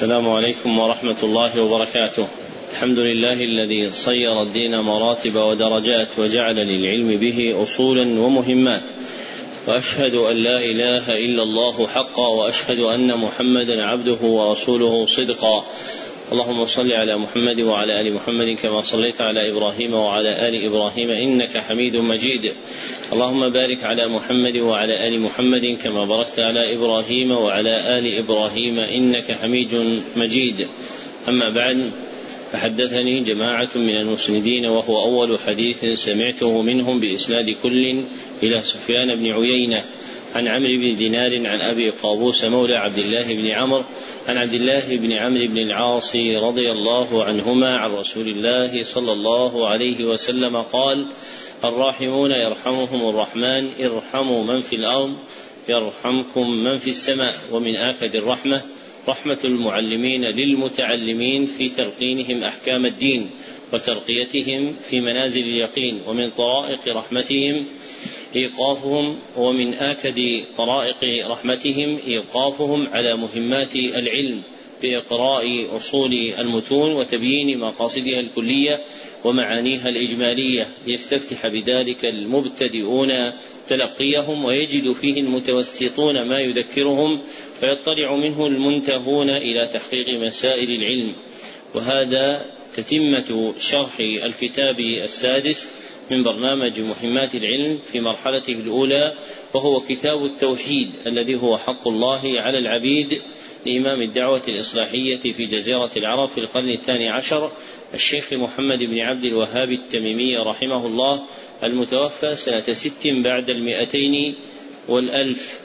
السلام عليكم ورحمة الله وبركاته. الحمد لله الذي صير الدين مراتب ودرجات وجعل للعلم به أصولا ومهمات. وأشهد أن لا إله إلا الله حقا وأشهد أن محمدا عبده ورسوله صدقا. اللهم صل على محمد وعلى آل محمد كما صليت على إبراهيم وعلى آل إبراهيم إنك حميد مجيد. اللهم بارك على محمد وعلى آل محمد كما باركت على إبراهيم وعلى آل إبراهيم إنك حميد مجيد. أما بعد فحدثني جماعة من المسندين وهو أول حديث سمعته منهم بإسناد كل إلى سفيان بن عيينة عن عمرو بن دينار عن أبي قابوس مولى عبد الله بن عمرو عن عبد الله بن عمرو بن العاص رضي الله عنهما عن رسول الله صلى الله عليه وسلم قال الراحمون يرحمهم الرحمن ارحموا من في الأرض يرحمكم من في السماء. ومن آكد الرحمة رحمة المعلمين للمتعلمين في تلقينهم أحكام الدين وترقيتهم في منازل اليقين. ومن طرائق رحمتهم إيقافهم ومن آكد طرائق رحمتهم إيقافهم على مهمات العلم بإقراء أصول المتون وتبيين مقاصدها الكلية ومعانيها الإجمالية. ليستفتح بذلك المبتدئون تلقيهم ويجد فيه المتوسطون ما يذكرهم فيطلع منه المنتهون إلى تحقيق مسائل العلم. وهذا تتمة شرح الكتاب السادس من برنامج مهمات العلم في مرحلته الأولى وهو كتاب التوحيد الذي هو حق الله على العبيد لإمام الدعوة الإصلاحية في جزيرة العرب في القرن الثاني عشر الشيخ محمد بن عبد الوهاب التميمي رحمه الله المتوفى سنة ست بعد المئتين والألف.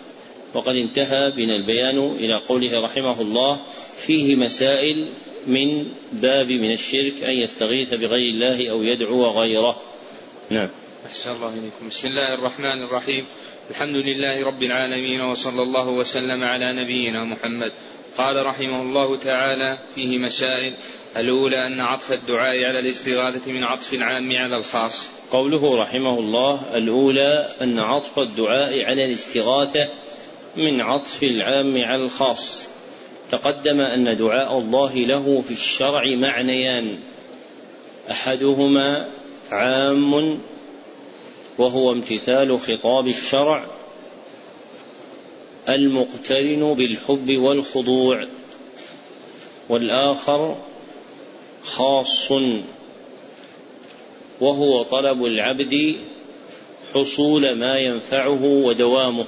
وقد انتهى بنا البيان إلى قوله رحمه الله فيه مسائل من باب من الشرك أن يستغيث بغير الله أو يدعو غيره نعم. أحسن الله إليكم. بسم الله الرحمن الرحيم. الحمد لله رب العالمين وصلى الله وسلم على نبينا محمد. قال رحمه الله تعالى فيه مسائل. الأولى أن عطف الدعاء على الاستغاثة من عطف العام على الخاص. قوله رحمه الله الأولى أن عطف الدعاء على الاستغاثة من عطف العام على الخاص. تقدم أن دعاء الله له في الشرع معنيان. أحدهما عام وهو امتثال خطاب الشرع المقترن بالحب والخضوع والآخر خاص وهو طلب العبد حصول ما ينفعه ودوامه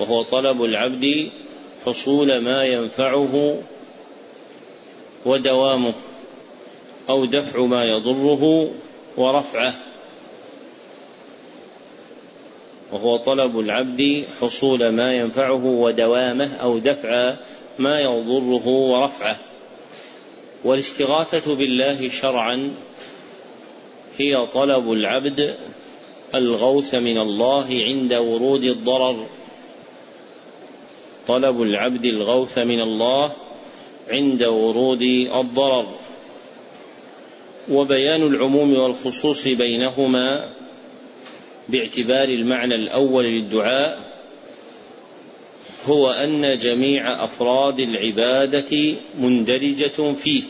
وهو طلب العبد حصول ما ينفعه ودوامه أو دفع ما يضره ورفعه. وهو طلب العبد حصول ما ينفعه ودوامه أو دفع ما يضره ورفعه. والاستغاثه بالله شرعا هي طلب العبد الغوث من الله عند ورود الضرر. طلب العبد الغوث من الله عند ورود الضرر. وبيان العموم والخصوص بينهما باعتبار المعنى الأول للدعاء هو أن جميع أفراد العبادة مندرجة فيه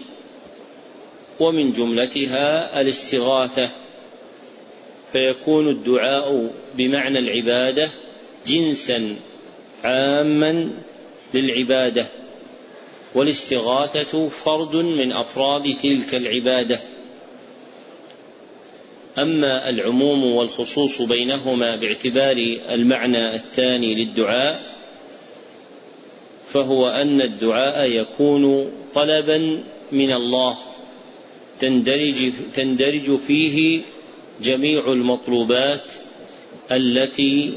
ومن جملتها الاستغاثة فيكون الدعاء بمعنى العبادة جنسا عاما للعبادة والاستغاثة فرد من أفراد تلك العبادة. أما العموم والخصوص بينهما باعتبار المعنى الثاني للدعاء فهو أن الدعاء يكون طلبا من الله تندرج تندرج فيه جميع المطلوبات التي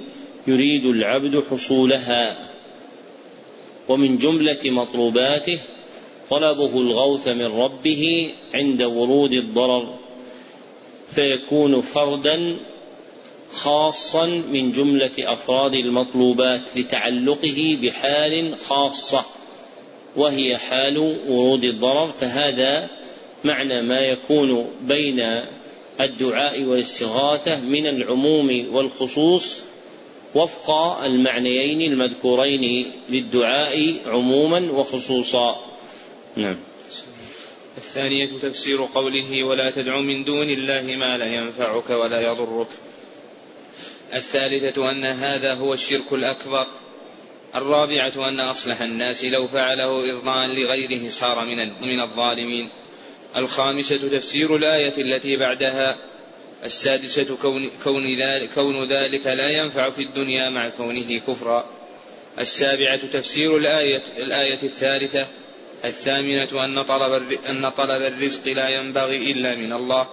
يريد العبد حصولها. ومن جملة مطلوباته طلبه الغوث من ربه عند ورود الضرر. فيكون فردا خاصا من جملة أفراد المطلوبات لتعلقه بحال خاصة وهي حال ورود الضرر. فهذا معنى ما يكون بين الدعاء والاستغاثة من العموم والخصوص وفق المعنيين المذكورين للدعاء عموما وخصوصا. نعم. الثانية تفسير قوله ولا تدع من دون الله ما لا ينفعك ولا يضرك. الثالثة أن هذا هو الشرك الأكبر. الرابعة أن أصلح الناس لو فعله إرضاء لغيره صار من من الظالمين. الخامسة تفسير الآية التي بعدها. السادسة كون, كون, ذلك, كون ذلك لا ينفع في الدنيا مع كونه كفرا. السابعة تفسير الآية, الآية الثالثة. الثامنة أن طلب, أن طلب الرزق لا ينبغي إلا من الله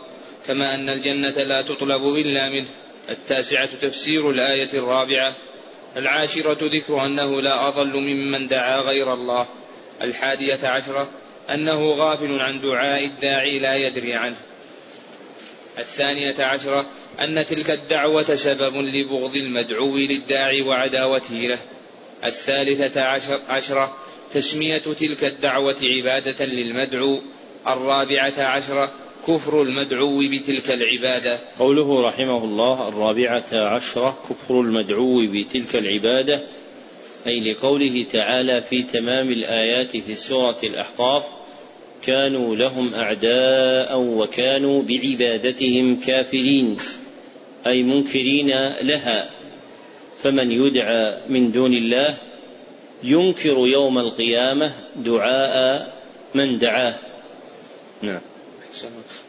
كما أن الجنة لا تطلب إلا منه. التاسعة تفسير الآية الرابعة. العاشرة ذكر أنه لا أضل ممن دعا غير الله. الحادية عشرة أنه غافل عن دعاء الداعي لا يدري عنه. الثانية عشرة أن تلك الدعوة سبب لبغض المدعو للداعي وعداوته له. الثالثة عشر عشرة تسمية تلك الدعوة عبادة للمدعو الرابعة عشرة كفر المدعو بتلك العبادة. قوله رحمه الله الرابعة عشرة كفر المدعو بتلك العبادة أي لقوله تعالى في تمام الآيات في سورة الأحقاف كانوا لهم أعداء وكانوا بعبادتهم كافرين أي منكرين لها فمن يدعى من دون الله ينكر يوم القيامة دعاء من دعاه. نعم.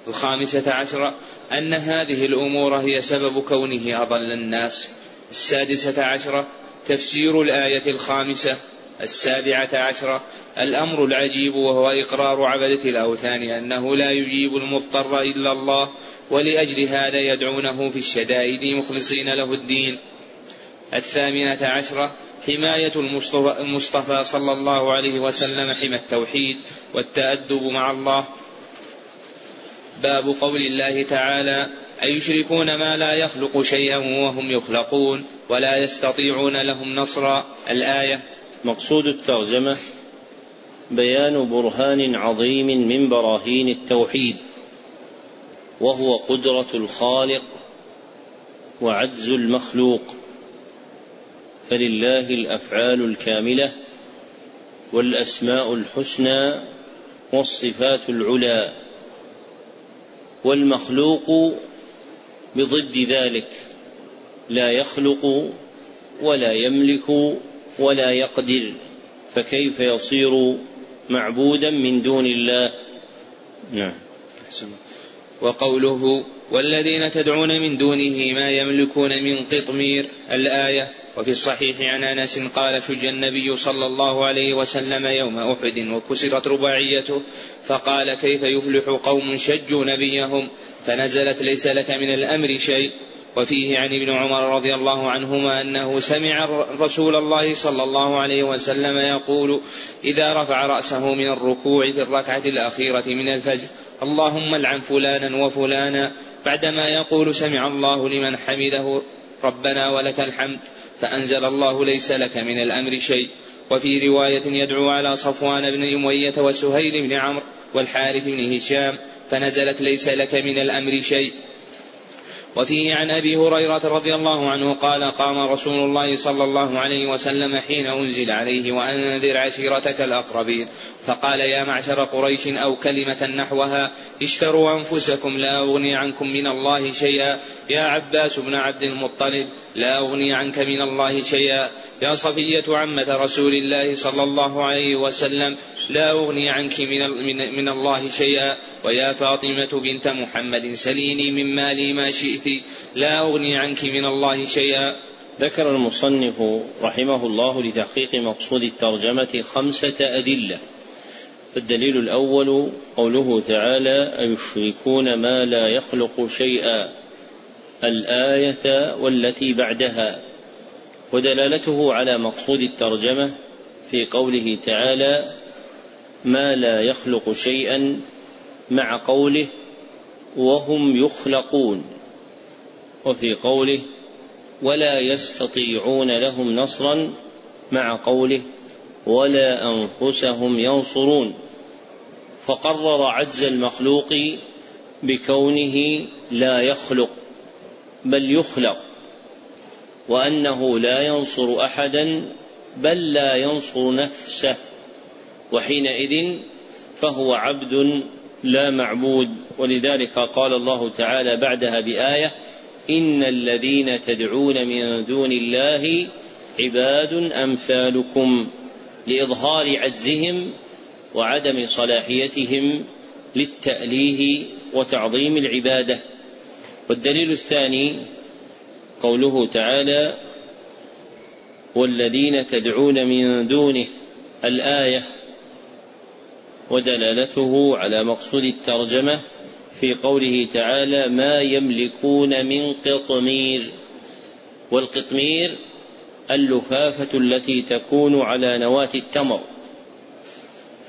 الخامسة عشرة أن هذه الأمور هي سبب كونه أضل الناس. السادسة عشرة تفسير الآية الخامسة. السابعة عشرة الأمر العجيب وهو إقرار عبدة الأوثان أنه لا يجيب المضطر إلا الله ولأجل هذا يدعونه في الشدائد مخلصين له الدين. الثامنة عشرة حماية المصطفى, المصطفى صلى الله عليه وسلم حمى التوحيد والتأدب مع الله. باب قول الله تعالى أيشركون ما لا يخلق شيئا وهم يخلقون ولا يستطيعون لهم نصرا. الآية مقصود الترجمة بيان برهان عظيم من براهين التوحيد وهو قدرة الخالق وعجز المخلوق. فلله الأفعال الكاملة والأسماء الحسنى والصفات العلى والمخلوق بضد ذلك لا يخلق ولا يملك ولا يقدر فكيف يصير معبودا من دون الله؟ نعم. وقوله والذين تدعون من دونه ما يملكون من قطمير الآية وفي الصحيح عن أنس قال شج النبي صلى الله عليه وسلم يوم أحد وكسرت رباعيته فقال كيف يفلح قوم شجوا نبيهم؟ فنزلت ليس لك من الأمر شيء. وفيه عن ابن عمر رضي الله عنهما أنه سمع رسول الله صلى الله عليه وسلم يقول إذا رفع رأسه من الركوع في الركعة الأخيرة من الفجر اللهم العن فلانا وفلانا بعدما يقول سمع الله لمن حمده ربنا ولك الحمد فأنزل الله ليس لك من الأمر شيء. وفي رواية يدعو على صفوان بن أمية وسهيل بن عمرو والحارث بن هشام فنزلت ليس لك من الأمر شيء. وفيه عن أبي هريرة رضي الله عنه قال قام رسول الله صلى الله عليه وسلم حين أنزل عليه وأنذر عشيرتك الأقربين. فقال يا معشر قريش أو كلمة نحوها اشتروا أنفسكم لا أغني عنكم من الله شيئا. يا عباس بن عبد المطلب لا أغني عنك من الله شيئا. يا صفية عمة رسول الله صلى الله عليه وسلم لا أغني عنك من, من, من الله شيئا. ويا فاطمة بنت محمد سليني من مالي ما شئت لا أغني عنك من الله شيئا. ذكر المصنف رحمه الله لتحقيق مقصود الترجمة خمسة أدلة. الدليل الأول قوله تعالى أيشركون ما لا يخلق شيئا. الآية والتي بعدها ودلالته على مقصود الترجمة في قوله تعالى ما لا يخلق شيئا مع قوله وهم يخلقون وفي قوله ولا يستطيعون لهم نصرا مع قوله ولا أنفسهم ينصرون فقرر عجز المخلوق بكونه لا يخلق. بل يخلق وأنه لا ينصر أحدا بل لا ينصر نفسه وحينئذ فهو عبد لا معبود. ولذلك قال الله تعالى بعدها بآية إن الذين تدعون من دون الله عباد أمثالكم لإظهار عجزهم وعدم صلاحيتهم للتأليه وتعظيم العبادة. والدليل الثاني قوله تعالى والذين تدعون من دونه الآية ودلالته على مقصود الترجمة في قوله تعالى ما يملكون من قطمير والقطمير اللفافة التي تكون على نواة التمر.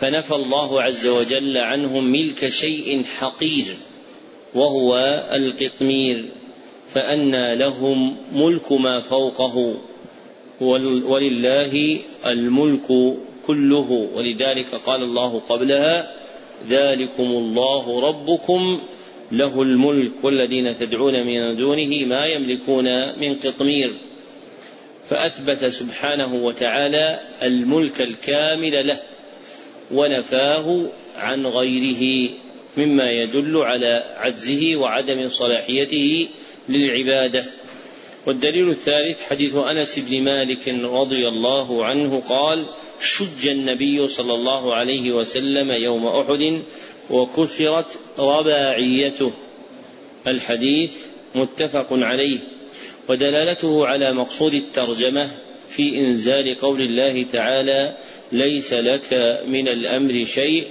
فنفى الله عز وجل عنهم ملك شيء حقير. وهو القطمير فأنى لهم ملك ما فوقه ولله الملك كله. ولذلك قال الله قبلها ذلكم الله ربكم له الملك والذين تدعون من دونه ما يملكون من قطمير. فأثبت سبحانه وتعالى الملك الكامل له ونفاه عن غيره. مما يدل على عجزه وعدم صلاحيته للعبادة. والدليل الثالث حديث أنس بن مالك رضي الله عنه قال شج النبي صلى الله عليه وسلم يوم أحد وكسرت رباعيته الحديث متفق عليه ودلالته على مقصود الترجمة في إنزال قول الله تعالى ليس لك من الأمر شيء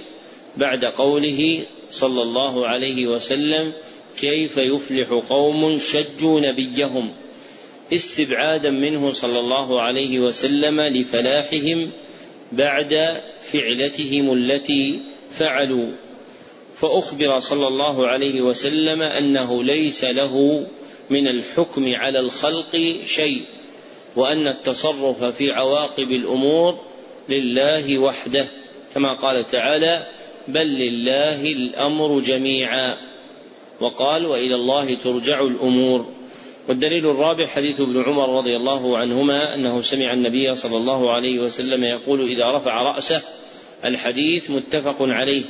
بعد قوله صلى الله عليه وسلم كيف يفلح قوم شجوا نبيهم؟ استبعادا منه صلى الله عليه وسلم لفلاحهم بعد فعلتهم التي فعلوا. فأخبر صلى الله عليه وسلم أنه ليس له من الحكم على الخلق شيء وأن التصرف في عواقب الأمور لله وحده كما قال تعالى بل لله الأمر جميعا. وقال وإلى الله ترجع الأمور. والدليل الرابع حديث ابن عمر رضي الله عنهما أنه سمع النبي صلى الله عليه وسلم يقول إذا رفع رأسه الحديث متفق عليه.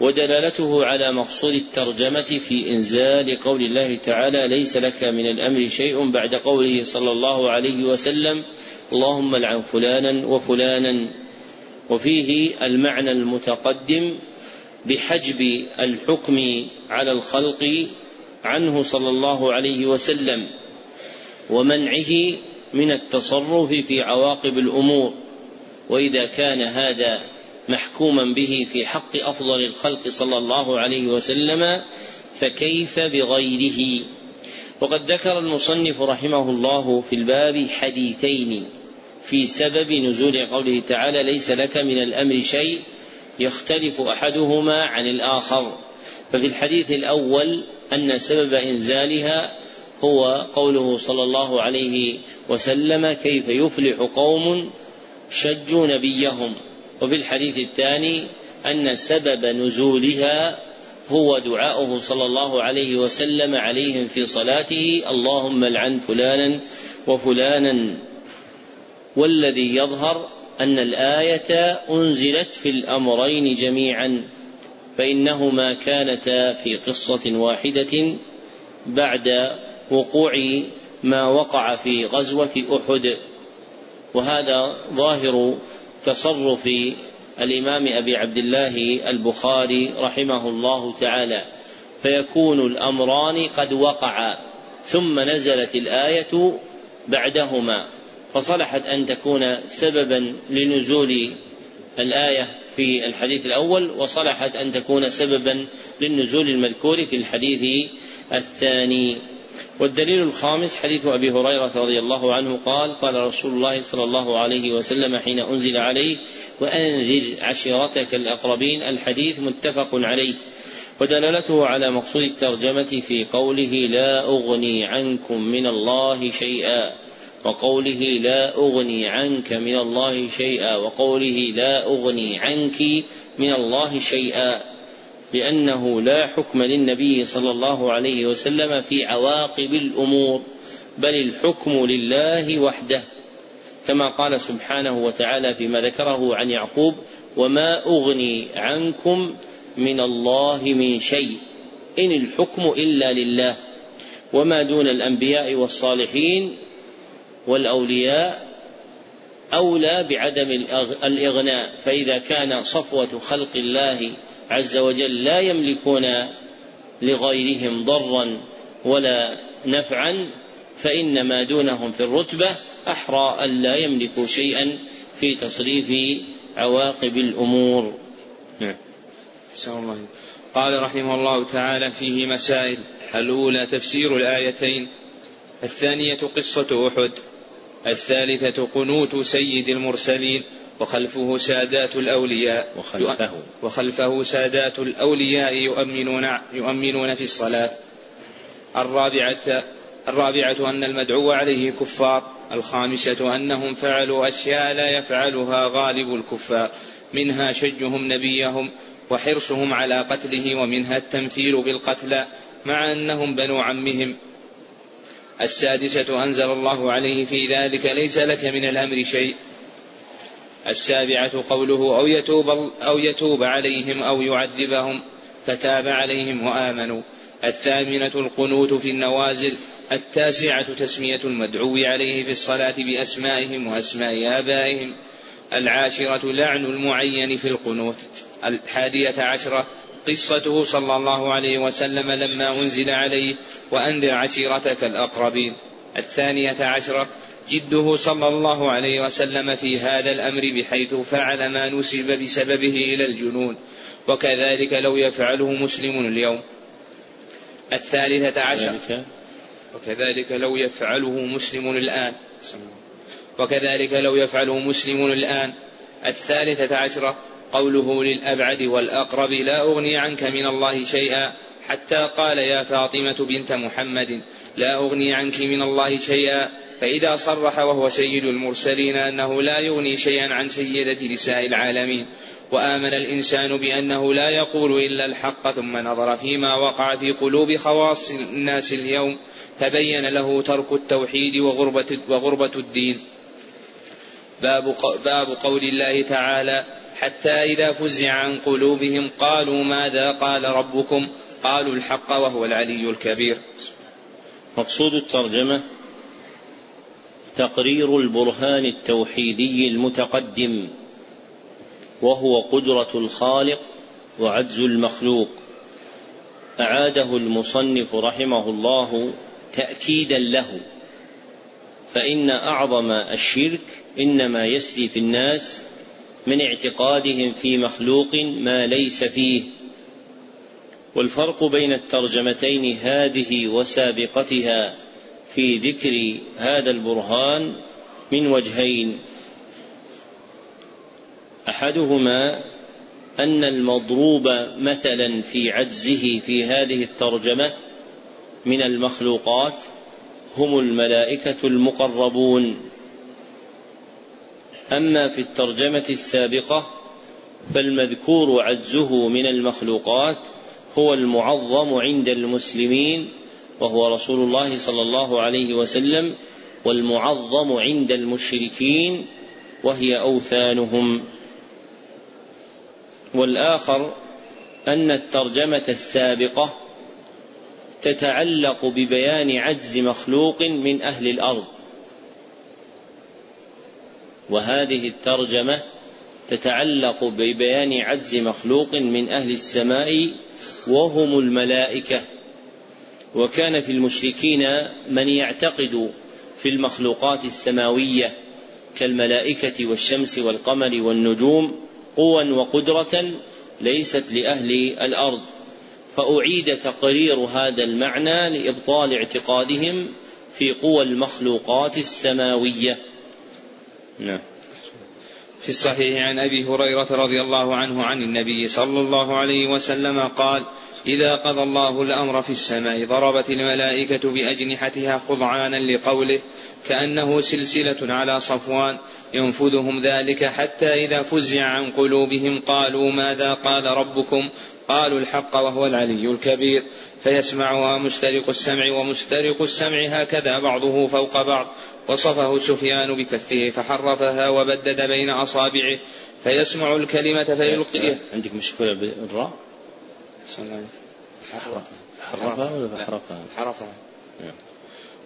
ودلالته على مقصود الترجمة في إنزال قول الله تعالى ليس لك من الأمر شيء بعد قوله صلى الله عليه وسلم اللهم لعن فلانا وفلانا. وفيه المعنى المتقدم بحجب الحكم على الخلق عنه صلى الله عليه وسلم ومنعه من التصرف في عواقب الأمور وإذا كان هذا محكوما به في حق أفضل الخلق صلى الله عليه وسلم فكيف بغيره؟ وقد ذكر المصنف رحمه الله في الباب حديثين. في سبب نزول قوله تعالى ليس لك من الأمر شيء يختلف أحدهما عن الآخر ففي الحديث الأول أن سبب إنزالها هو قوله صلى الله عليه وسلم كيف يفلح قوم شجوا نبيهم وفي الحديث الثاني أن سبب نزولها هو دعاؤه صلى الله عليه وسلم عليهم في صلاته اللهم لعن فلانا وفلانا والذي يظهر أن الآية أنزلت في الأمرين جميعا فإنهما كانتا في قصة واحدة بعد وقوع ما وقع في غزوة أحد. وهذا ظاهر تصرف الإمام أبي عبد الله البخاري رحمه الله تعالى فيكون الأمران قد وقعا ثم نزلت الآية بعدهما. فصلحت أن تكون سببا لنزول الآية في الحديث الأول وصلحت أن تكون سببا للنزول المذكور في الحديث الثاني. والدليل الخامس حديث أبي هريرة رضي الله عنه قال قال رسول الله صلى الله عليه وسلم حين أنزل عليه وأنذر عشيرتك الأقربين الحديث متفق عليه ودلالته على مقصود الترجمة في قوله لا أغني عنكم من الله شيئا وقوله لا أغني عنك من الله شيئا وقوله لا أغني عنك من الله شيئا لأنه لا حكم للنبي صلى الله عليه وسلم في عواقب الأمور بل الحكم لله وحده. كما قال سبحانه وتعالى فيما ذكره عن يعقوب وما أغني عنكم من الله من شيء إن الحكم إلا لله. وما دون الأنبياء والصالحين والأولياء أولى بعدم الإغناء. فإذا كان صفوة خلق الله عز وجل لا يملكون لغيرهم ضرا ولا نفعا فإن ما دونهم في الرتبة أحرى ألا يملكوا شيئا في تصريف عواقب الأمور. نعم. الله. قال رحمه الله تعالى فيه مسائل. الأولى تفسير الآيتين. الثانية قصة أحد. الثالثة قنوت سيد المرسلين وخلفه سادات الأولياء. وخلفه. وخلفه سادات الأولياء يؤمنون يؤمنون في الصلاة. الرابعة الرابعة أن المدعو عليه كفار الخامسة أنهم فعلوا أشياء لا يفعلها غالب الكفار. منها شجهم نبيهم وحرصهم على قتله ومنها التمثيل بالقتلى مع أنهم بنو عمهم. السادسة أنزل الله عليه في ذلك ليس لك من الأمر شيء. السابعة قوله أو يتوب أو يتوب عليهم أو يعذبهم فتاب عليهم وآمنوا. الثامنة القنوت في النوازل. التاسعة تسمية المدعو عليه في الصلاة بأسمائهم وأسماء آبائهم. العاشرة لعن المعين في القنوت. الحادية عشرة قصته صلى الله عليه وسلم لما أنزل عليه وأنذر عشيرتك الأقربين. الثانية عشرة جده صلى الله عليه وسلم في هذا الأمر بحيث فعل ما نسب بسببه إلى الجنون وكذلك لو يفعله مسلم اليوم. الثالثة عشر وكذلك لو يفعله مسلم الآن. وكذلك لو يفعله مسلم الآن. الثالثة عشرة قوله للأبعد والأقرب لا أغني عنك من الله شيئا حتى قال يا فاطمة بنت محمد لا أغني عنك من الله شيئا. فإذا صرح وهو سيد المرسلين أنه لا يغني شيئا عن سيدة نساء العالمين. وآمن الإنسان بأنه لا يقول إلا الحق ثم نظر فيما وقع في قلوب خواص الناس اليوم. تبين له ترك التوحيد وغربة, وغربة الدين. باب, باب قول الله تعالى حتى إذا فزع عن قلوبهم قالوا ماذا قال ربكم؟ قالوا الحق وهو العلي الكبير. مقصود الترجمة تقرير البرهان التوحيدي المتقدم وهو قدرة الخالق وعجز المخلوق. أعاده المصنف رحمه الله تأكيدا له فإن أعظم الشرك إنما يسري في الناس من اعتقادهم في مخلوق ما ليس فيه. والفرق بين الترجمتين هذه وسابقتها في ذكر هذا البرهان من وجهين. أحدهما أن المضروب مثلا في عجزه في هذه الترجمة من المخلوقات هم الملائكة المقربون. أما في الترجمة السابقة فالمذكور عجزه من المخلوقات هو المعظم عند المسلمين وهو رسول الله صلى الله عليه وسلم والمعظم عند المشركين وهي أوثانهم. والآخر أن الترجمة السابقة تتعلق ببيان عجز مخلوق من أهل الأرض. وهذه الترجمة تتعلق ببيان عجز مخلوق من أهل السماء وهم الملائكة. وكان في المشركين من يعتقد في المخلوقات السماوية كالملائكة والشمس والقمر والنجوم قوى وقدرة ليست لأهل الأرض. فأعيد تقرير هذا المعنى لإبطال اعتقادهم في قوى المخلوقات السماوية. نعم. في الصحيح عن أبي هريرة رضي الله عنه عن النبي صلى الله عليه وسلم قال إذا قضى الله الأمر في السماء ضربت الملائكة بأجنحتها خضعانا لقوله كأنه سلسلة على صفوان ينفذهم ذلك حتى إذا فزع عن قلوبهم قالوا ماذا قال ربكم؟ قالوا الحق وهو العلي الكبير. فيسمعها مسترق السمع ومسترق السمع هكذا بعضه فوق بعض. وصفه سفيان بكفه فحرفها وبدد بين أصابعه فيسمع الكلمة فيلقيها عندك مشكلة بالراء؟ حرفها. ولا حرفها؟ حرفها.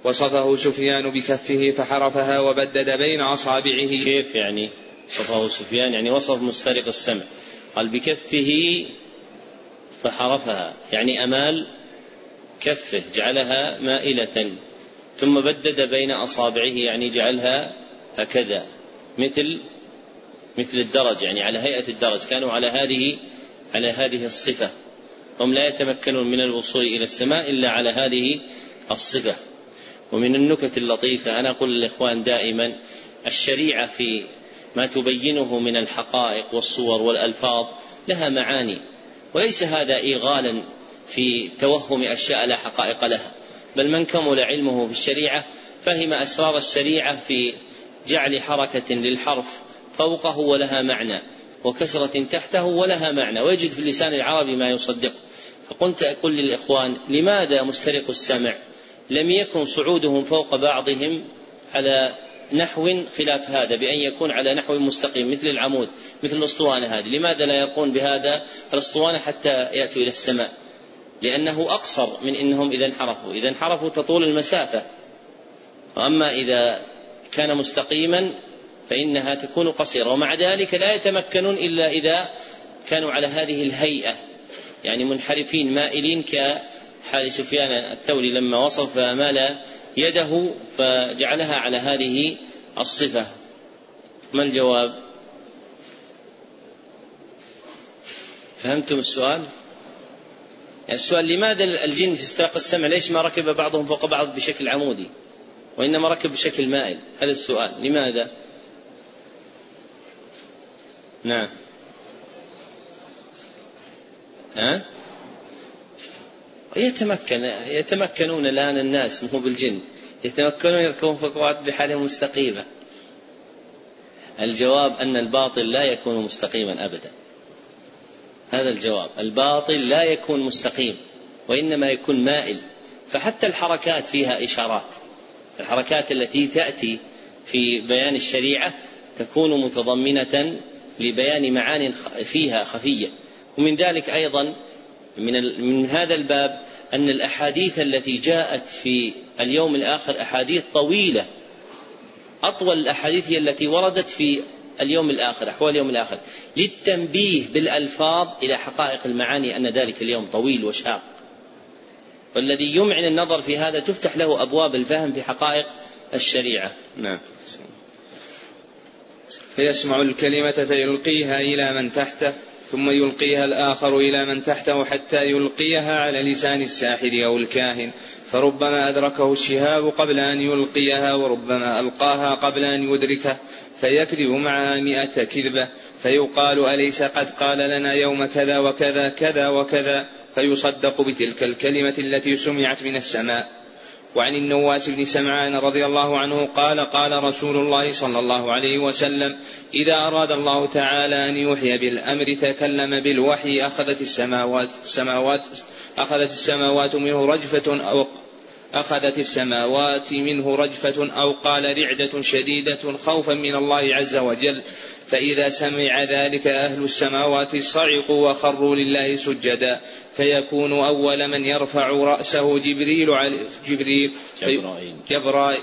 وصفه سفيان بكفه فحرفها وبدد بين أصابعه. كيف يعني وصفه سفيان؟ يعني وصف مسترق السمع. قال بكفه فحرفها. يعني أمال كفه جعلها مائلة. ثم بدد بين أصابعه يعني جعلها هكذا مثل مثل الدرج يعني على هيئة الدرج كانوا على هذه على هذه الصفة. هم لا يتمكنون من الوصول إلى السماء إلا على هذه الصفة. ومن النكت اللطيفة أنا أقول للإخوان دائما الشريعة في ما تبينه من الحقائق والصور والألفاظ لها معاني وليس هذا إيغالا في توهم أشياء لا حقائق لها. بل من كمل علمه في الشريعة فهم أسرار الشريعة في جعل حركة للحرف فوقه ولها معنى وكسرة تحته ولها معنى. ويجد في اللسان العربي ما يصدق. فقلت أقول للإخوان لماذا مسترق السمع؟ لم يكن صعودهم فوق بعضهم على نحو خلاف هذا بأن يكون على نحو مستقيم مثل العمود مثل الأسطوانة هذه. لماذا لا يرقون بهذا الأسطوانة حتى يأتوا إلى السماء؟ لأنه أقصر من أنهم إذا انحرفوا. إذا انحرفوا تطول المسافة. وأما إذا كان مستقيما فإنها تكون قصيرة. ومع ذلك لا يتمكنون إلا إذا كانوا على هذه الهيئة. يعني منحرفين مائلين كحال سفيان الثوري. لما وصف فمال يده فجعلها على هذه الصفة. ما الجواب؟ فهمتم السؤال؟ يعني السؤال لماذا الجن في استراق السمع ليش ما ركب بعضهم فوق بعض بشكل عمودي؟ وإنما ركب بشكل مائل. هذا السؤال. لماذا؟ نعم. ها؟ يتمكن يتمكنون الآن الناس مو بالجن. يتمكنون يركبون فوق بعض بحالة مستقيمة. الجواب أن الباطل لا يكون مستقيما أبدا. هذا الجواب. الباطل لا يكون مستقيم وإنما يكون مائل. فحتى الحركات فيها إشارات. الحركات التي تأتي في بيان الشريعة تكون متضمنة لبيان معان فيها خفية. ومن ذلك أيضا من, من هذا الباب أن الأحاديث التي جاءت في اليوم الآخر أحاديث طويلة. أطول الأحاديث هي التي وردت في اليوم الآخر أحوال اليوم الآخر. للتنبيه بالألفاظ إلى حقائق المعاني أن ذلك اليوم طويل وشاق. والذي يمعن النظر في هذا تفتح له أبواب الفهم في حقائق الشريعة. نعم. فيسمع الكلمة فيلقيها إلى من تحته ثم يلقيها الآخر إلى من تحته حتى يلقيها على لسان الساحر أو الكاهن. فربما أدركه الشهاب قبل أن يلقيها وربما ألقاها قبل أن يدركه. فيكذب معها مئة كذبة فيقال أليس قد قال لنا يوم كذا وكذا كذا وكذا؟ فيصدق بتلك الكلمة التي سمعت من السماء. وعن النواس بن سمعان رضي الله عنه قال قال رسول الله صلى الله عليه وسلم إذا أراد الله تعالى أن يوحي بالأمر تكلم بالوحي أخذت السماوات السماوات أخذت السماوات منه رجفة أو أخذت السماوات منه رجفة أو قال رعدة شديدة خوفا من الله عز وجل. فإذا سمع ذلك أهل السماوات صعقوا وخروا لله سجدا. فيكون أول من يرفع رأسه جبريل على جبريل. جبرائيل. جبرائيل.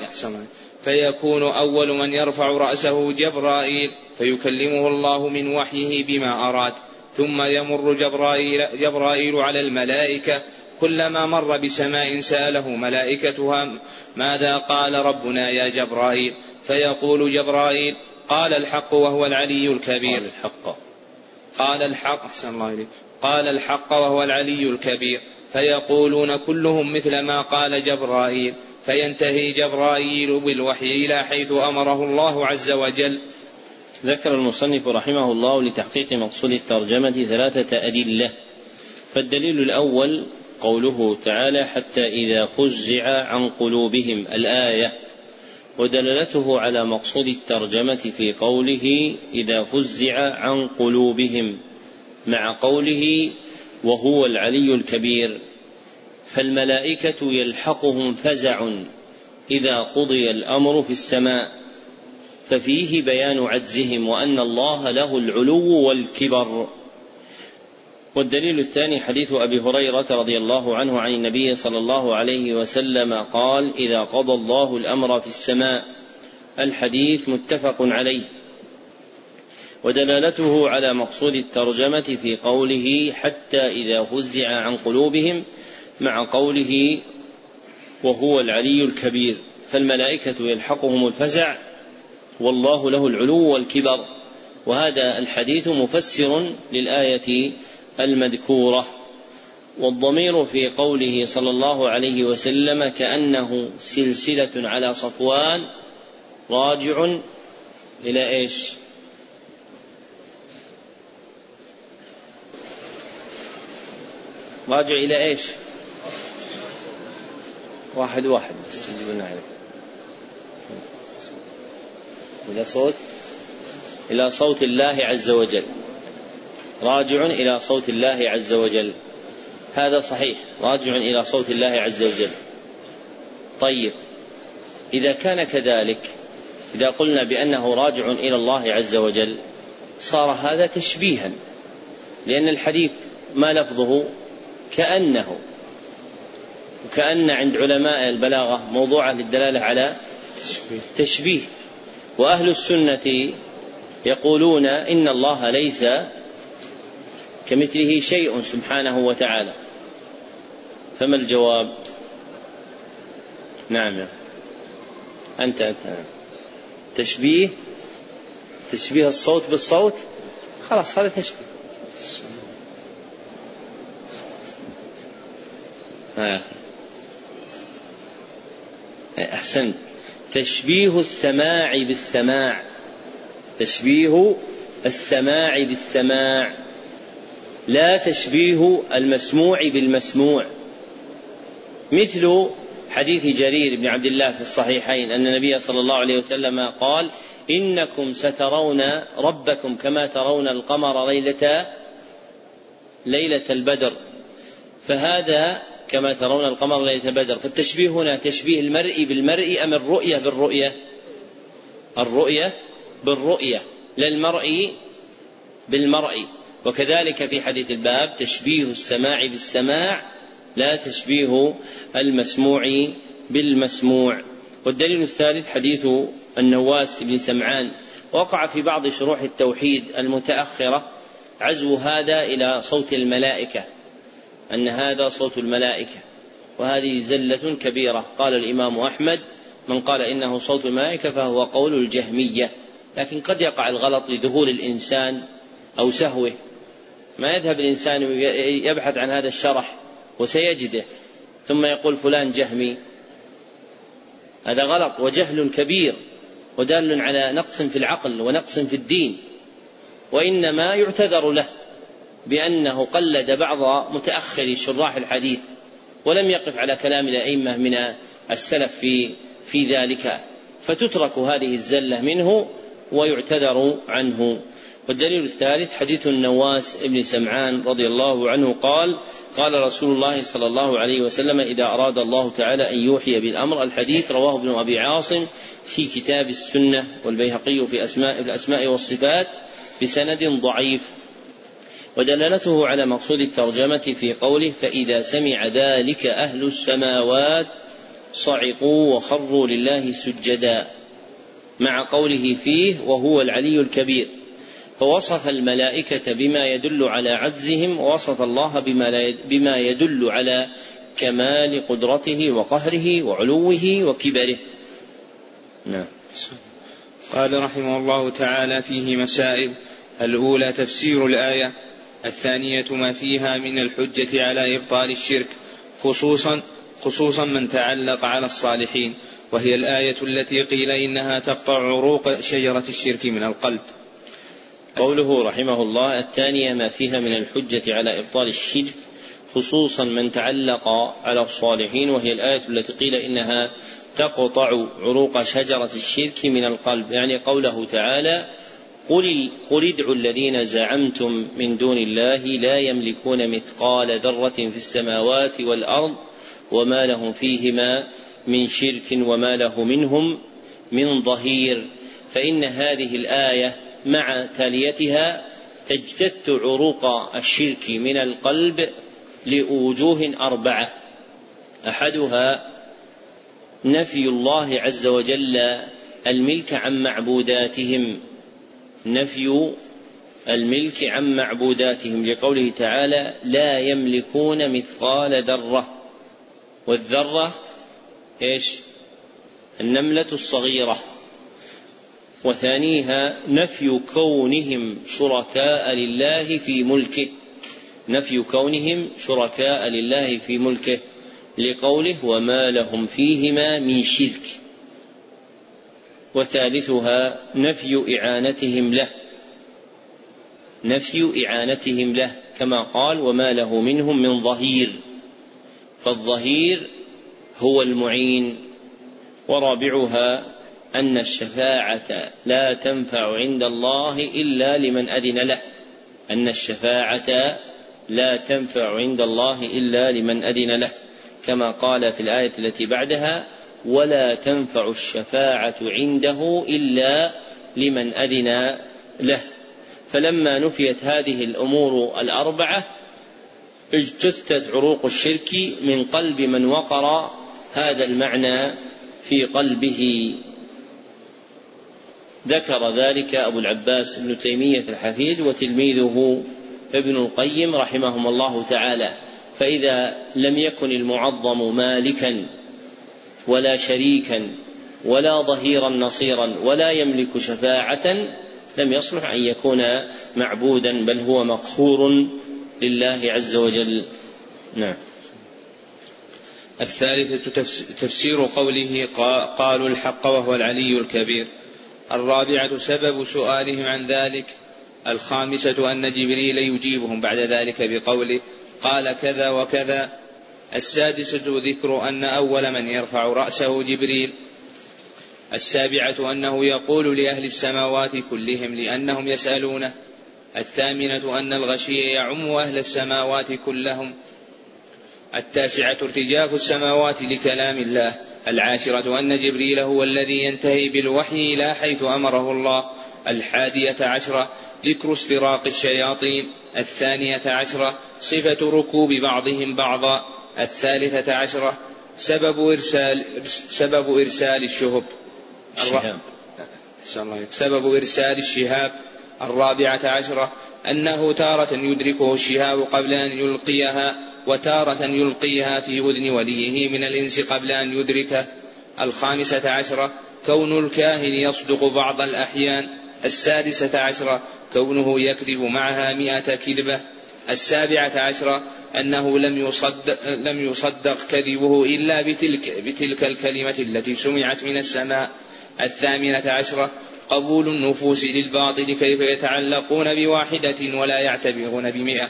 فيكون أول من يرفع رأسه جبرائيل. فيكلمه الله من وحيه بما أراد. ثم يمر جبرائيل, جبرائيل على الملائكة. كلما مر بسماء سأله ملائكتها ماذا قال ربنا يا جبرائيل؟ فيقول جبرائيل قال الحق وهو العلي الكبير. قال الحق. قال الحق أحسن الله إليك. قال الحق وهو العلي الكبير. فيقولون كلهم مثل ما قال جبرائيل. فينتهي جبرائيل بالوحي إلى حيث أمره الله عز وجل. ذكر المصنف رحمه الله لتحقيق مقصود الترجمة ثلاثة أدلة. فالدليل الأول قوله تعالى حتى إذا فزع عن قلوبهم الآية ودلالته على مقصود الترجمة في قوله إذا فزع عن قلوبهم مع قوله وهو العلي الكبير فالملائكة يلحقهم فزع إذا قضي الأمر في السماء ففيه بيان عجزهم وأن الله له العلو والكبر. والدليل الثاني حديث أبي هريرة رضي الله عنه عن النبي صلى الله عليه وسلم قال إذا قضى الله الأمر في السماء الحديث متفق عليه. ودلالته على مقصود الترجمة في قوله حتى إذا فزع عن قلوبهم مع قوله وهو العلي الكبير فالملائكة يلحقهم الفزع والله له العلو والكبر. وهذا الحديث مفسر للآية المذكورة والضمير في قوله صلى الله عليه وسلم كأنه سلسلة على صفوان راجع إلى إيش؟ راجع إلى إيش؟ واحد واحد بس إلى صوت إلى صوت الله عز وجل راجع إلى صوت الله عز وجل. هذا صحيح. راجع إلى صوت الله عز وجل. طيب. إذا كان كذلك إذا قلنا بأنه راجع إلى الله عز وجل صار هذا تشبيها. لأن الحديث ما لفظه؟ كأنه. وكأن عند علماء البلاغة موضوعة للدلالة على تشبيه. وأهل السنة يقولون إن الله ليس كمثله شيء سبحانه وتعالى. فما الجواب؟ نعم أنت أنت. تشبيه؟ تشبيه الصوت بالصوت؟ خلاص هذا تشبيه. ها أحسنت. تشبيه السماع بالسماع. تشبيه السماع بالسماع. لا تشبيه المسموع بالمسموع. مثل حديث جرير بن عبد الله في الصحيحين أن النبي صلى الله عليه وسلم قال إنكم سترون ربكم كما ترون القمر ليلة ليلة البدر. فهذا كما ترون القمر ليلة البدر. فالتشبيه هنا تشبيه المرء بالمرء أم الرؤية بالرؤية؟ الرؤية بالرؤية. لا المرء بالمرء. وكذلك في حديث الباب تشبيه السماع بالسماع لا تشبيه المسموع بالمسموع. والدليل الثالث حديث النواس بن سمعان. وقع في بعض شروح التوحيد المتأخرة عزو هذا إلى صوت الملائكة أن هذا صوت الملائكة. وهذه زلة كبيرة. قال الإمام أحمد من قال إنه صوت الملائكة فهو قول الجهمية. لكن قد يقع الغلط لذهول الإنسان أو سهوه. ما يذهب الإنسان يبحث عن هذا الشرح وسيجده ثم يقول فلان جهمي. هذا غلط وجهل كبير ودال على نقص في العقل ونقص في الدين. وإنما يعتذر له بأنه قلد بعض متأخري شراح الحديث ولم يقف على كلام الأئمة من السلف في في ذلك. فتترك هذه الزلة منه ويعتذر عنه. والدليل الثالث حديث النواس بن سمعان رضي الله عنه قال قال رسول الله صلى الله عليه وسلم إذا أراد الله تعالى أن يوحي بالأمر الحديث رواه ابن أبي عاصم في كتاب السنة والبيهقي في أسماء الأسماء والصفات بسند ضعيف. ودلالته على مقصود الترجمة في قوله فإذا سمع ذلك أهل السماوات صعقوا وخروا لله سجدا مع قوله فيه وهو العلي الكبير فوصف الملائكة بما يدل على عجزهم ووصف الله بما, بما يدل على كمال قدرته وقهره وعلوه وكبره. نعم. قال رحمه الله تعالى فيه مسائل. الأولى تفسير الآية الثانية ما فيها من الحجة على إبطال الشرك خصوصا خصوصا من تعلق على الصالحين. وهي الآية التي قيل إنها تقطع عروق شجرة الشرك من القلب. قوله رحمه الله الثانية ما فيها من الحجة على إبطال الشرك خصوصا من تعلق على الصالحين وهي الآية التي قيل إنها تقطع عروق شجرة الشرك من القلب. يعني قوله تعالى قل قل ادعوا الذين زعمتم من دون الله لا يملكون مثقال ذرة في السماوات والأرض وما لهم فيهما من شرك وما له منهم من ظهير فإن هذه الآية مع تاليتها تجتث عروق الشرك من القلب لوجوه أربعة. أحدها نفي الله عز وجل الملك عن معبوداتهم. نفي الملك عن معبوداتهم. لقوله تعالى لا يملكون مثقال ذرة. والذرة إيش؟ النملة الصغيرة. وثانيها نفي كونهم شركاء لله في ملكه. نفي كونهم شركاء لله في ملكه. لقوله وما لهم فيهما من شرك. وثالثها نفي إعانتهم له. نفي إعانتهم له. كما قال وما له منهم من ظهير. فالظهير هو المعين. ورابعها أن الشفاعة لا تنفع عند الله إلا لمن أذن له. أن الشفاعة لا تنفع عند الله إلا لمن أذن له. كما قال في الآية التي بعدها ولا تنفع الشفاعة عنده إلا لمن أذن له. فلما نفيت هذه الأمور الأربعة اجتثت عروق الشرك من قلب من وقر هذا المعنى في قلبه. ذكر ذلك أبو العباس ابن تيمية الحفيد وتلميذه ابن القيم رحمهم الله تعالى. فإذا لم يكن المعظم مالكا ولا شريكا ولا ظهيرا نصيرا ولا يملك شفاعة لم يصلح أن يكون معبودا بل هو مقهور لله عز وجل. نعم. الثالثة تفسير قوله قالوا الحق وهو العلي الكبير. الرابعة سبب سؤالهم عن ذلك الخامسة أن جبريل يجيبهم بعد ذلك بقوله قال كذا وكذا. السادسة ذكر أن أول من يرفع رأسه جبريل. السابعة أنه يقول لأهل السماوات كلهم لأنهم يسألونه. الثامنة أن الغشي يعم أهل السماوات كلهم. التاسعة ارتجاف السماوات لكلام الله العاشرة أن جبريل هو الذي ينتهي بالوحي إلى حيث أمره الله الحادية عشرة ذكر استراق الشياطين الثانية عشرة صفة ركوب بعضهم بعضا الثالثة عشرة سبب إرسال سبب إرسال الشهب. الشهاب. سبب إرسال الشهاب. الرابعة عشرة أنه تارة يدركه الشهاب قبل أن يلقيها وتارة يلقيها في أذن وليه من الإنس قبل أن يدركه. الخامسة عشرة كون الكاهن يصدق بعض الأحيان. السادسة عشرة كونه يكذب معها مئة كذبة. السابعة عشرة أنه لم يصدق, لم يصدق كذبه إلا بتلك, بتلك الكلمة التي سمعت من السماء. الثامنة عشرة قبول النفوس للباطل كيف يتعلقون بواحدة ولا يعتبرون بمئة.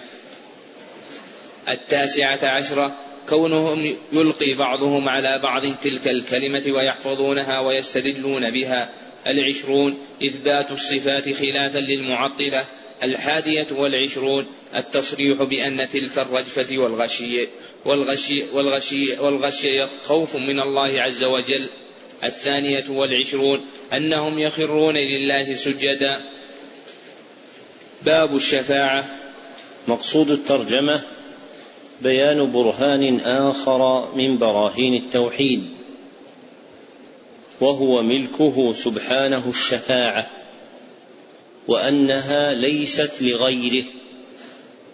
التاسعة عشرة كونهم يلقي بعضهم على بعض تلك الكلمة ويحفظونها ويستدلون بها. العشرون إثبات الصفات خلافا للمعطلة. الحادية والعشرون التصريح بأن تلك الرجفة والغشي والغشي والغشي والغشي خوف من الله عز وجل. الثانية والعشرون أنهم يخرون لله سجدا. باب الشفاعة. مقصود الترجمة بيان برهان آخر من براهين التوحيد وهو ملكه سبحانه الشفاعة وأنها ليست لغيره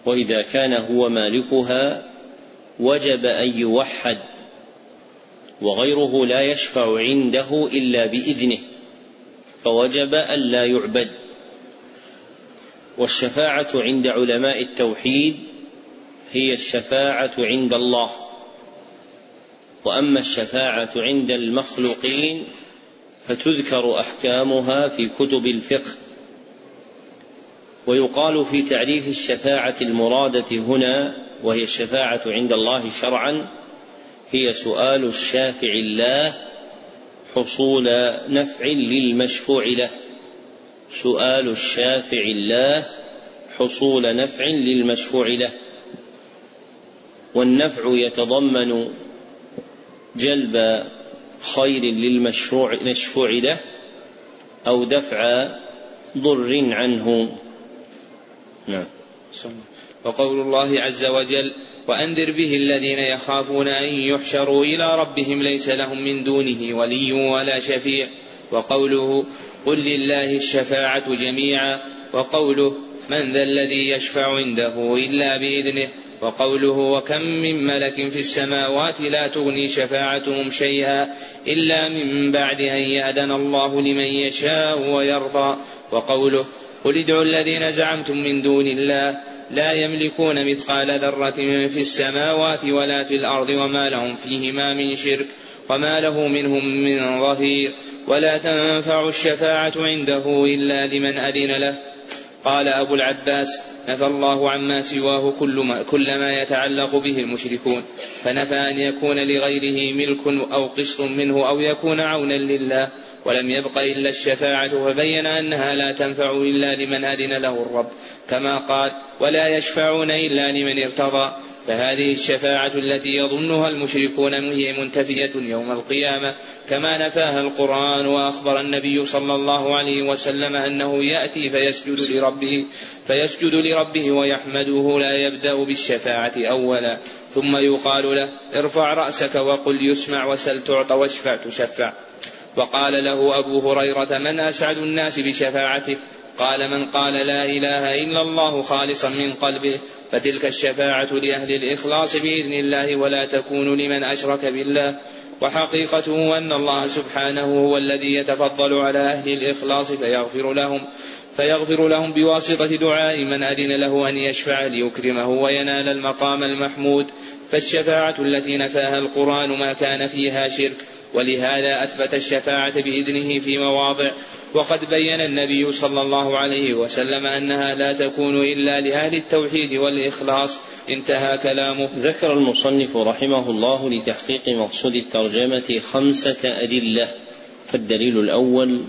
وإذا كان هو مالكها وجب أن يوحد وغيره لا يشفع عنده إلا بإذنه فوجب ألا يعبد. والشفاعة عند علماء التوحيد هي الشفاعة عند الله. وأما الشفاعة عند المخلوقين فتذكر أحكامها في كتب الفقه. ويقال في تعريف الشفاعة المرادة هنا وهي الشفاعة عند الله شرعا هي سؤال الشافع الله حصول نفع للمشفوع له. سؤال الشافع الله حصول نفع للمشفوع له. والنفع يتضمن جلب خير للمشفوع مشفوع له أو دفع ضر عنه. نعم. وقول الله عز وجل وأنذر به الذين يخافون أن يحشروا إلى ربهم ليس لهم من دونه ولي ولا شفيع. وقوله قل لله الشفاعة جميعا. وقوله من ذا الذي يشفع عنده إلا بإذنه؟ وقوله وكم من ملك في السماوات لا تغني شفاعتهم شيئا إلا من بعد أن يأذن الله لمن يشاء ويرضى. وقوله قل ادعوا الذين زعمتم من دون الله لا يملكون مثقال ذرة في السماوات ولا في الأرض وما لهم فيهما من شرك وما له منهم من ظهير. ولا تنفع الشفاعة عنده إلا لمن أذن له. قال أبو العباس نفى الله عما سواه كل ما, كل ما يتعلق به المشركون. فنفى أن يكون لغيره ملك أو قسط منه أو يكون عونا لله ولم يبق إلا الشفاعة فبين أنها لا تنفع إلا لمن أذن له الرب. كما قال ولا يشفعون إلا لمن ارتضى فهذه الشفاعة التي يظنها المشركون هي منتفية يوم القيامة كما نفاها القرآن وأخبر النبي صلى الله عليه وسلم أنه يأتي فيسجد لربه فيسجد لربه ويحمده لا يبدأ بالشفاعة أولا ثم يقال له ارفع رأسك وقل يسمع وسل تعطى واشفع تشفع. وقال له أبو هريرة من أسعد الناس بشفاعتك قال من قال لا إله إلا الله خالصا من قلبه فتلك الشفاعة لأهل الإخلاص بإذن الله ولا تكون لمن أشرك بالله. وحقيقته أن الله سبحانه هو الذي يتفضل على أهل الإخلاص فيغفر لهم فيغفر لهم بواسطة دعاء من أذن له أن يشفع ليكرمه وينال المقام المحمود. فالشفاعة التي نفاها القرآن ما كان فيها شرك ولهذا أثبت الشفاعة بإذنه في مواضع وقد بين النبي صلى الله عليه وسلم أنها لا تكون إلا لأهل التوحيد والإخلاص. انتهى كلامه. ذكر المصنف رحمه الله لتحقيق مقصود الترجمة خمسة أدلة فالدليل الأول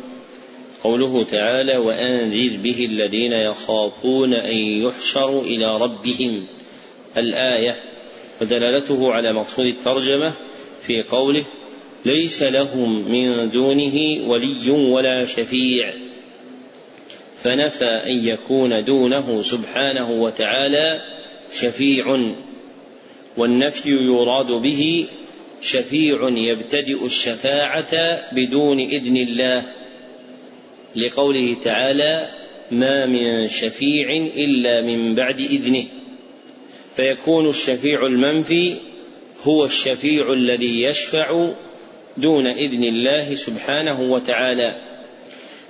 قوله تعالى وأنذر به الذين يخافون أن يحشروا إلى ربهم الآية ودلالته على مقصود الترجمة في قوله ليس لهم من دونه ولي ولا شفيع. فنفى أن يكون دونه سبحانه وتعالى شفيع والنفي يراد به شفيع يبتدئ الشفاعة بدون إذن الله. لقوله تعالى ما من شفيع إلا من بعد إذنه فيكون الشفيع المنفي هو الشفيع الذي يشفع دون إذن الله سبحانه وتعالى.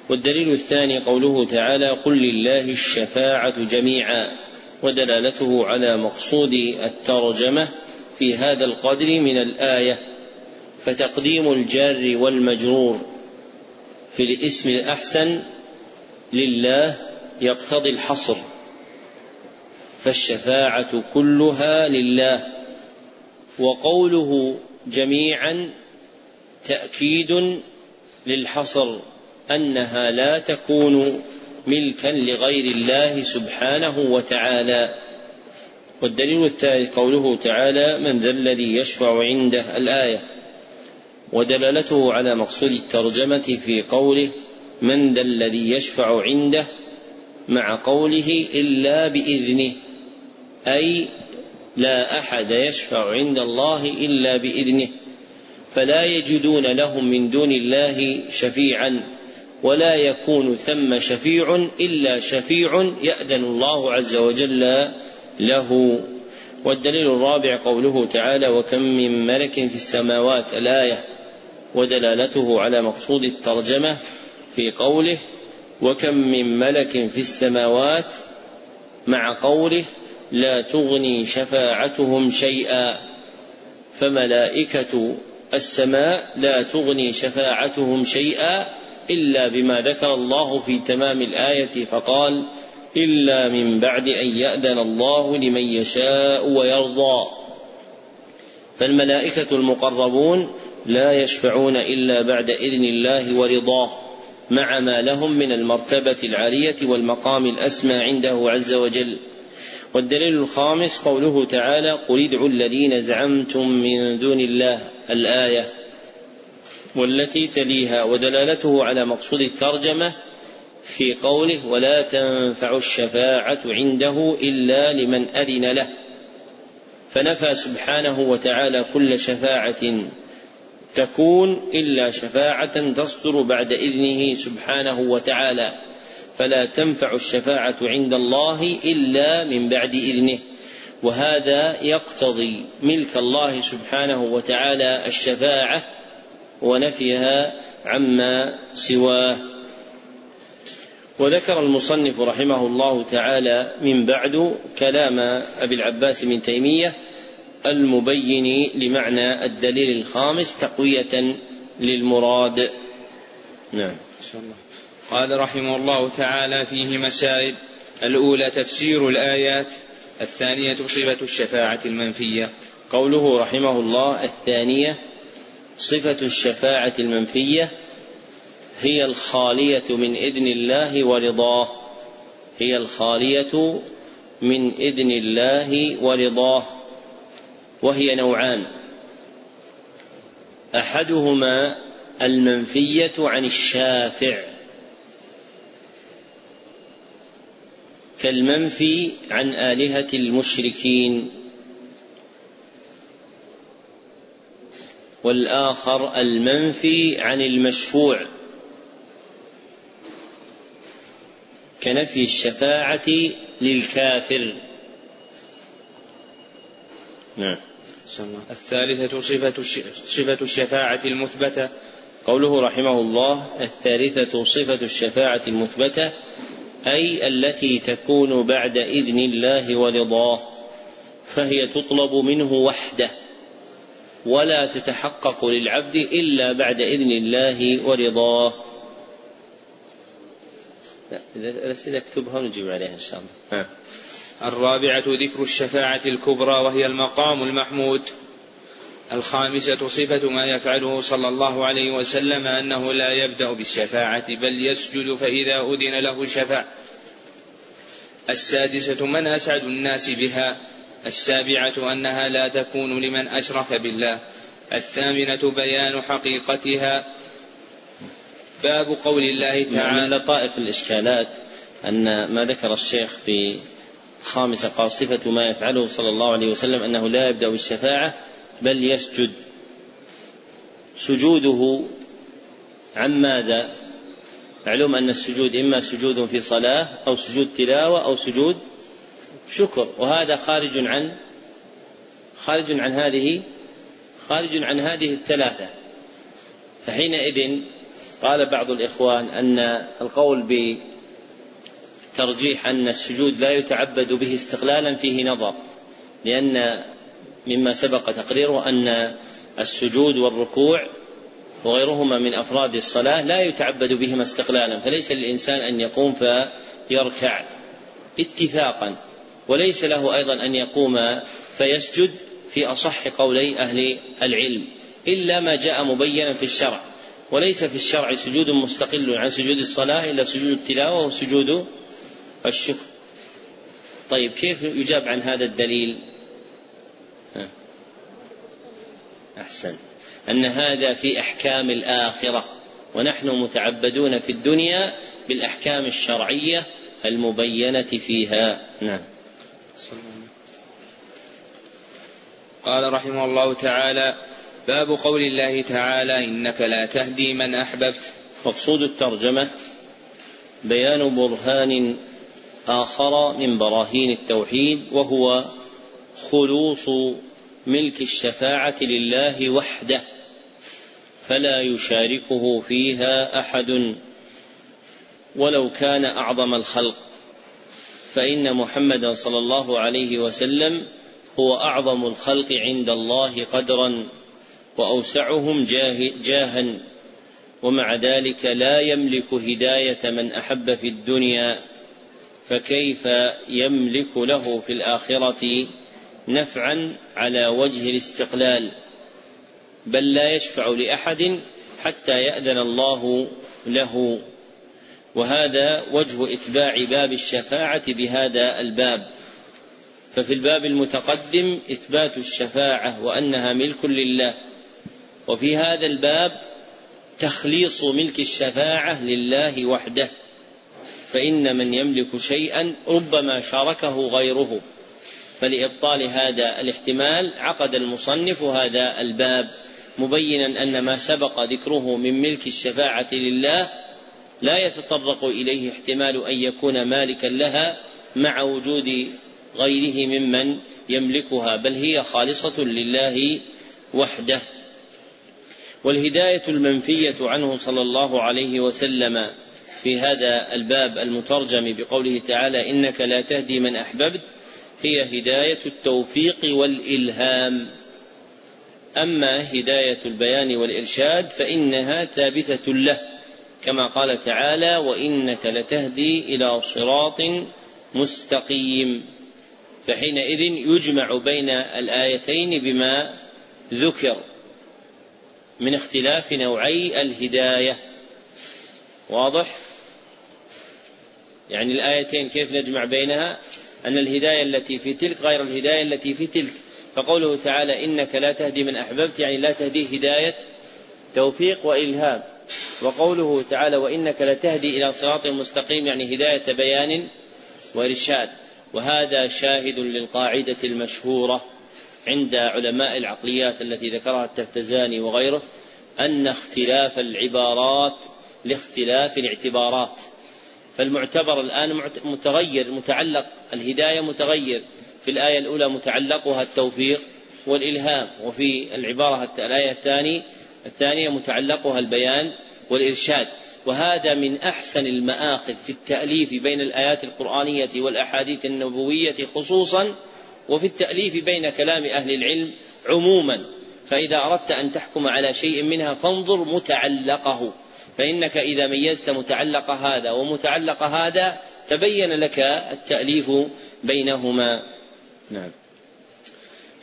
والدليل الثاني قوله تعالى قل لله الشفاعة جميعا ودلالته على مقصود الترجمة في هذا القدر من الآية فتقديم الجار والمجرور في الاسم الأحسن لله يقتضي الحصر فالشفاعة كلها لله وقوله جميعا تأكيد للحصر أنها لا تكون ملكا لغير الله سبحانه وتعالى. والدليل الثالث قوله تعالى من ذا الذي يشفع عنده الآية. ودلالته على مقصود الترجمة في قوله من ذا الذي يشفع عنده مع قوله إلا بإذنه أي لا أحد يشفع عند الله إلا بإذنه فلا يجدون لهم من دون الله شفيعا ولا يكون ثم شفيع إلا شفيع يأذن الله عز وجل له. والدليل الرابع قوله تعالى وكم من ملك في السماوات الآية ودلالته على مقصود الترجمة في قوله وكم من ملك في السماوات مع قوله لا تغني شفاعتهم شيئا فملائكة السماء لا تغني شفاعتهم شيئا إلا بما ذكر الله في تمام الآية فقال إلا من بعد أن يأذن الله لمن يشاء ويرضى. فالملائكة المقربون لا يشفعون إلا بعد إذن الله ورضاه مع ما لهم من المرتبة العالية والمقام الأسمى عنده عز وجل. والدليل الخامس قوله تعالى قل ادعوا الذين زعمتم من دون الله الآية والتي تليها ودلالته على مقصود الترجمة في قوله ولا تنفع الشفاعة عنده إلا لمن أذن له فنفى سبحانه وتعالى كل شفاعة تكون إلا شفاعة تصدر بعد إذنه سبحانه وتعالى فلا تنفع الشفاعة عند الله إلا من بعد إذنه. وهذا يقتضي ملك الله سبحانه وتعالى الشفاعة ونفيها عما سواه. وذكر المصنف رحمه الله تعالى من بعد كلام أبي العباس بن تيمية المبين لمعنى الدليل الخامس تقوية للمراد. نعم. قال رحمه الله تعالى فيه مسائل. الأولى تفسير الآيات الثانية صفة الشفاعة المنفية. قوله رحمه الله الثانية صفة الشفاعة المنفية هي الخالية من إذن الله ورضاه. هي الخالية من إذن الله ورضاه. وهي نوعان. أحدهما المنفية عن الشافع. كالمنفي عن آلهة المشركين. والآخر المنفي عن المشفوع. كنفي الشفاعة للكافر. نعم. الثالثة صفة صفة الشفاعة المثبتة. قوله رحمه الله الثالثة صفة الشفاعة المثبتة أي التي تكون بعد إذن الله ورضاه فهي تطلب منه وحده ولا تتحقق للعبد إلا بعد إذن الله ورضاه. إذا الأسئلة اكتبها ونجيب عليها إن شاء الله. ها. الرابعة ذكر الشفاعة الكبرى وهي المقام المحمود. الخامسة صفة ما يفعله صلى الله عليه وسلم أنه لا يبدأ بالشفاعة بل يسجد فإذا أذن له شفع. السادسة من أسعد الناس بها السابعة أنها لا تكون لمن أشرك بالله. الثامنة بيان حقيقتها. باب قول الله تعالى من لطائف الإشكالات أن ما ذكر الشيخ في خامسة قال صفة ما يفعله صلى الله عليه وسلم أنه لا يبدأ بالشفاعة بل يسجد سجوده عن ماذا؟ معلوم أن السجود إما سجود في صلاة أو سجود تلاوة أو سجود شكر وهذا خارج عن خارج عن هذه خارج عن هذه الثلاثة فحينئذ قال بعض الإخوان أن القول بترجيح أن السجود لا يتعبد به استقلالا فيه نظر لأن مما سبق تقريره أن السجود والركوع وغيرهما من أفراد الصلاة لا يتعبد بهما استقلالا فليس للإنسان أن يقوم فيركع اتفاقا وليس له أيضا أن يقوم فيسجد في أصح قولي أهل العلم إلا ما جاء مبينا في الشرع وليس في الشرع سجود مستقل عن سجود الصلاة إلا سجود التلاوة وسجود الشكر. طيب كيف يجاب عن هذا الدليل؟ أحسن. أن هذا في أحكام الآخرة. ونحن متعبدون في الدنيا بالأحكام الشرعية المبينة فيها. نعم. قال رحمه الله تعالى باب قول الله تعالى إنك لا تهدي من أحببت. مقصود الترجمة بيان برهان آخر من براهين التوحيد وهو خلوص ملك الشفاعة لله وحده فلا يشاركه فيها أحد. ولو كان أعظم الخلق فإن محمدا صلى الله عليه وسلم هو أعظم الخلق عند الله قدرا وأوسعهم جاها. ومع ذلك لا يملك هداية من أحب في الدنيا فكيف يملك له في الآخرة؟ نفعا على وجه الاستقلال بل لا يشفع لأحد حتى يأذن الله له. وهذا وجه إتباع باب الشفاعة بهذا الباب. ففي الباب المتقدم إثبات الشفاعة وأنها ملك لله. وفي هذا الباب تخليص ملك الشفاعة لله وحده. فإن من يملك شيئا ربما شاركه غيره. فلإبطال هذا الاحتمال عقد المصنف هذا الباب مبينا أن ما سبق ذكره من ملك الشفاعة لله لا يتطرق إليه احتمال أن يكون مالكا لها مع وجود غيره ممن يملكها بل هي خالصة لله وحده. والهداية المنفية عنه صلى الله عليه وسلم في هذا الباب المترجم بقوله تعالى إنك لا تهدي من أحببت هي هداية التوفيق والإلهام. أما هداية البيان والإرشاد فإنها ثابتة له كما قال تعالى وإنك لتهدي إلى صراط مستقيم فحينئذ يجمع بين الآيتين بما ذكر من اختلاف نوعي الهداية. واضح؟ يعني الآيتين كيف نجمع بينها؟ أن الهداية التي في تلك غير الهداية التي في تلك. فقوله تعالى إنك لا تهدي من أحببت يعني لا تهدي هداية توفيق وإلهام. وقوله تعالى وإنك لتهدي إلى صراط مستقيم يعني هداية بيان وإرشاد. وهذا شاهد للقاعدة المشهورة عند علماء العقليات التي ذكرها التفتزاني وغيره أن اختلاف العبارات لاختلاف الاعتبارات. فالمعتبر الآن متغير متعلق الهداية متغير. في الآية الأولى متعلقها التوفيق والإلهام وفي العبارة الآية الثانية الثانية متعلقها البيان والإرشاد. وهذا من أحسن المآخذ في التأليف بين الآيات القرآنية والأحاديث النبوية خصوصا وفي التأليف بين كلام أهل العلم عموما. فإذا أردت أن تحكم على شيء منها فانظر متعلقه. فإنك إذا ميزت متعلق هذا ومتعلق هذا تبين لك التأليف بينهما. نعم.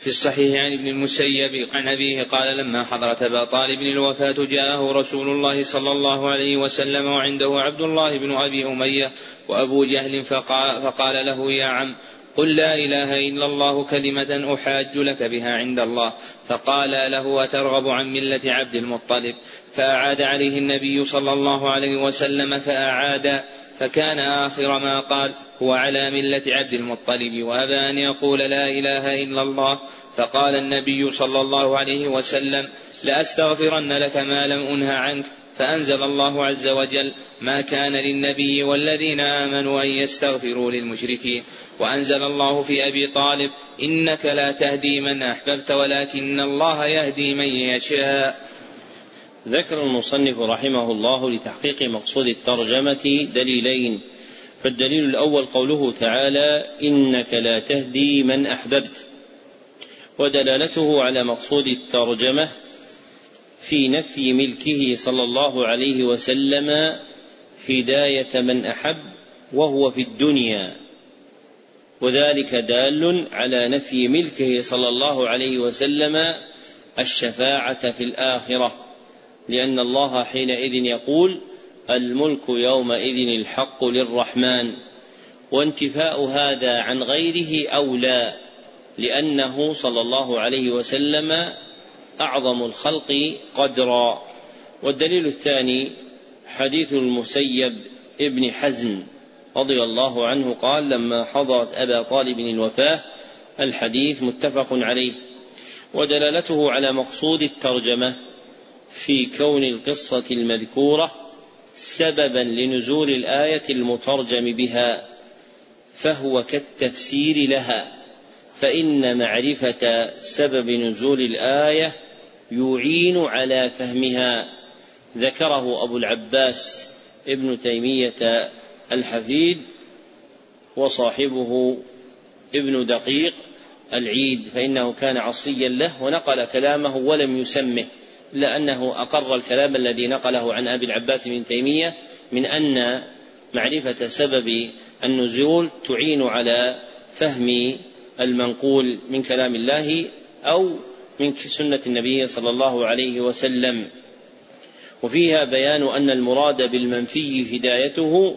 في الصحيح عن ابن المسيب عن أبيه قال لما حضرت أبا طالب الوفاة جاءه رسول الله صلى الله عليه وسلم وعنده عبد الله بن أبي أمية وأبو جهل فقال, فقال له يا عم قل لا إله إلا الله كلمة أحاج لك بها عند الله. فقال له أترغب عن ملة عبد المطلب؟ فأعاد عليه النبي صلى الله عليه وسلم فأعاد فكان آخر ما قال هو على ملة عبد المطلب. وأبى أن يقول لا إله إلا الله. فقال النبي صلى الله عليه وسلم لأستغفرن لك ما لم أنه عنك. فأنزل الله عز وجل ما كان للنبي والذين آمنوا أن يستغفروا للمشركين وأنزل الله في أبي طالب إنك لا تهدي من أحببت ولكن الله يهدي من يشاء. ذكر المصنف رحمه الله لتحقيق مقصود الترجمة دليلين. فالدليل الأول قوله تعالى إنك لا تهدي من أحببت. ودلالته على مقصود الترجمة في نفي ملكه صلى الله عليه وسلم هداية من أحب وهو في الدنيا. وذلك دال على نفي ملكه صلى الله عليه وسلم الشفاعة في الآخرة لأن الله حينئذ يقول الملك يومئذ الحق للرحمن وانتفاء هذا عن غيره أولى لأنه صلى الله عليه وسلم أعظم الخلق قدرا. والدليل الثاني حديث المسيب ابن حزن رضي الله عنه قال لما حضرت أبا طالب الوفاة الحديث متفق عليه. ودلالته على مقصود الترجمة في كون القصة المذكورة سببا لنزول الآية المترجم بها فهو كالتفسير لها. فإن معرفة سبب نزول الآية يعين على فهمها. ذكره أبو العباس ابن تيمية الحفيد وصاحبه ابن دقيق العيد فإنه كان عصيا له ونقل كلامه ولم يسمه إلا أنه أقر الكلام الذي نقله عن أبي العباس بن تيمية من أن معرفة سبب النزول تعين على فهم المنقول من كلام الله أو من سنة النبي صلى الله عليه وسلم. وفيها بيان أن المراد بالمنفي هدايته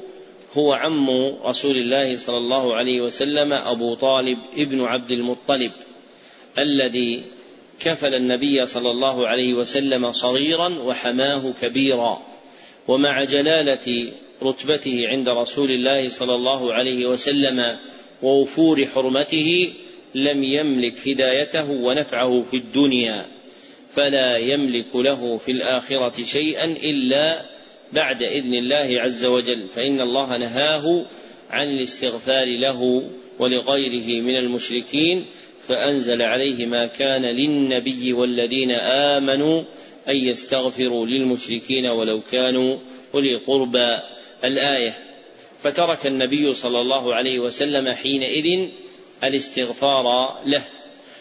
هو عم رسول الله صلى الله عليه وسلم أبو طالب ابن عبد المطلب الذي كفل النبي صلى الله عليه وسلم صغيرا وحماه كبيرا. ومع جلالة رتبته عند رسول الله صلى الله عليه وسلم ووفور حرمته لم يملك هدايته ونفعه في الدنيا فلا يملك له في الآخرة شيئا إلا بعد إذن الله عز وجل. فإن الله نهاه عن الاستغفار له ولغيره من المشركين فأنزل عليه ما كان للنبي والذين آمنوا أن يستغفروا للمشركين ولو كانوا أولي قربى. الآية فترك النبي صلى الله عليه وسلم حينئذ الاستغفار له.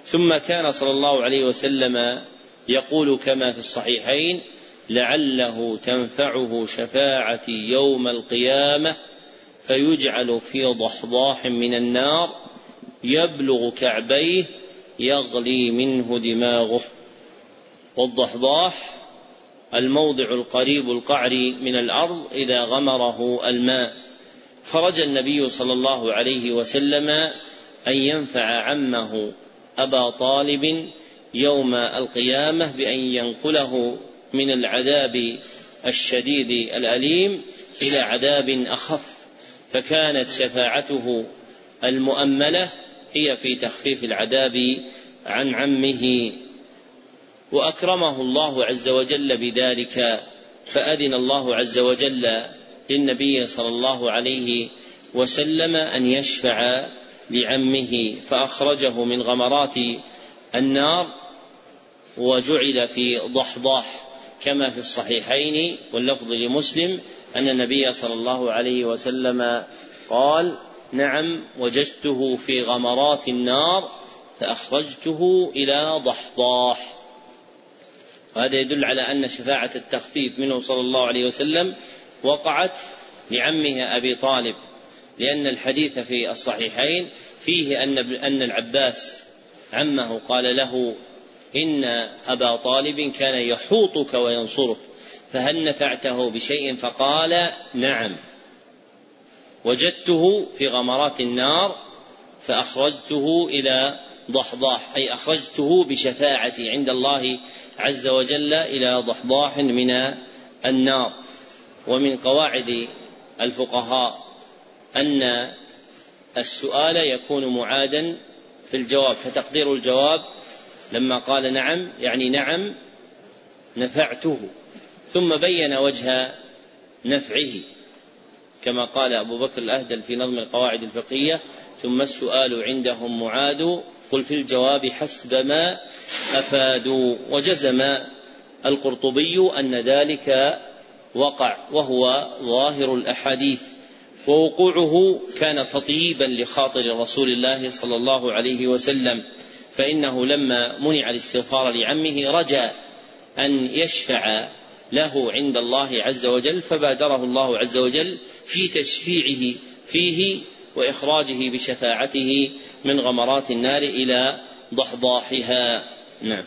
ثم كان صلى الله عليه وسلم يقول كما في الصحيحين لعله تنفعه شفاعتي يوم القيامة فيجعل في ضحضاح من النار يبلغ كعبيه يغلي منه دماغه. والضحضاح الموضع القريب القعر من الأرض إذا غمره الماء. فرجى النبي صلى الله عليه وسلم أن ينفع عمه أبا طالب يوم القيامة بأن ينقله من العذاب الشديد الأليم إلى عذاب أخف فكانت شفاعته المؤملة هي في تخفيف العذاب عن عمه. وأكرمه الله عز وجل بذلك فأذن الله عز وجل للنبي صلى الله عليه وسلم أن يشفع لعمه فأخرجه من غمرات النار وجعل في ضحضاح كما في الصحيحين واللفظ لمسلم أن النبي صلى الله عليه وسلم قال نعم وجدته في غمرات النار فأخرجته إلى ضحضاح. وهذا يدل على أن شفاعة التخفيف منه صلى الله عليه وسلم وقعت لعمه أبي طالب لأن الحديث في الصحيحين فيه أن أن العباس عمه قال له إن أبا طالب كان يحوطك وينصرك فهل نفعته بشيء؟ فقال نعم. وجدته في غمرات النار فأخرجته إلى ضحضاح أي أخرجته بشفاعتي عند الله عز وجل إلى ضحضاح من النار. ومن قواعد الفقهاء أن السؤال يكون معادا في الجواب فتقدير الجواب لما قال نعم يعني نعم نفعته ثم بين وجه نفعه كما قال أبو بكر الأهدل في نظم القواعد الفقهية ثم السؤال عندهم معاد قل في الجواب حسب ما أفادوا وجزم القرطبي أن ذلك وقع وهو ظاهر الأحاديث. ووقوعه كان تطييبا لخاطر رسول الله صلى الله عليه وسلم. فإنه لما منع الاستغفار لعمه رجا أن يشفع له عند الله عز وجل فبادره الله عز وجل في تشفيعه فيه وإخراجه بشفاعته من غمرات النار إلى ضحضاحها. نعم.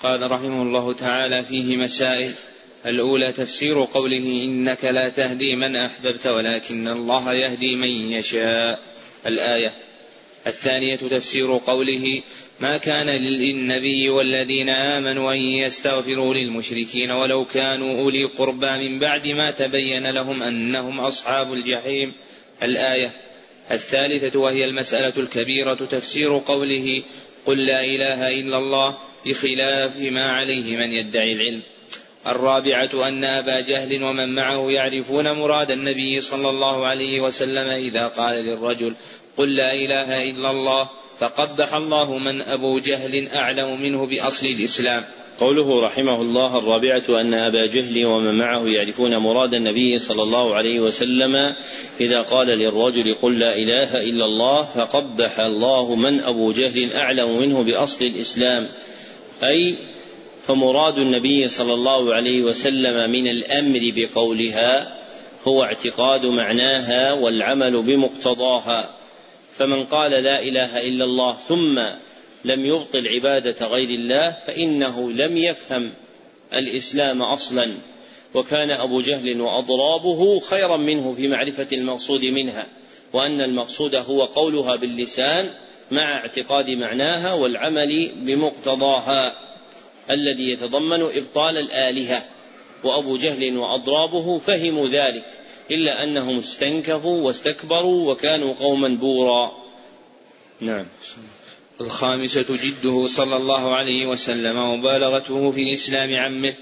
قال رحمه الله تعالى فيه مسائل الأولى تفسير قوله إنك لا تهدي من أحببت ولكن الله يهدي من يشاء الآية. الثانية تفسير قوله ما كان للنبي والذين آمنوا أن يستغفروا للمشركين ولو كانوا أولي قربى من بعد ما تبين لهم أنهم أصحاب الجحيم الآية. الثالثة وهي المسألة الكبيرة تفسير قوله قل لا إله إلا الله بخلاف ما عليه من يدعي العلم. الرابعة أن أبا جهل ومن معه يعرفون مراد النبي صلى الله عليه وسلم إذا قال للرجل قل لا إله إلا الله فقبح الله من أبو جهل أعلم منه بأصل الإسلام. قوله رحمه الله الرابعة أن أبا جهل ومن معه يعرفون مراد النبي صلى الله عليه وسلم إذا قال للرجل قل لا إله إلا الله فقبح الله من أبو جهل أعلم منه بأصل الإسلام. أي فمراد النبي صلى الله عليه وسلم من الأمر بقولها هو اعتقاد معناها والعمل بمقتضاها. فمن قال لا إله إلا الله ثم لم يبطل عبادة غير الله فإنه لم يفهم الإسلام أصلا. وكان أبو جهل وأضرابه خيرا منه في معرفة المقصود منها وأن المقصود هو قولها باللسان مع اعتقاد معناها والعمل بمقتضاها. الذي يتضمن إبطال الآلهة وأبو جهل وأضرابه فهموا ذلك إلا أنهم استنكفوا واستكبروا وكانوا قوما بورا. نعم. الخامسة جده صلى الله عليه وسلم ومبالغته في إسلام عمه.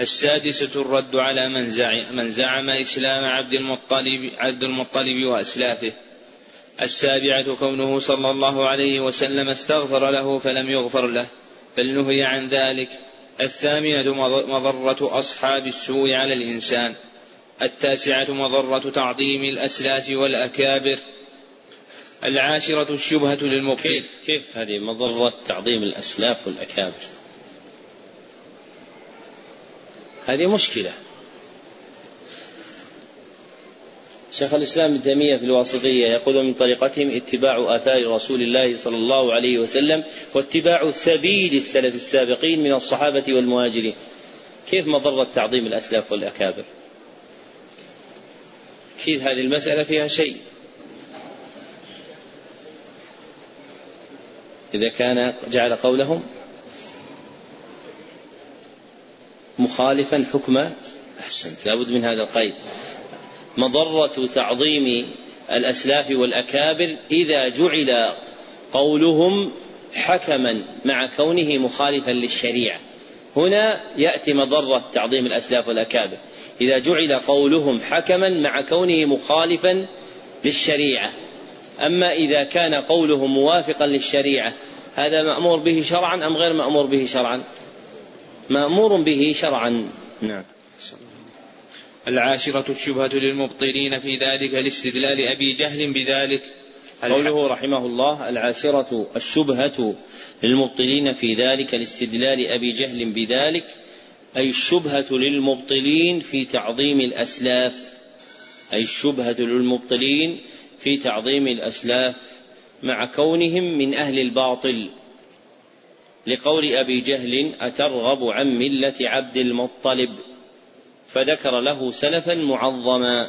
السادسة الرد على من زعم, من زعم إسلام عبد المطلب عبد المطلب وأسلافه. السابعة كونه صلى الله عليه وسلم استغفر له فلم يغفر له. بل نهي عن ذلك. الثامنة مضرة أصحاب السوء على الإنسان. التاسعة مضرة تعظيم الأسلاف والأكابر. العاشرة الشبهة للمبطل كيف, كيف هذه مضرة تعظيم الأسلاف والأكابر؟ هذه مشكلة. شيخ الإسلام ابن تيمية في الواسطية يقول من طريقتهم اتباع آثار رسول الله صلى الله عليه وسلم واتباع سبيل السلف السابقين من الصحابة والمهاجرين. كيف مضرة تعظيم الأسلاف والأكابر؟ أكيد هذه المسألة فيها شيء؟ إذا كان جعل قولهم مخالفا حكم أحسنت لابد من هذا القيد. مضرة تعظيم الأسلاف والأكابر إذا جعل قولهم حكما مع كونه مخالفا للشريعة. هنا يأتي مضرة تعظيم الأسلاف والأكابر. إذا جعل قولهم حكما مع كونه مخالفا للشريعة. أما إذا كان قولهم موافقا للشريعة هذا مأمور به شرعا أم غير مأمور به شرعا؟ مأمور به شرعا. نعم. العاشرة الشبهة للمبطلين في ذلك لاستدلال أبي جهل بذلك. قوله رحمه الله العاشرة الشبهة للمبطلين في ذلك لاستدلال أبي جهل بذلك أي الشبهة للمبطلين في تعظيم الأسلاف. أي الشبهة للمبطلين في تعظيم الأسلاف مع كونهم من أهل الباطل. لقول أبي جهل أترغب عن ملة عبد المطلب. فذكر له سلفا معظما.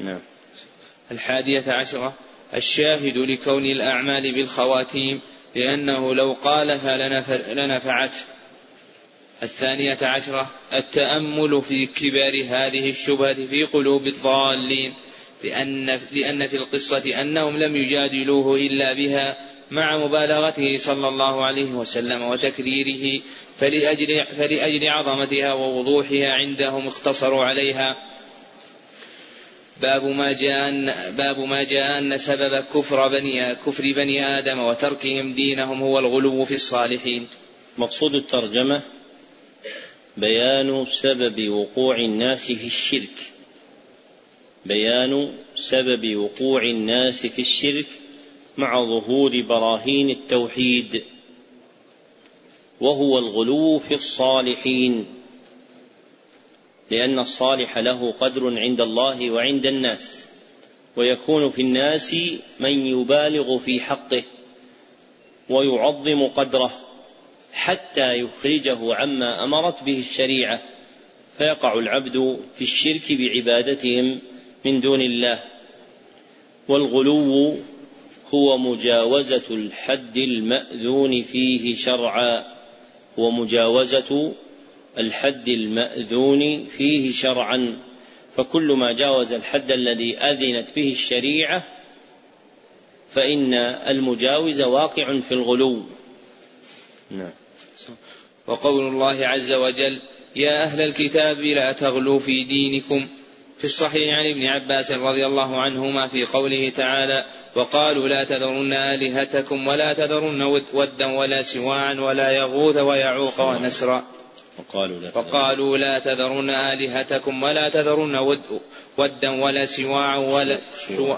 نعم. الحادية عشرة. الشاهد لكون الأعمال بالخواتيم لأنه لو قالها لنفعته الثانية عشرة. التأمل في كبار هذه الشبهة في قلوب الضالين لأن, لأن في القصة أنهم لم يجادلوه إلا بها. مع مبالغته صلى الله عليه وسلم وتكريره فلأجل, فلأجل عظمتها ووضوحها عندهم اقتصروا عليها باب ما جاء أن باب ما جاء أن سبب كفر بني كفر بني آدم وتركهم دينهم هو الغلو في الصالحين. مقصود الترجمة بيان سبب وقوع الناس في الشرك. بيان سبب وقوع الناس في الشرك مع ظهور براهين التوحيد وهو الغلو في الصالحين لأن الصالح له قدر عند الله وعند الناس ويكون في الناس من يبالغ في حقه ويعظم قدره حتى يخرجه عما أمرت به الشريعة فيقع العبد في الشرك بعبادتهم من دون الله. والغلو هو مجاوزة الحد المأذون فيه شرعا. ومجاوزة الحد المأذون فيه شرعا. فكل ما جاوز الحد الذي أذنت به الشريعة فإن المجاوز واقع في الغلو. نعم. وقول الله عز وجل يا أهل الكتاب لا تغلوا في دينكم. في الصحيح عن ابن عباس رضي الله عنهما في قوله تعالى وقالوا لا تذرن آلهتكم ولا تذرن ودا ولا سواعا ولا يغوث ويعوق ونسرا. وقالوا لا, وقالوا لا تذرن آلهتكم ولا تذرن ود ودا ولا سواعا ولا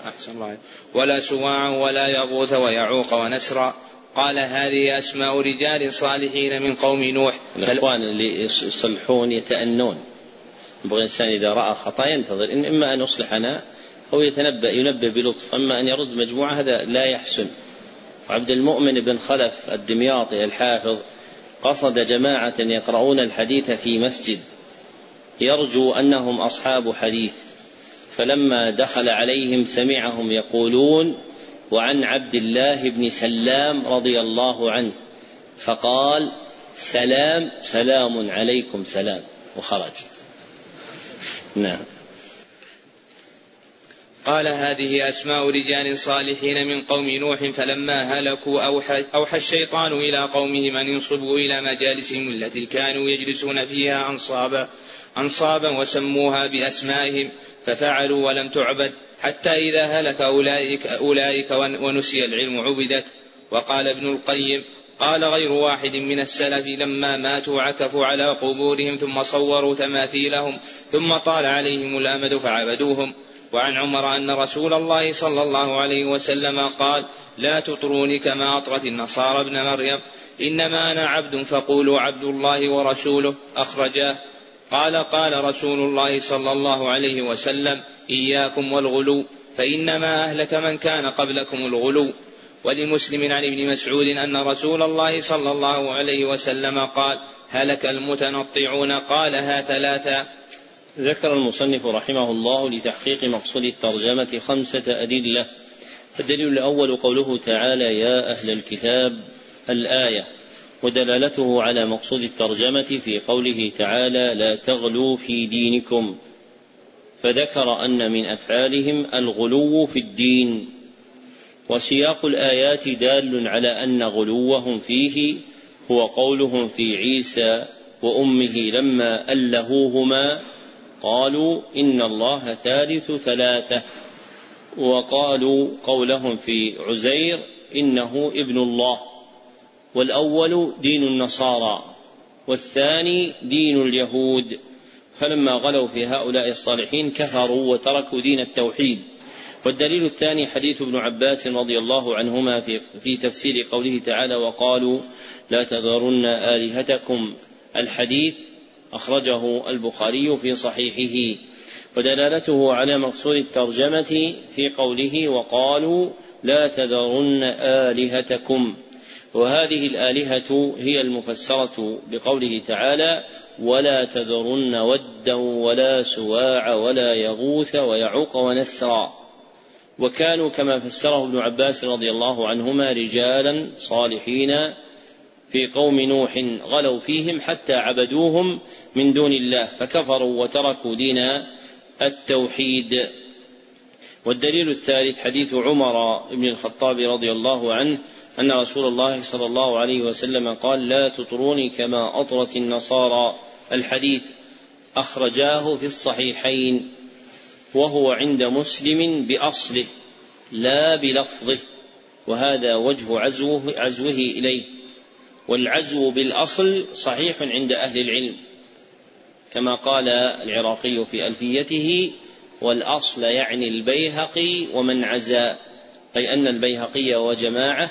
أحسن ولا سواعا ولا يغوث ويعوق ونسرا. قال هذه أسماء رجال صالحين من قوم نوح. الإخوان اللي يصلحون يتأنون. ينبغي الإنسان إذا رأى خطأ ينتظر. إن إما أن يصلح أنا أو يتنبأ ينبه بلطف. أما أن يرد مجموعة هذا لا يحسن. عبد المؤمن بن خلف الدمياطي الحافظ قصد جماعة يقرؤون الحديث في مسجد. يرجو أنهم أصحاب حديث. فلما دخل عليهم سمعهم يقولون وعن عبد الله بن سلام رضي الله عنه فقال سلام سلام عليكم سلام وخرج. نعم. قال هذه أسماء رجال صالحين من قوم نوح فلما هلكوا أوحى, أوحى الشيطان إلى قومهم أن ينصبوا إلى مجالسهم التي كانوا يجلسون فيها أنصابا أنصابا وسموها بأسمائهم ففعلوا ولم تعبد. حتى إذا هلك أولئك, أولئك ونسي العلم عبدت. وقال ابن القيم قال غير واحد من السلف لما ماتوا عكفوا على قبورهم ثم صوروا تماثيلهم ثم طال عليهم الأمد فعبدوهم. وعن عمر أن رسول الله صلى الله عليه وسلم قال لا تطروني كما أطرت النصارى ابن مريم إنما أنا عبد فقولوا عبد الله ورسوله. أخرجاه. قال قال رسول الله صلى الله عليه وسلم إياكم والغلو فإنما أهلك من كان قبلكم الغلو. ولمسلم عن ابن مسعود أن رسول الله صلى الله عليه وسلم قال هلك المتنطعون. قالها ثلاثا ذكر المصنف رحمه الله لتحقيق مقصود الترجمة خمسة أدلة. الدليل الأول قوله تعالى يا أهل الكتاب الآية ودلالته على مقصود الترجمة في قوله تعالى لا تغلوا في دينكم فذكر أن من أفعالهم الغلو في الدين. وسياق الآيات دال على أن غلوهم فيه هو قولهم في عيسى وأمه لما ألهوهما قالوا إن الله ثالث ثلاثة. وقالوا قولهم في عزير إنه ابن الله. والأول دين النصارى والثاني دين اليهود. فلما غلوا في هؤلاء الصالحين كفروا وتركوا دين التوحيد. والدليل الثاني حديث ابن عباس رضي الله عنهما في, في تفسير قوله تعالى وقالوا لا تذرن آلهتكم. الحديث أخرجه البخاري في صحيحه ودلالته على مقصود الترجمة في قوله وقالوا لا تذرن آلهتكم وهذه الآلهة هي المفسرة بقوله تعالى ولا تذرن ودا ولا سواع ولا يغوث ويعوق ونسرا وكانوا كما فسره ابن عباس رضي الله عنهما رجالا صالحين في قوم نوح غلوا فيهم حتى عبدوهم من دون الله فكفروا وتركوا دين التوحيد. والدليل الثالث حديث عمر بن الخطاب رضي الله عنه أن رسول الله صلى الله عليه وسلم قال لا تطروني كما أطرت النصارى. الحديث أخرجاه في الصحيحين وهو عند مسلم بأصله لا بلفظه وهذا وجه عزوه, عزوه إليه. والعزو بالأصل صحيح عند أهل العلم كما قال العراقي في ألفيته والأصل يعني البيهقي ومن عزا أي أن البيهقي وجماعة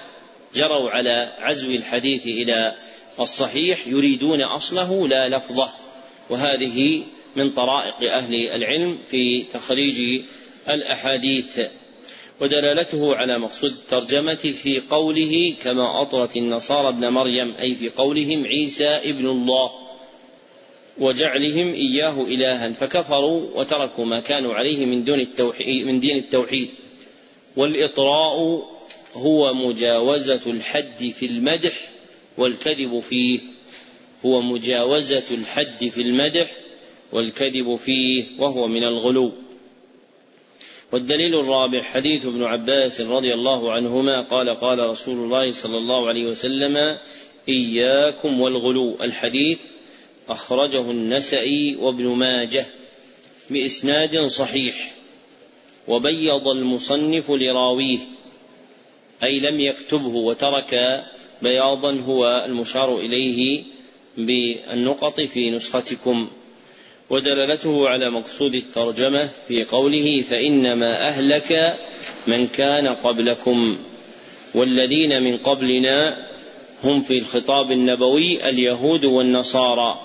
جروا على عزو الحديث إلى الصحيح يريدون أصله لا لفظه وهذه من طرائق أهل العلم في تخريج الأحاديث. ودلالته على مقصود الترجمة في قوله كما أطرت النصارى ابن مريم أي في قولهم عيسى ابن الله وجعلهم إياه إلها فكفروا وتركوا ما كانوا عليه من دون التوحيد من دين التوحيد. والإطراء هو مجاوزة الحد في المدح والكذب فيه. هو مجاوزة الحد في المدح والكذب فيه وهو من الغلو. والدليل الرابع حديث ابن عباس رضي الله عنهما قال قال رسول الله صلى الله عليه وسلم إياكم والغلو. الحديث أخرجه النسائي وابن ماجه بإسناد صحيح وبيض المصنف لراويه أي لم يكتبه وترك بياضا هو المشار إليه بالنقط في نسختكم. ودلالته على مقصود الترجمة في قوله فإنما أهلك من كان قبلكم والذين من قبلنا هم في الخطاب النبوي اليهود والنصارى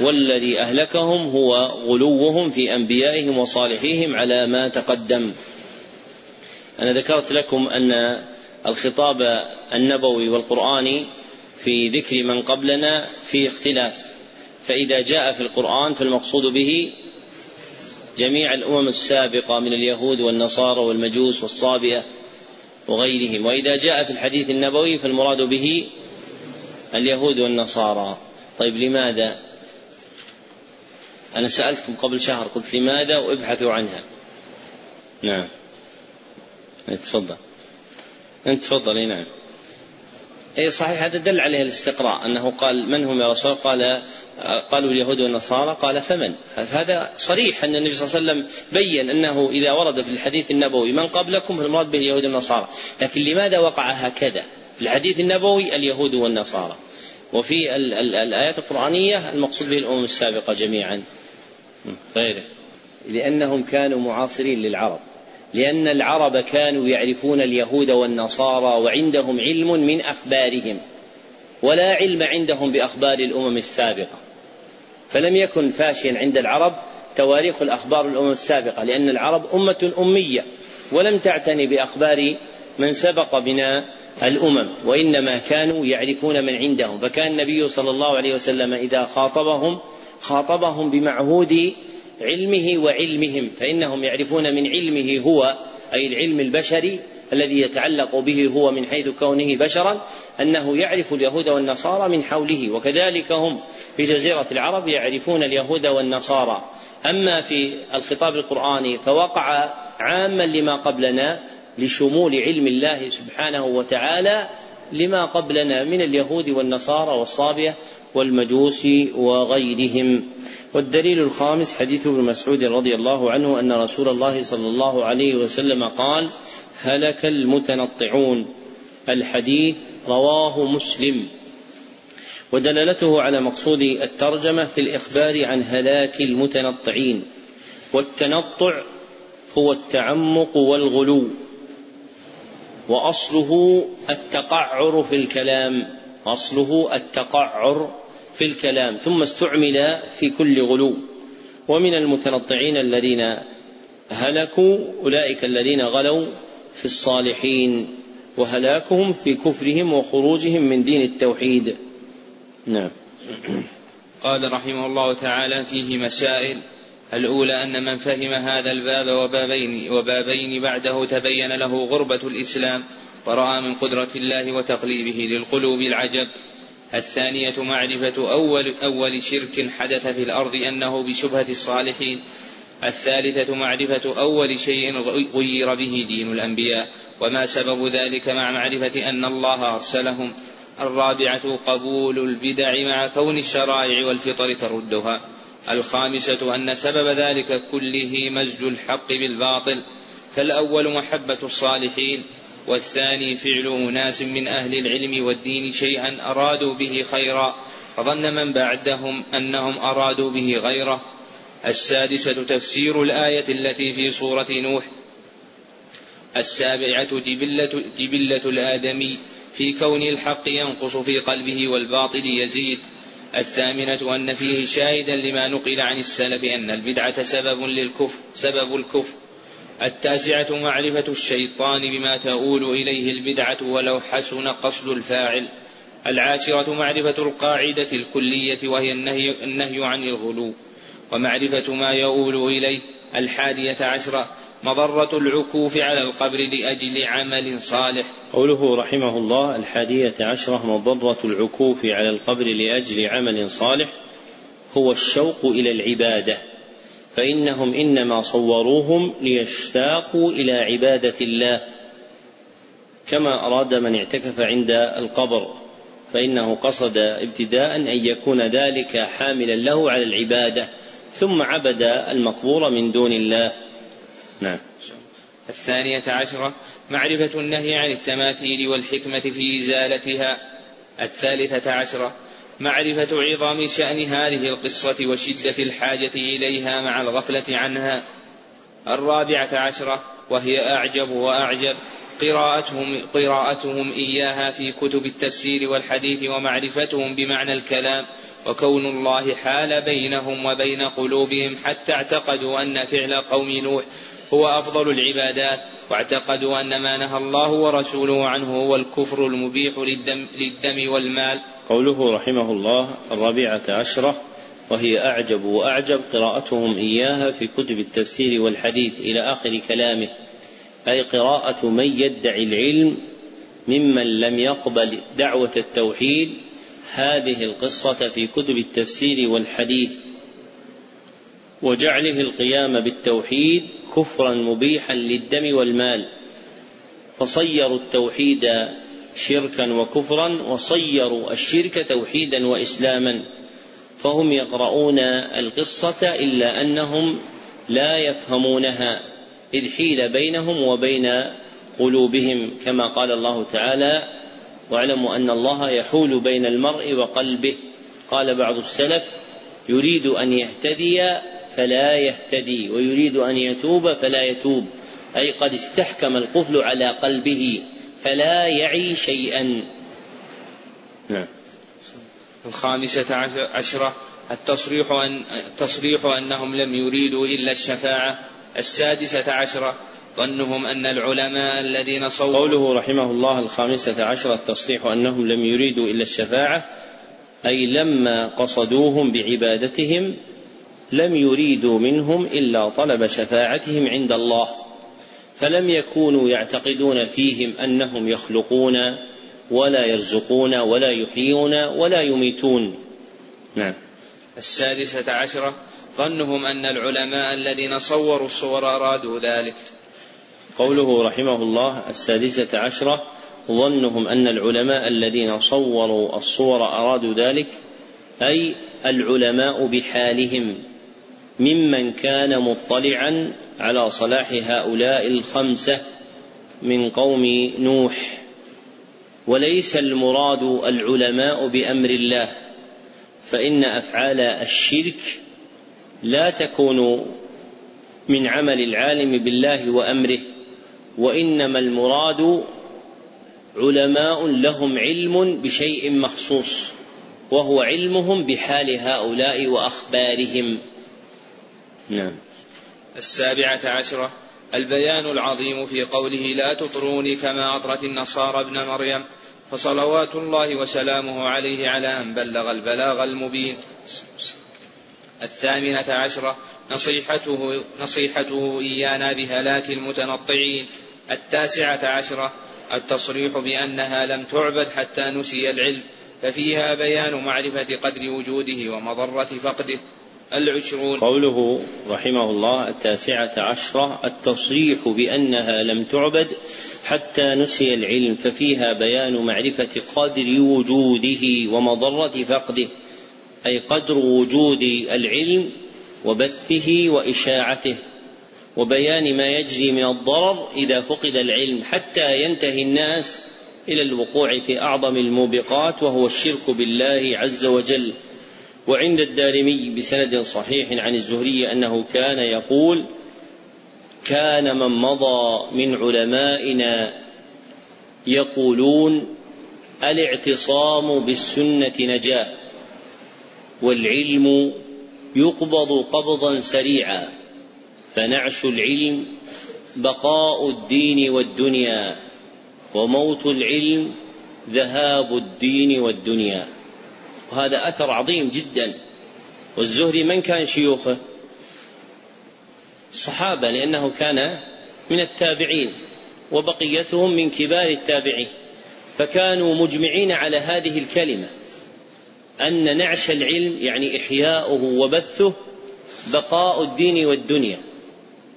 والذي أهلكهم هو غلوهم في أنبيائهم وصالحيهم على ما تقدم. أنا ذكرت لكم أن الخطاب النبوي والقرآني في ذكر من قبلنا في اختلاف. فإذا جاء في القرآن فالمقصود به جميع الأمم السابقة من اليهود والنصارى والمجوس والصابئة وغيرهم. وإذا جاء في الحديث النبوي فالمراد به اليهود والنصارى. طيب لماذا؟ أنا سألتكم قبل شهر قلت لماذا وابحثوا عنها؟ نعم. تفضل. أنت تفضل. نعم. اي صحيح هذا دل عليه الاستقراء أنه قال من هم يا رسول الله؟ قال قالوا اليهود والنصارى قال فمن؟ هذا صريح أن النبي صلى الله عليه وسلم بين أنه إذا ورد في الحديث النبوي من قبلكم؟ فالمراد به اليهود والنصارى. لكن لماذا وقع هكذا؟ في الحديث النبوي اليهود والنصارى. وفي الآيات القرآنية المقصود به الأمم السابقة جميعا. غيره. لأنهم كانوا معاصرين للعرب. لأن العرب كانوا يعرفون اليهود والنصارى وعندهم علم من أخبارهم ولا علم عندهم بأخبار الأمم السابقة. فلم يكن فاشيا عند العرب تواريخ الأخبار الأمم السابقة لأن العرب أمة أمية ولم تعتني بأخبار من سبق بنا الأمم وإنما كانوا يعرفون من عندهم. فكان النبي صلى الله عليه وسلم إذا خاطبهم خاطبهم بمعهود علمه وعلمهم فإنهم يعرفون من علمه هو أي العلم البشري الذي يتعلق به هو من حيث كونه بشرا أنه يعرف اليهود والنصارى من حوله وكذلك هم في جزيرة العرب يعرفون اليهود والنصارى. أما في الخطاب القرآني فوقع عاما لما قبلنا لشمول علم الله سبحانه وتعالى لما قبلنا من اليهود والنصارى والصابية والمجوس وغيرهم. والدليل الخامس حديث ابن مسعود رضي الله عنه أن رسول الله صلى الله عليه وسلم قال هلك المتنطعون. الحديث رواه مسلم. ودلالته على مقصود الترجمة في الإخبار عن هلاك المتنطعين. والتنطع هو التعمق والغلو. وأصله التقعر في الكلام. أصله التقعر في الكلام ثم استعمل في كل غلو. ومن المتنطعين الذين هلكوا أولئك الذين غلوا في الصالحين وهلاكهم في كفرهم وخروجهم من دين التوحيد. نعم. قال رحمه الله تعالى فيه مسائل. الأولى أن من فهم هذا الباب وبابين وبابين بعده تبين له غربة الإسلام ورأى من قدرة الله وتقليبه للقلوب العجب. الثانية معرفة أول أول شرك حدث في الأرض أنه بشبهة الصالحين. الثالثة معرفة أول شيء غير به دين الأنبياء. وما سبب ذلك مع معرفة أن الله أرسلهم. الرابعة قبول البدع مع كون الشرائع والفطر تردها. الخامسة أن سبب ذلك كله مزج الحق بالباطل. فالأول محبة الصالحين. والثاني فعل أناس من أهل العلم والدين شيئا أرادوا به خيرا فظن من بعدهم أنهم أرادوا به غيره. السادسة تفسير الآية التي في سورة نوح. السابعة جبلة, جبلة الآدمي في كون الحق ينقص في قلبه والباطل يزيد. الثامنة أن فيه شاهدا لما نقل عن السلف أن البدعة سبب للكفر سبب الكفر. التاسعة معرفة الشيطان بما تؤول إليه البدعة ولو حسن قصد الفاعل. العاشرة معرفة القاعدة الكلية وهي النهي, النهي عن الغلو. ومعرفة ما يؤول إليه الحادية عشرة مضرة العكوف على القبر لأجل عمل صالح. قوله رحمه الله الحادية عشرة مضرة العكوف على القبر لأجل عمل صالح هو الشوق إلى العبادة. فإنهم إنما صوروهم ليشتاقوا إلى عبادة الله. كما أراد من اعتكف عند القبر فإنه قصد ابتداء أن يكون ذلك حاملا له على العبادة ثم عبد المقبور من دون الله. نعم. الثانية عشرة معرفة النهي عن التماثيل والحكمة في إزالتها. الثالثة عشرة معرفة عظام شأن هذه القصة وشدة الحاجة إليها مع الغفلة عنها. الرابعة عشرة وهي أعجب وأعجب. قراءتهم قراءتهم إياها في كتب التفسير والحديث ومعرفتهم بمعنى الكلام. وكون الله حال بينهم وبين قلوبهم حتى اعتقدوا أن فعل قوم نوح هو أفضل العبادات واعتقدوا أن ما نهى الله ورسوله عنه هو الكفر المبيح للدم, للدم والمال. قوله رحمه الله الرابعة عشرة وهي أعجب وأعجب قراءتهم إياها في كتب التفسير والحديث إلى آخر كلامه أي قراءة من يدعي العلم ممن لم يقبل دعوة التوحيد. هذه القصة في كتب التفسير والحديث. وجعله القيام بالتوحيد كفرا مبيحا للدم والمال. فصيروا التوحيد شركا وكفرا وصيروا الشرك توحيدا واسلاما. فهم يقرؤون القصة إلا أنهم لا يفهمونها إذ حيل بينهم وبين قلوبهم كما قال الله تعالى واعلموا أن الله يحول بين المرء وقلبه. قال بعض السلف يريد أن يهتدي فلا يهتدي ويريد أن يتوب فلا يتوب. أي قد استحكم القفل على قلبه فلا يعي شيئا. نعم. الخامسة عشرة التصريح أن التصريح أنهم لم يريدوا إلا الشفاعة. السادسة عشرة ظنهم أن العلماء الذين صوروا قوله رحمه الله الخامسة عشرة التصريح أنهم لم يريدوا إلا الشفاعة أي لما قصدوهم بعبادتهم لم يريدوا منهم إلا طلب شفاعتهم عند الله فلم يكونوا يعتقدون فيهم أنهم يخلقون ولا يرزقون ولا يحيون ولا يميتون. نعم. السادسة عشرة ظنهم أن العلماء الذين صوروا الصور أرادوا ذلك. قوله رحمه الله السادسة عشرة ظنهم أن العلماء الذين صوروا الصور أرادوا ذلك أي العلماء بحالهم. ممن كان مطلعا على صلاح هؤلاء الخمسة من قوم نوح. وليس المراد العلماء بأمر الله فإن أفعال الشرك لا تكون من عمل العالم بالله وأمره وإنما المراد علماء لهم علم بشيء مخصوص وهو علمهم بحال هؤلاء وأخبارهم. نعم. السابعة عشرة البيان العظيم في قوله لا تطروني كما أطرت النصارى ابن مريم فصلوات الله وسلامه عليه على أن بلغ البلاغ المبين. الثامنة عشرة نصيحته نصيحته إيانا بهلاك المتنطعين. التاسعة عشرة التصريح بأنها لم تعبد حتى نسي العلم ففيها بيان معرفة قدر وجوده ومضرة فقده. العشرون. قوله رحمه الله التاسعة عشرة التصريح بأنها لم تعبد حتى نسي العلم ففيها بيان معرفة قدر وجوده ومضرة فقده أي قدر وجود العلم وبثه وإشاعته وبيان ما يجري من الضرر إذا فقد العلم حتى ينتهي الناس إلى الوقوع في أعظم الموبقات وهو الشرك بالله عز وجل. وعند الدارمي بسند صحيح عن الزهري أنه كان يقول كان من مضى من علمائنا يقولون الاعتصام بالسنة نجاة والعلم يقبض قبضا سريعا فنعش العلم بقاء الدين والدنيا وموت العلم ذهاب الدين والدنيا. وهذا أثر عظيم جدا. والزهري من كان شيوخه؟ الصحابة لأنه كان من التابعين وبقيتهم من كبار التابعين. فكانوا مجمعين على هذه الكلمة أن نعش العلم يعني إحياؤه وبثه بقاء الدين والدنيا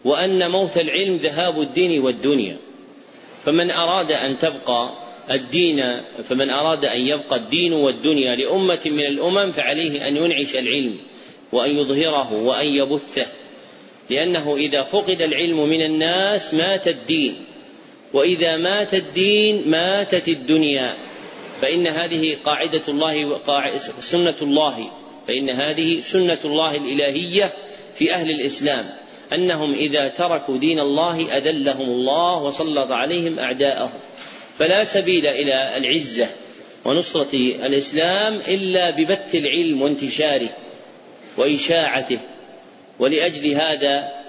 وأن موت العلم ذهاب الدين والدنيا. فمن أراد أن تبقى الدين فمن أراد أن يبقى الدين والدنيا لأمة من الأمم فعليه أن ينعش العلم وأن يظهره وأن يبثه. لأنه إذا فقد العلم من الناس مات الدين وإذا مات الدين ماتت الدنيا. فإن هذه قاعدة الله سنة الله. فإن هذه سنة الله الإلهية في أهل الإسلام. أنهم إذا تركوا دين الله أذلهم الله وسلط عليهم أعداءهم. فلا سبيل إلى العزة ونصرة الإسلام إلا ببث العلم وانتشاره وإشاعته. ولأجل هذا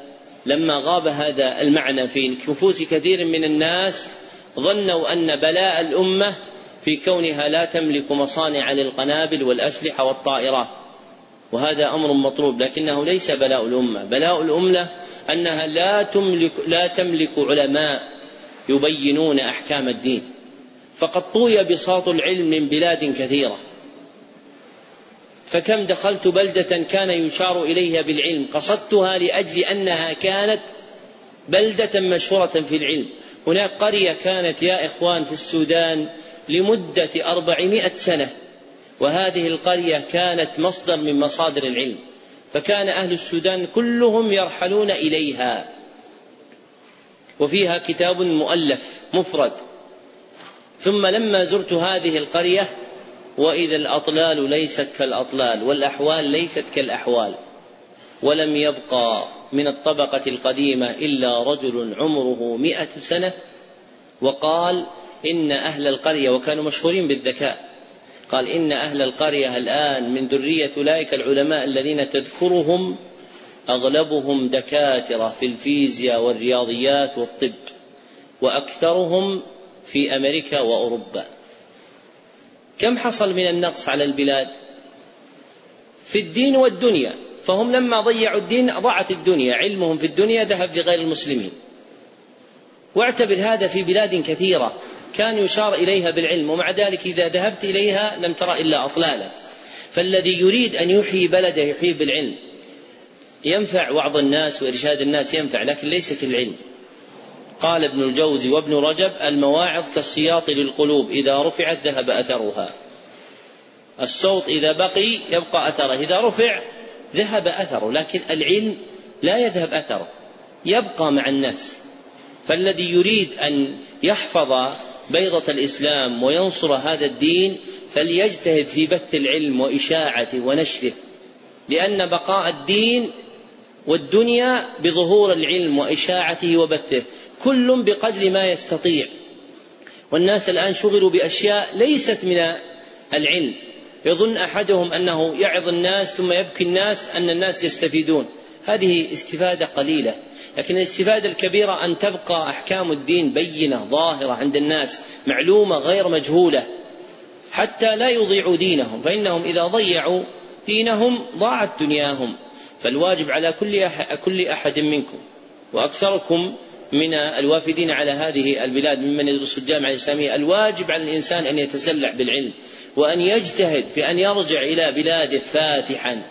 لما غاب هذا المعنى في نفوس كثير من الناس ظنوا أن بلاء الأمة في كونها لا تملك مصانع للقنابل والأسلحة والطائرات وهذا أمر مطلوب لكنه ليس بلاء الأمة. بلاء الأمة أنها لا تملك, لا تملك علماء يبينون أحكام الدين. فقد طوي بساط العلم من بلاد كثيرة. فكم دخلت بلدة كان يشار إليها بالعلم. قصدتها لأجل أنها كانت بلدة مشهورة في العلم. هناك قرية كانت يا إخوان في السودان لمدة أربعمائة سنة. وهذه القرية كانت مصدر من مصادر العلم. فكان أهل السودان كلهم يرحلون إليها. وفيها كتاب مؤلف مفرد. ثم لما زرت هذه القرية وإذا الأطلال ليست كالأطلال والأحوال ليست كالأحوال ولم يبقى من الطبقة القديمة إلا رجل عمره مئة سنة وقال إن أهل القرية وكانوا مشهورين بالذكاء قال إن أهل القرية الآن من ذرية أولئك العلماء الذين تذكرهم أغلبهم دكاترة في الفيزياء والرياضيات والطب وأكثرهم في أمريكا وأوروبا. كم حصل من النقص على البلاد؟ في الدين والدنيا. فهم لما ضيعوا الدين ضاعت الدنيا. علمهم في الدنيا ذهب لغير المسلمين. واعتبر هذا في بلاد كثيرة. كان يشار إليها بالعلم ومع ذلك إذا ذهبت إليها لم ترى إلا أطلالا فالذي يريد أن يحيي بلده يحيي بالعلم. ينفع وعظ الناس وإرشاد الناس ينفع لكن ليست العلم. قال ابن الجوزي وابن رجب المواعظ كالسياط للقلوب إذا رفعت ذهب أثرها. الصوت إذا بقي يبقى أثره إذا رفع ذهب أثره لكن العلم لا يذهب أثره يبقى مع الناس فالذي يريد أن يحفظ بيضة الإسلام وينصر هذا الدين فليجتهد في بث العلم وإشاعته ونشره لأن بقاء الدين والدنيا بظهور العلم وإشاعته وبثه كل بقدر ما يستطيع. والناس الآن شغلوا بأشياء ليست من العلم. يظن أحدهم أنه يعظ الناس ثم يبكي الناس أن الناس يستفيدون. هذه استفادة قليلة لكن الاستفادة الكبيرة أن تبقى أحكام الدين بينة ظاهرة عند الناس معلومة غير مجهولة. حتى لا يضيعوا دينهم فإنهم إذا ضيعوا دينهم ضاعت دنياهم. فالواجب على كل كل أحد منكم وأكثركم من الوافدين على هذه البلاد ممن يدرس في الجامعة الإسلامية الواجب على الإنسان أن يتسلح بالعلم وأن يجتهد في أن يرجع إلى بلاده فاتحا.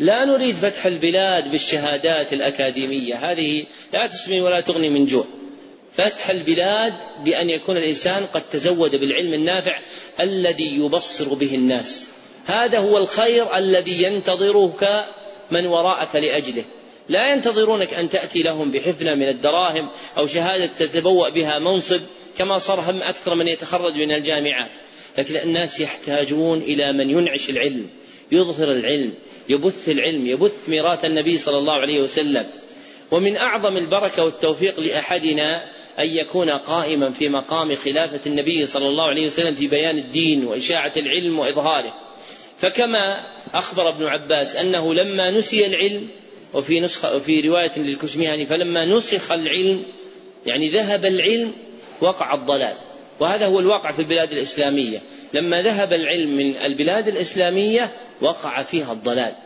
لا نريد فتح البلاد بالشهادات الأكاديمية هذه لا تسمي ولا تغني من جوع. فتح البلاد بأن يكون الإنسان قد تزود بالعلم النافع الذي يبصر به الناس. هذا هو الخير الذي ينتظرك من وراءك لأجله. لا ينتظرونك أن تأتي لهم بحفنة من الدراهم أو شهادة تتبوأ بها منصب كما صار هم أكثر من يتخرج من الجامعات. لكن الناس يحتاجون إلى من ينعش العلم يظهر العلم يبث العلم يبث ميراث النبي صلى الله عليه وسلم. ومن أعظم البركة والتوفيق لأحدنا أن يكون قائما في مقام خلافة النبي صلى الله عليه وسلم في بيان الدين وإشاعة العلم وإظهاره. فكما أخبر ابن عباس أنه لما نسي العلم وفي نسخة وفي رواية للكشميهاني فلما نسخ العلم يعني ذهب العلم وقع الضلال. وهذا هو الواقع في البلاد الإسلامية. لما ذهب العلم من البلاد الإسلامية وقع فيها الضلال.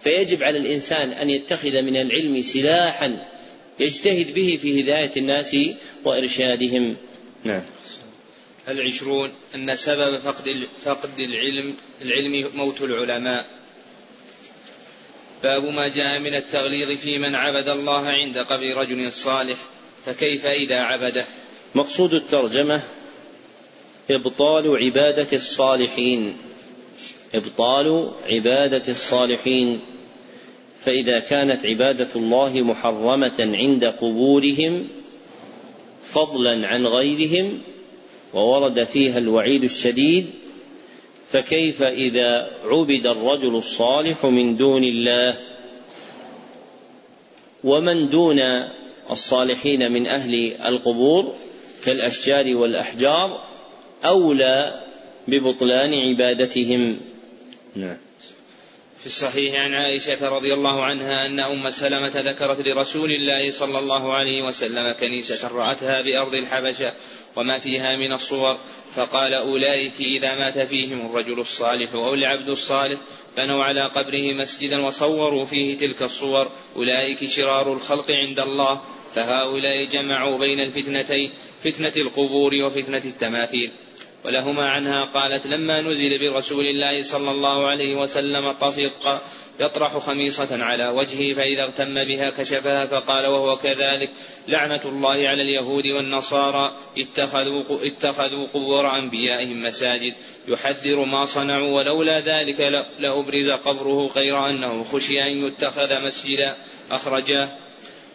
فيجب على الإنسان أن يتخذ من العلم سلاحا يجتهد به في هداية الناس وإرشادهم. نعم. العشرون أن سبب فقد فقد العلم العلم موت العلماء. باب ما جاء من التغليظ في من عبد الله عند قبر رجل صالح فكيف إذا عبده؟ مقصود الترجمة إبطال عبادة الصالحين. إبطال عبادة الصالحين. فإذا كانت عبادة الله محرمة عند قبورهم فضلا عن غيرهم وورد فيها الوعيد الشديد فكيف إذا عبد الرجل الصالح من دون الله؟ ومن دون الصالحين من أهل القبور كالأشجار والأحجار أولى ببطلان عبادتهم؟ نعم. في الصحيح عن عائشة رضي الله عنها أن أم سلمة ذكرت لرسول الله صلى الله عليه وسلم كنيسة رأتها بأرض الحبشة وما فيها من الصور فقال أولئك إذا مات فيهم الرجل الصالح أو العبد الصالح بنوا على قبره مسجدا وصوروا فيه تلك الصور أولئك شرار الخلق عند الله فهؤلاء جمعوا بين الفتنتين فتنة القبور وفتنة التماثيل. ولهما عنها قالت لما نزل برسول الله صلى الله عليه وسلم طفق يطرح خميصة على وجهه فإذا اغتم بها كشفها فقال وهو كذلك لعنة الله على اليهود والنصارى اتخذوا اتخذوا قبور أنبيائهم مساجد. يحذر ما صنعوا ولولا ذلك لأبرز قبره غير أنه خشي أن يتخذ مسجدا أخرجاه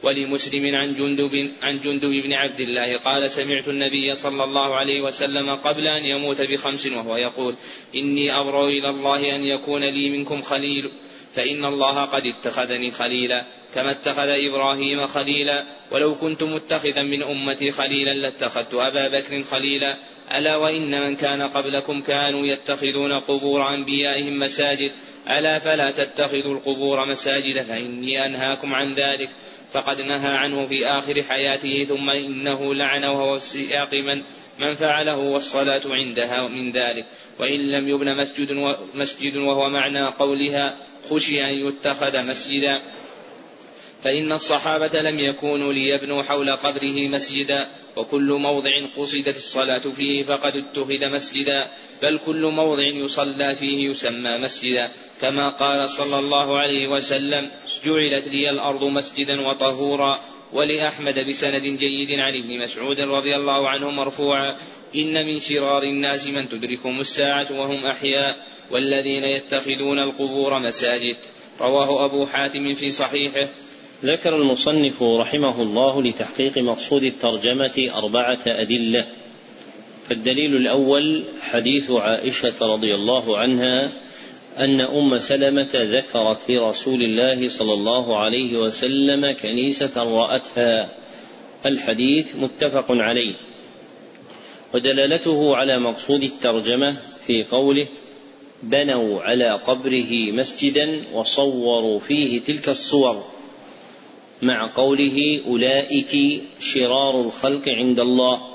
ولمسلم عن جندب عن جندب بن عبد الله قال سمعت النبي صلى الله عليه وسلم قبل أن يموت بخمس وهو يقول إني أبرأ إلى الله أن يكون لي منكم خليل فإن الله قد اتخذني خليلا كما اتخذ إبراهيم خليلا ولو كنت متخذا من أمتي خليلا لاتخذت أبا بكر خليلا ألا وإن من كان قبلكم كانوا يتخذون قبور أنبيائهم مساجد ألا فلا تتخذوا القبور مساجد فإني أنهاكم عن ذلك فقد نهى عنه في آخر حياته ثم إنه لعن وهو السياق من من فعله والصلاة عندها من ذلك. وإن لم يبن مسجد, مسجد وهو معنى قولها خشي أن يتخذ مسجدا. فإن الصحابة لم يكونوا ليبنوا حول قبره مسجدا وكل موضع قصدت الصلاة فيه فقد اتخذ مسجدا بل كل موضع يصلى فيه يسمى مسجدا. كما قال صلى الله عليه وسلم جعلت لي الأرض مسجدا وطهورا ولأحمد بسند جيد عن ابن مسعود رضي الله عنه مرفوعا إن من شرار الناس من تدركهم الساعة وهم أحياء والذين يتخذون القبور مساجد. رواه أبو حاتم في صحيحه. ذكر المصنف رحمه الله لتحقيق مقصود الترجمة أربعة أدلة. فالدليل الأول حديث عائشة رضي الله عنها أن أم سلمة ذكرت لرسول الله صلى الله عليه وسلم كنيسة رأتها. الحديث متفق عليه. ودلالته على مقصود الترجمة في قوله بنوا على قبره مسجدا وصوروا فيه تلك الصور مع قوله أولئك شرار الخلق عند الله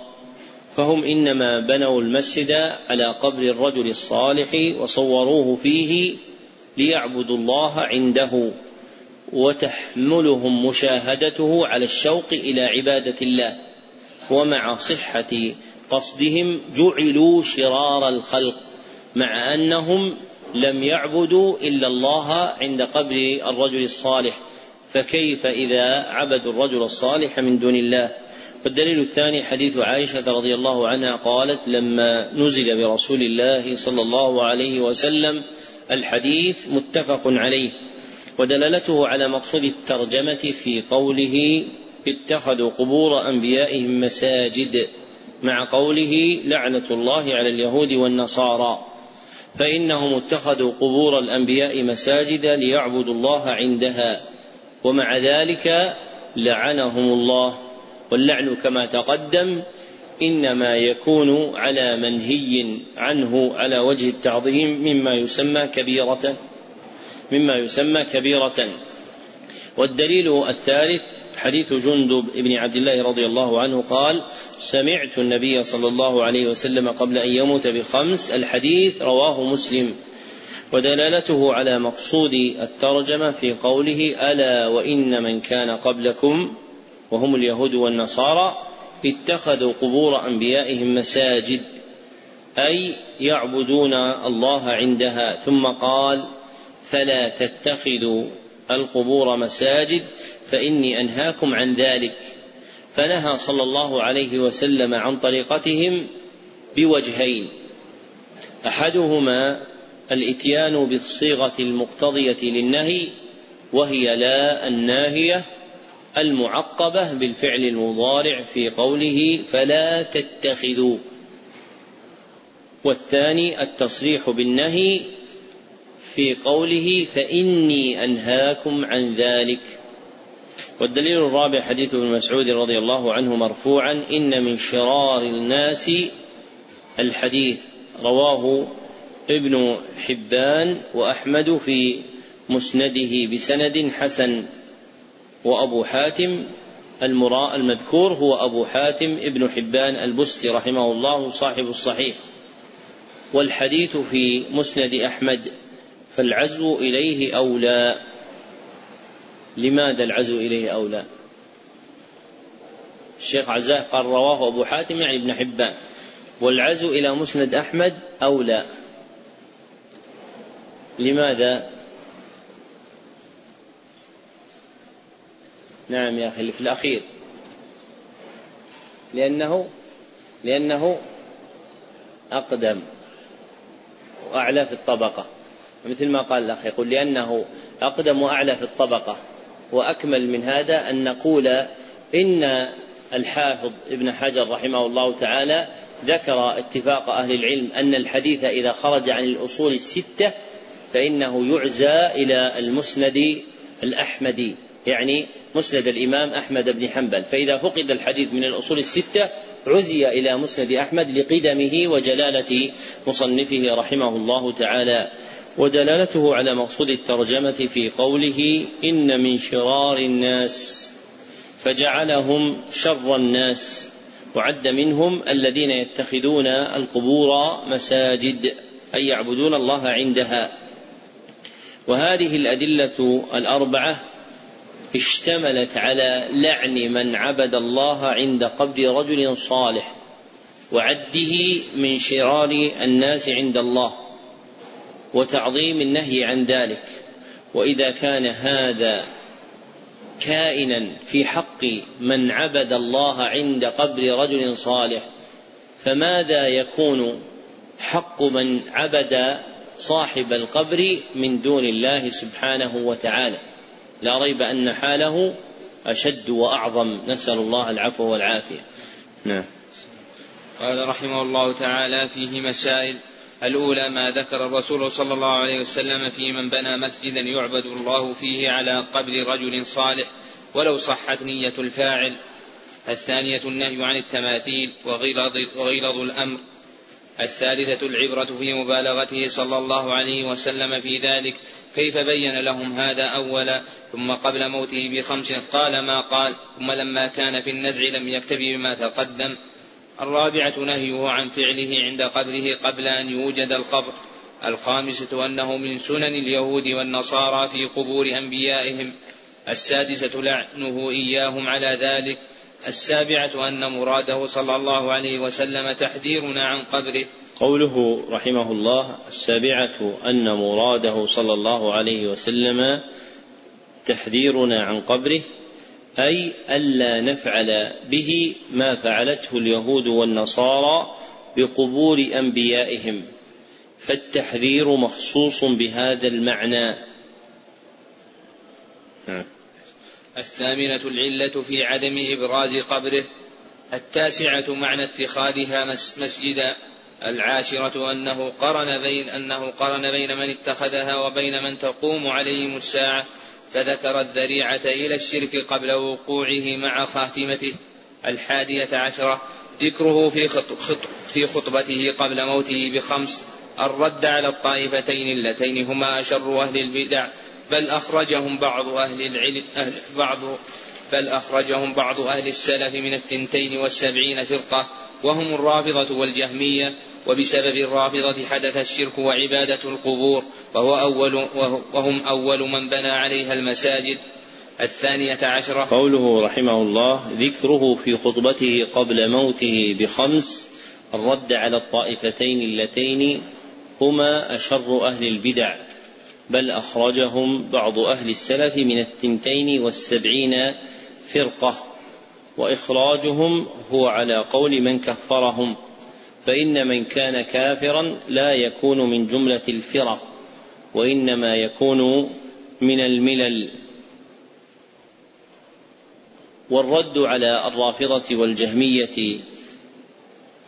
فهم إنما بنوا المسجد على قبر الرجل الصالح وصوروه فيه ليعبدوا الله عنده وتحملهم مشاهدته على الشوق إلى عبادة الله. ومع صحة قصدهم جعلوا شرار الخلق مع أنهم لم يعبدوا إلا الله عند قبر الرجل الصالح. فكيف إذا عبدوا الرجل الصالح من دون الله؟ والدليل الثاني حديث عائشة رضي الله عنها قالت لما نزل برسول الله صلى الله عليه وسلم الحديث متفق عليه ودلالته على مقصود الترجمة في قوله اتخذوا قبور أنبيائهم مساجد مع قوله لعنة الله على اليهود والنصارى فإنهم اتخذوا قبور الأنبياء مساجد ليعبدوا الله عندها ومع ذلك لعنهم الله. واللعن كما تقدم إنما يكون على منهي عنه على وجه التعظيم مما يسمى كبيرة مما يسمى كبيرة. والدليل الثالث حديث جندب بن عبد الله رضي الله عنه قال سمعت النبي صلى الله عليه وسلم قبل أن يموت بخمس الحديث رواه مسلم. ودلالته على مقصود الترجمة في قوله ألا وإن من كان قبلكم وهم اليهود والنصارى اتخذوا قبور أنبيائهم مساجد أي يعبدون الله عندها. ثم قال فلا تتخذوا القبور مساجد فإني أنهاكم عن ذلك. فنهى صلى الله عليه وسلم عن طريقتهم بوجهين أحدهما الإتيان بالصيغة المقتضية للنهي وهي لا الناهية المعقبة بالفعل المضارع في قوله فلا تتخذوا. والثاني التصريح بالنهي في قوله فإني أنهاكم عن ذلك. والدليل الرابع حديث ابن مسعود رضي الله عنه مرفوعا إن من شرار الناس الحديث. رواه ابن حبان وأحمد في مسنده بسند حسن. وأبو حاتم المراء المذكور هو أبو حاتم ابن حبان البستي رحمه الله صاحب الصحيح. والحديث في مسند أحمد فالعزو إليه أولى. لماذا العزو إليه أولى؟ الشيخ عزاه قال رواه أبو حاتم يعني ابن حبان. والعزو إلى مسند أحمد أولى. لماذا؟ نعم يا أخي في الأخير. لأنه لأنه أقدم وأعلى في الطبقة. مثل ما قال الأخ يقول لأنه أقدم وأعلى في الطبقة. وأكمل من هذا أن نقول إن الحافظ ابن حجر رحمه الله تعالى ذكر اتفاق أهل العلم أن الحديث إذا خرج عن الأصول الستة فإنه يعزى إلى المسند الأحمدي. يعني مسند الإمام أحمد بن حنبل. فإذا فقد الحديث من الأصول الستة عزي إلى مسند أحمد لقدمه وجلالة مصنفه رحمه الله تعالى ودلالته على مقصود الترجمة في قوله إن من شرار الناس فجعلهم شر الناس وعد منهم الذين يتخذون القبور مساجد أي يعبدون الله عندها. وهذه الأدلة الأربعة اشتملت على لعن من عبد الله عند قبر رجل صالح وعده من شرار الناس عند الله وتعظيم النهي عن ذلك. وإذا كان هذا كائنا في حق من عبد الله عند قبر رجل صالح فماذا يكون حق من عبد صاحب القبر من دون الله سبحانه وتعالى؟ لا ريب أن حاله أشد وأعظم. نسأل الله العفو والعافية. نعم. قال رحمه الله تعالى فيه مسائل. الأولى ما ذكر الرسول صلى الله عليه وسلم في من بنى مسجدا يعبد الله فيه على قبر رجل صالح ولو صحت نية الفاعل. الثانية النهي عن التماثيل وغلظ, وغلظ الأمر. الثالثة العبرة في مبالغته صلى الله عليه وسلم في ذلك كيف بين لهم هذا أولا؟ ثم قبل موته بخمس قال ما قال ثم لما كان في النزع لم يكتفي بما تقدم. الرابعة نهيه عن فعله عند قبره قبل أن يوجد القبر. الخامسة أنه من سنن اليهود والنصارى في قبور أنبيائهم. السادسة لعنه إياهم على ذلك. السابعة أن مراده صلى الله عليه وسلم تحذيرنا عن قبره. قوله رحمه الله السابعة أن مراده صلى الله عليه وسلم تحذيرنا عن قبره أي ألا نفعل به ما فعلته اليهود والنصارى بقبور أنبيائهم. فالتحذير مخصوص بهذا المعنى. نعم. الثامنة العلة في عدم إبراز قبره التاسعة معنى اتخاذها مسجدا العاشرة أنه قرن بين أنه قرن بين من اتخذها وبين من تقوم عليهم الساعة فذكر الذريعة إلى الشرك قبل وقوعه مع خاتمته الحادية عشرة ذكره في, خط في خطبته قبل موته بخمس الرد على الطائفتين اللتين هما أشر أهل البدع بل أخرجهم بعض أهل العلم أهل بعض بل أخرجهم بعض أهل السلف من الثنتين والسبعين فرقة وهم الرافضة والجهمية وبسبب الرافضة حدث الشرك وعبادة القبور وهو أول وهم أول من بنى عليها المساجد. الثانية عشرة. قوله رحمه الله ذكره في خطبته قبل موته بخمس الرد على الطائفتين اللتين هما أشر أهل البدع. بل أخرجهم بعض أهل السلف من التنتين والسبعين فرقة وإخراجهم هو على قول من كفرهم فإن من كان كافرا لا يكون من جملة الفرق وإنما يكون من الملل. والرد على الرافضة والجهمية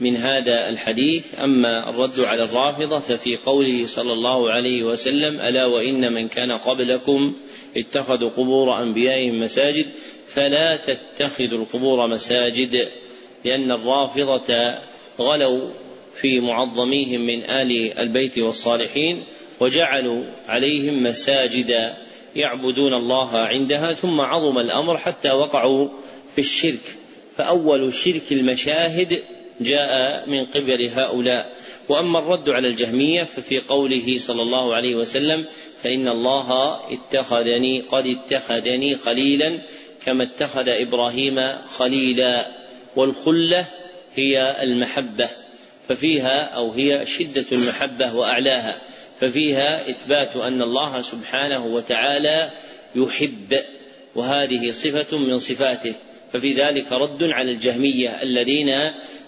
من هذا الحديث. أما الرد على الرافضة ففي قوله صلى الله عليه وسلم ألا وإن من كان قبلكم اتخذوا قبور أنبيائهم مساجد فلا تتخذوا القبور مساجد لأن الرافضة غلوا في معظميهم من آل البيت والصالحين وجعلوا عليهم مساجد يعبدون الله عندها ثم عظم الأمر حتى وقعوا في الشرك. فأول شرك المشاهد جاء من قبل هؤلاء. وأما الرد على الجهمية ففي قوله صلى الله عليه وسلم فإن الله اتخذني قد اتخذني خليلا كما اتخذ إبراهيم خليلا. والخلة هي المحبة ففيها أو هي شدة المحبة وأعلاها ففيها إثبات أن الله سبحانه وتعالى يحب وهذه صفة من صفاته. ففي ذلك رد على الجهمية الذين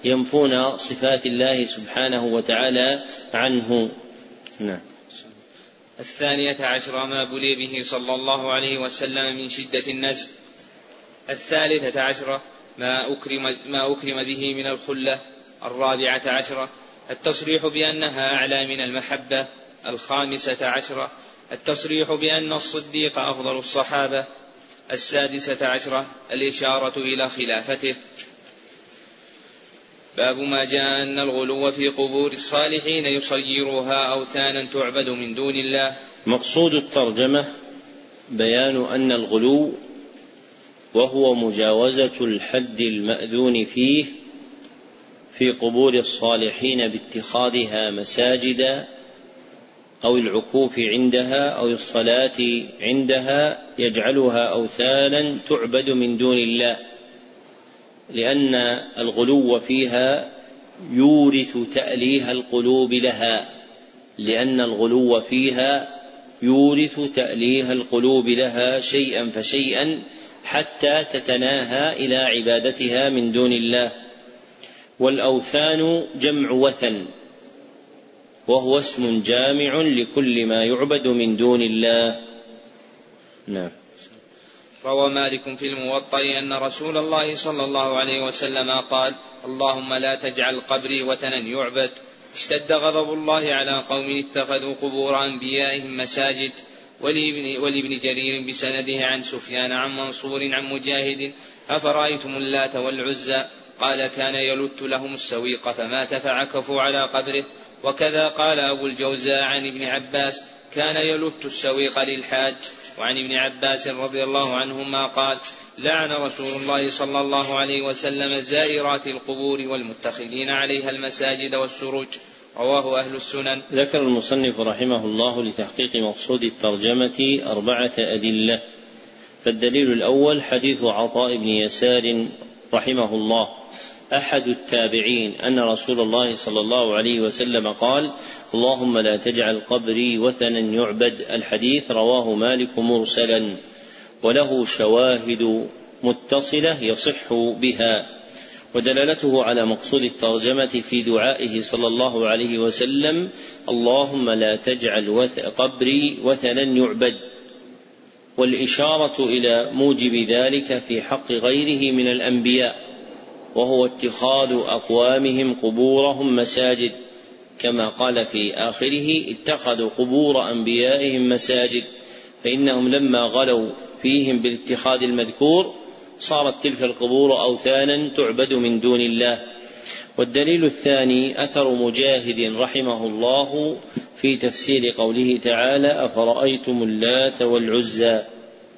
ينفون صفات الله سبحانه وتعالى عنه. نعم. الثانية عشر ما بلي به صلى الله عليه وسلم من شدة النزل الثالثة عشرة ما أكرم, ما أكرم به من الخلة. الرابعة عشرة التصريح بأنها أعلى من المحبة. الخامسة عشرة التصريح بأن الصديق أفضل الصحابة. السادسة عشرة الإشارة إلى خلافته. باب ما جاء أن الغلو في قبور الصالحين يصيرها أوثانا تعبد من دون الله. مقصود الترجمة بيان أن الغلو وهو مجاوزة الحد المأذون فيه في قبور الصالحين باتخاذها مساجد أو العكوف عندها أو الصلاة عندها يجعلها أوثانا تعبد من دون الله. لأن الغلو فيها يورث تأليه القلوب لها لأن الغلو فيها يورث تأليه القلوب لها شيئا فشيئا حتى تتناهى إلى عبادتها من دون الله. والأوثان جمع وثن وهو اسم جامع لكل ما يعبد من دون الله. نعم. روى مالك في الموطأ أن رسول الله صلى الله عليه وسلم قال اللهم لا تجعل قبري وثنا يعبد. اشتد غضب الله على قوم اتخذوا قبور أنبيائهم مساجد. ولابن, ولابن جرير بسنده عن سفيان عن منصور عن مجاهد أفرأيتم اللات والعزى؟ قال كان يلت لهم السويق فمات فعكفوا على قبره. وكذا قال أبو الجوزاء عن ابن عباس كان يلت السويق للحاج. وعن ابن عباس رضي الله عنهما قال لعن رسول الله صلى الله عليه وسلم زائرات القبور والمتخذين عليها المساجد والسروج. رواه أهل السنن. ذكر المصنف رحمه الله لتحقيق مقصود الترجمة أربعة أدلة. فالدليل الأول حديث عطاء بن يسار رحمه الله. أحد التابعين أن رسول الله صلى الله عليه وسلم قال اللهم لا تجعل قبري وثنا يعبد. الحديث رواه مالك مرسلا وله شواهد متصلة يصح بها ودلالته على مقصود الترجمة في دعائه صلى الله عليه وسلم اللهم لا تجعل قبري وثنا يعبد. والإشارة إلى موجب ذلك في حق غيره من الأنبياء. وهو اتخاذ أقوامهم قبورهم مساجد. كما قال في آخره اتخذوا قبور أنبيائهم مساجد. فإنهم لما غلوا فيهم بالاتخاذ المذكور صارت تلك القبور أوثانا تعبد من دون الله. والدليل الثاني أثر مجاهد رحمه الله في تفسير قوله تعالى أفرأيتم اللات والعزى؟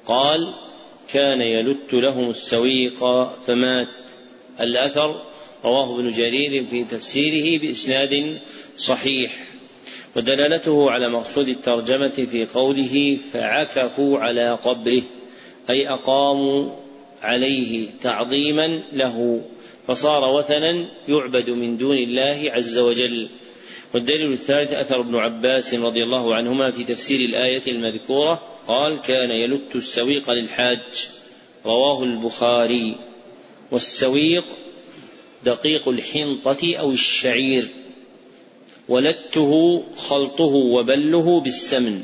قال كان يلت لهم السويق فمات. الأثر رواه ابن جرير في تفسيره بإسناد صحيح ودلالته على مقصود الترجمة في قوله فعكفوا على قبره أي أقاموا عليه تعظيما له فصار وثنا يعبد من دون الله عز وجل. والدليل الثالث أثر ابن عباس رضي الله عنهما في تفسير الآية المذكورة قال كان يلت السويق للحاج. رواه البخاري. والسويق دقيق الحنطة أو الشعير ولته خلطه وبله بالسمن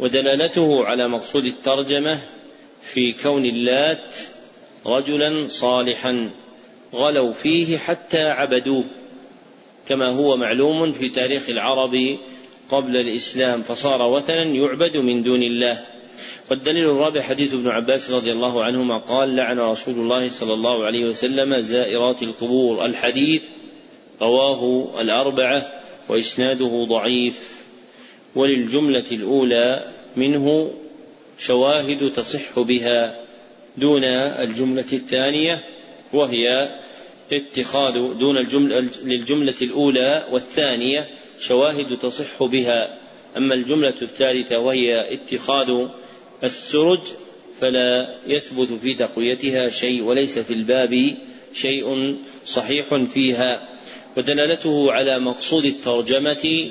ودلالته على مقصود الترجمة في كون اللات رجلا صالحا غلوا فيه حتى عبدوه كما هو معلوم في تاريخ العرب قبل الإسلام فصار وثنا يعبد من دون الله. والدليل الرابع حديث ابن عباس رضي الله عنهما قال لعن رسول الله صلى الله عليه وسلم زائرات القبور. الحديث رواه الأربعة وإسناده ضعيف. وللجملة الأولى منه شواهد تصح بها دون الجملة الثانية وهي اتخاذ دون الجملة للجملة الأولى والثانية شواهد تصح بها. أما الجملة الثالثة وهي اتخاذ السرج فلا يثبت في تقويتها شيء وليس في الباب شيء صحيح فيها. ودلالته على مقصود الترجمة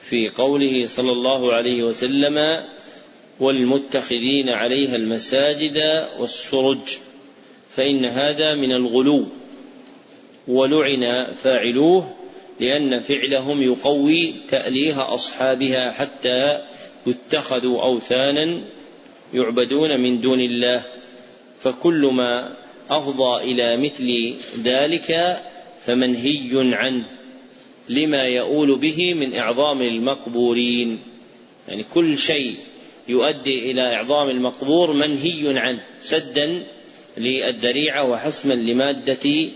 في قوله صلى الله عليه وسلم والمتخذين عليها المساجد والسرج فإن هذا من الغلو. ولعن فاعلوه لأن فعلهم يقوي تأليه أصحابها حتى يتخذوا أوثانا يعبدون من دون الله فكل ما أفضى إلى مثل ذلك فمنهي عنه لما يؤول به من إعظام المقبورين. يعني كل شيء يؤدي إلى إعظام المقبور منهي عنه سدا للذريعة وحسما لمادة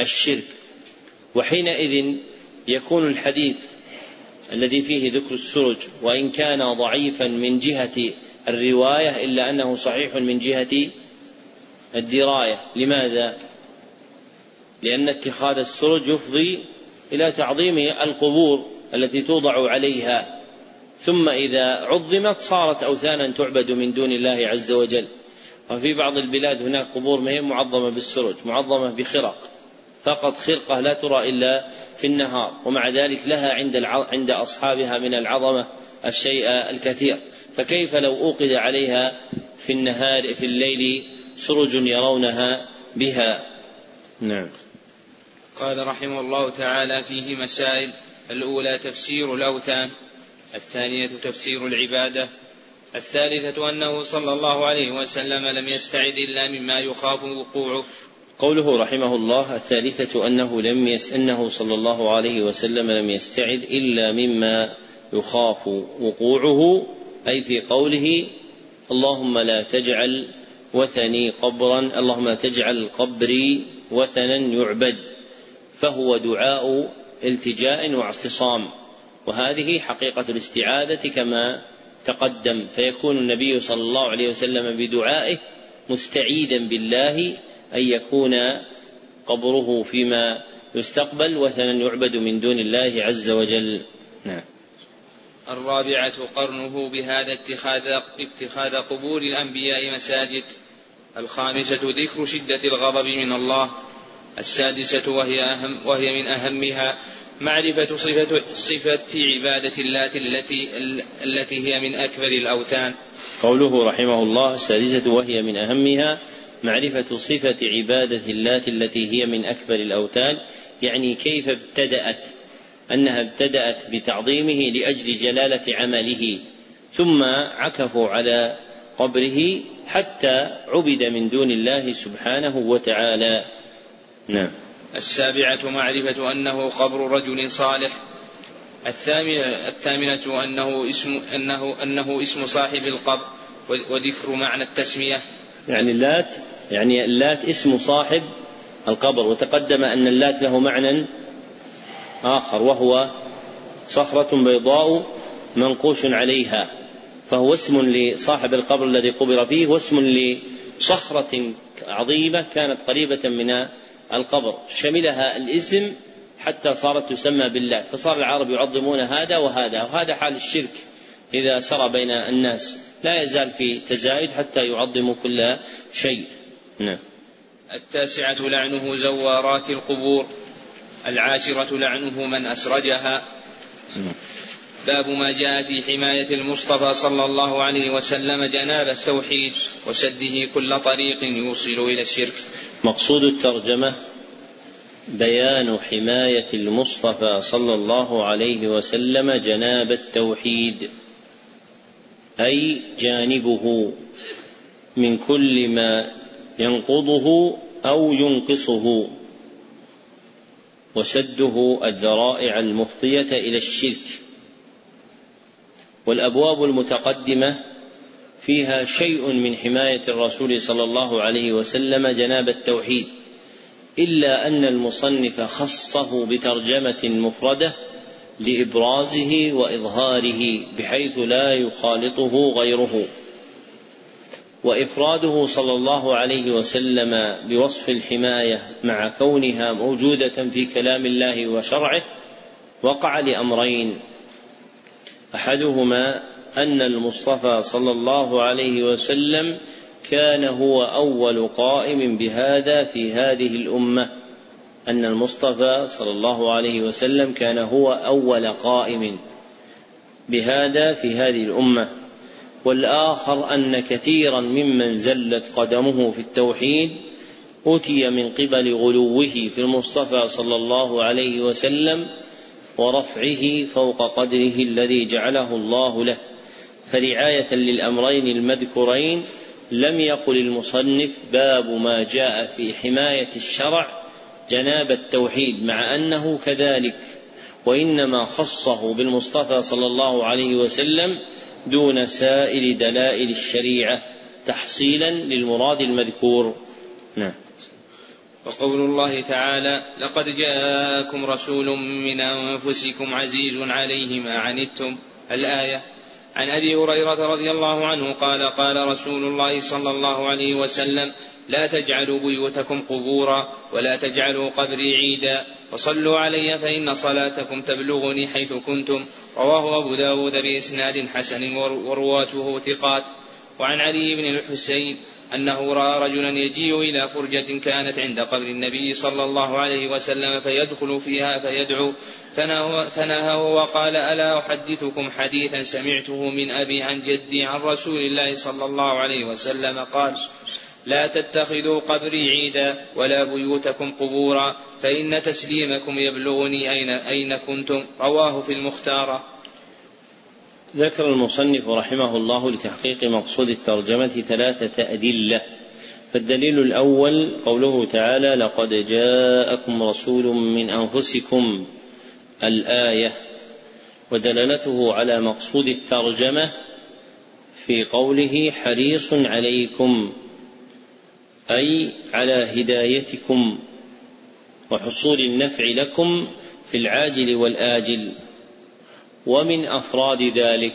الشرك. وحينئذ يكون الحديث الذي فيه ذكر السرج وإن كان ضعيفا من جهة الرواية إلا أنه صحيح من جهة الدراية. لماذا؟ لأن اتخاذ السرج يفضي إلى تعظيم القبور التي توضع عليها. ثم إذا عظمت صارت أوثانا تعبد من دون الله عز وجل. وفي بعض البلاد هناك قبور ما هي معظمة بالسرج معظمة بخرق. فقط خرقة لا ترى إلا في النهار ومع ذلك لها عند عند أصحابها من العظمة الشيء الكثير. فكيف لو أوقد عليها في النهار في الليل سرج يرونها بها؟ نعم. قال رحمه الله تعالى فيه مسائل. الأولى تفسير الأوثان الثانية تفسير العبادة الثالثة أنه صلى الله عليه وسلم لم يستعد إلا مما يخاف وقوعه. قوله رحمه الله الثالثة أنه لم يس أنه صلى الله عليه وسلم لم يستعد إلا مما يخاف وقوعه. أي في قوله اللهم لا تجعل وثني قبرا اللهم لا تجعل قبري وثنا يعبد فهو دعاء التجاء واعتصام. وهذه حقيقة الاستعاذة كما تقدم فيكون النبي صلى الله عليه وسلم بدعائه مستعيدا بالله أن يكون قبره فيما يستقبل وثنا يعبد من دون الله عز وجل. نعم. الرابعة قرنه بهذا اتخاذ اتخاذ قبور الأنبياء مساجد الخامسة ذكر شدة الغضب من الله السادسة وهي أهم وهي من أهمها معرفة صفة صفة عبادة اللات التي التي هي من أكبر الأوثان. قوله رحمه الله السادسة وهي من أهمها معرفة صفة عبادة اللات التي هي من أكبر الأوثان يعني كيف ابتدأت أنها ابتدأت بتعظيمه لأجل جلالة عمله ثم عكفوا على قبره حتى عبد من دون الله سبحانه وتعالى. نعم. السابعة معرفة أنه قبر رجل صالح. الثامنة, الثامنة أنه اسم أنه أنه اسم صاحب القبر وذكر معنى التسمية. يعني اللات يعني اللات اسم صاحب القبر وتقدم أن اللات له معنى آخر وهو صخرة بيضاء منقوش عليها فهو اسم لصاحب القبر الذي قبر فيه واسم لصخرة عظيمة كانت قريبة من القبر شملها الاسم حتى صارت تسمى بالله فصار العرب يعظمون هذا وهذا وهذا حال الشرك إذا سرى بين الناس لا يزال في تزايد حتى يعظموا كل شيء. نعم. التاسعة لعنه زوارات القبور. العاشرة لعنه من أسرجها. باب ما جاء في حماية المصطفى صلى الله عليه وسلم جناب التوحيد وسده كل طريق يوصل إلى الشرك مقصود الترجمة بيان حماية المصطفى صلى الله عليه وسلم جناب التوحيد أي جانبه من كل ما ينقضه أو ينقصه وسده الذرائع المفضية إلى الشرك. والأبواب المتقدمة فيها شيء من حماية الرسول صلى الله عليه وسلم جناب التوحيد إلا أن المصنف خصه بترجمة مفردة لإبرازه وإظهاره بحيث لا يخالطه غيره. وإفراده صلى الله عليه وسلم بوصف الحماية مع كونها موجودة في كلام الله وشرعه وقع لأمرين. أحدهما أن المصطفى صلى الله عليه وسلم كان هو أول قائم بهذا في هذه الأمة. أن المصطفى صلى الله عليه وسلم كان هو أول قائم بهذا في هذه الأمة. والآخر أن كثيرا ممن زلت قدمه في التوحيد أتي من قبل غلوه في المصطفى صلى الله عليه وسلم ورفعه فوق قدره الذي جعله الله له. فرعاية للأمرين المذكورين لم يقل المصنف باب ما جاء في حماية الشرع جناب التوحيد مع أنه كذلك وإنما خصه بالمصطفى صلى الله عليه وسلم دون سائر دلائل الشريعة تحصيلا للمراد المذكور. نعم. وقول الله تعالى لقد جاءكم رسول من أنفسكم عزيز عليه ما عنتم. الآية عن أبي هريرة رضي الله عنه قال قال رسول الله صلى الله عليه وسلم لا تجعلوا بيوتكم قبورا ولا تجعلوا قبري عيدا. وصلوا علي فإن صلاتكم تبلغني حيث كنتم رواه أبو داود بإسناد حسن ورواته ثقات. وعن علي بن الحسين أنه رأى رجلا يجيء إلى فرجة كانت عند قبر النبي صلى الله عليه وسلم فيدخل فيها فيدعو. فنهى وقال ألا أحدثكم حديثا سمعته من أبي عن جدي عن رسول الله صلى الله عليه وسلم؟ قال لا تتخذوا قبري عيدا ولا بيوتكم قبورا فإن تسليمكم يبلغني أين أين كنتم؟ رواه في المختارة ذكر المصنف رحمه الله لتحقيق مقصود الترجمة ثلاثة أدلة. فالدليل الأول قوله تعالى لقد جاءكم رسول من أنفسكم. الآية. ودلالته على مقصود الترجمة في قوله حريص عليكم. أي على هدايتكم وحصول النفع لكم في العاجل والآجل. ومن أفراد ذلك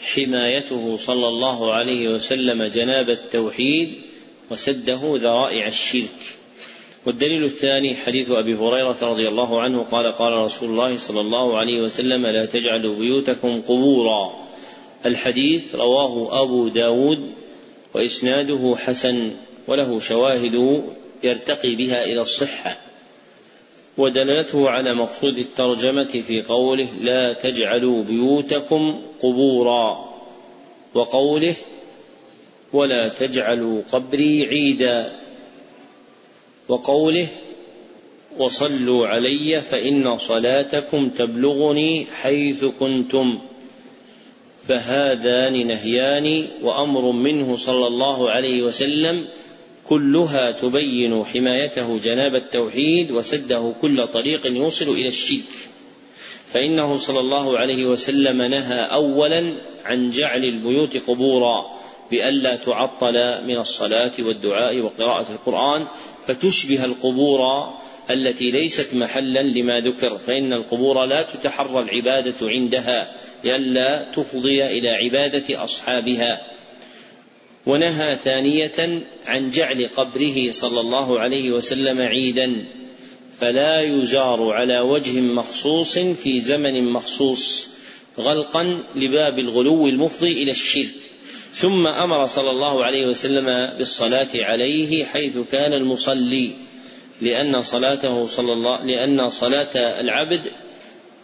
حمايته صلى الله عليه وسلم جناب التوحيد وسده ذرائع الشرك. والدليل الثاني حديث أبي هريرة رضي الله عنه قال قال رسول الله صلى الله عليه وسلم لا تجعلوا بيوتكم قبورا. الحديث رواه أبو داود وإسناده حسن. وله شواهد يرتقي بها إلى الصحة. ودلالته على مقصود الترجمة في قوله لا تجعلوا بيوتكم قبورا وقوله ولا تجعلوا قبري عيدا وقوله وصلوا علي فإن صلاتكم تبلغني حيث كنتم فهذان نهيان وأمر منه صلى الله عليه وسلم كلها تبين حمايته جناب التوحيد وسده كل طريق يوصل إلى الشرك. فإنه صلى الله عليه وسلم نهى اولا عن جعل البيوت قبورا بألا تعطل من الصلاة والدعاء وقراءة القرآن فتشبه القبور التي ليست محلا لما ذكر فإن القبور لا تتحرى العبادة عندها لئلا تفضي إلى عبادة أصحابها. ونهى ثانية عن جعل قبره صلى الله عليه وسلم عيدا فلا يزار على وجه مخصوص في زمن مخصوص غلقا لباب الغلو المفضي إلى الشرك. ثم أمر صلى الله عليه وسلم بالصلاة عليه حيث كان المصلي لأن صلاته صلى الله لأن صلاة العبد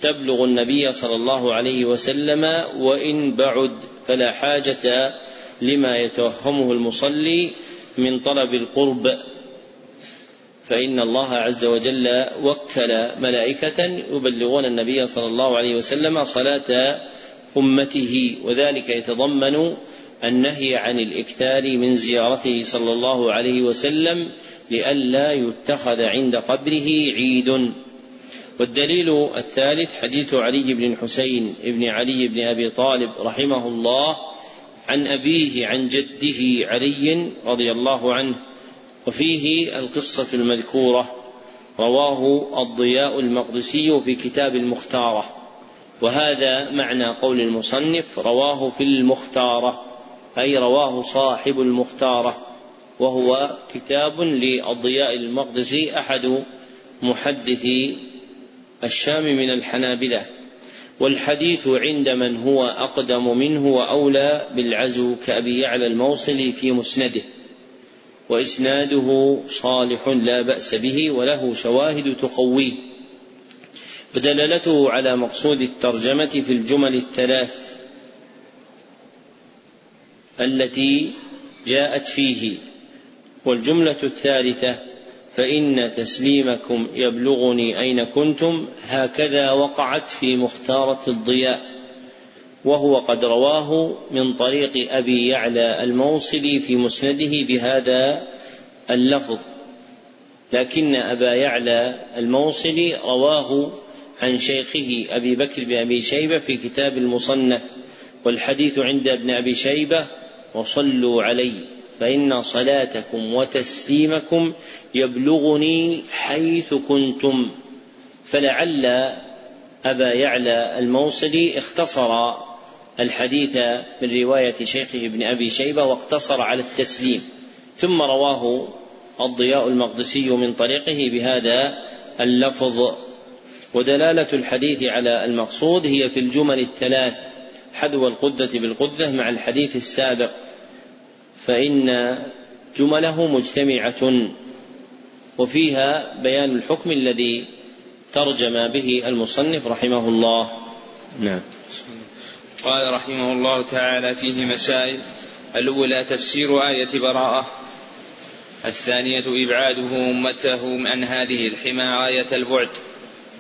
تبلغ النبي صلى الله عليه وسلم وإن بعد فلا حاجة لما يتوهمه المصلي من طلب القرب. فإن الله عز وجل وكل ملائكة يبلغون النبي صلى الله عليه وسلم صلاة أمته وذلك يتضمن النهي عن الإكثار من زيارته صلى الله عليه وسلم لئلا يتخذ عند قبره عيد. والدليل الثالث حديث علي بن الحسين بن علي بن أبي طالب رحمه الله عن أبيه عن جده علي رضي الله عنه وفيه القصة المذكورة رواه الضياء المقدسي في كتاب المختارة وهذا معنى قول المصنف رواه في المختارة أي رواه صاحب المختارة وهو كتاب للضياء المقدسي أحد محدثي الشام من الحنابلة. والحديث عند من هو أقدم منه وأولى بالعزو كأبي يعلى الموصلي في مسنده وإسناده صالح لا بأس به وله شواهد تقويه. ودلالته على مقصود الترجمة في الجمل الثلاث التي جاءت فيه والجملة الثالثة فإن تسليمكم يبلغني أين كنتم هكذا وقعت في مختارة الضياء. وهو قد رواه من طريق أبي يعلى الموصلي في مسنده بهذا اللفظ. لكن أبا يعلى الموصلي رواه عن شيخه أبي بكر بن أبي شيبة في كتاب المصنف والحديث عند ابن أبي شيبة وصلوا علي فإن صلاتكم وتسليمكم يبلغني حيث كنتم فلعل أبا يعلى الموصلي اختصر الحديث من رواية شيخه ابن أبي شيبة واقتصر على التسليم. ثم رواه الضياء المقدسي من طريقه بهذا اللفظ. ودلالة الحديث على المقصود هي في الجمل الثلاث حذو القدة بالقدة مع الحديث السابق. فإن جمله مجتمعة وفيها بيان الحكم الذي ترجم به المصنف رحمه الله. نعم. قال رحمه الله تعالى فيه مسائل. الأولى تفسير آية براءة. الثانية إبعاده أمته عن هذه الحمى غاية البعد.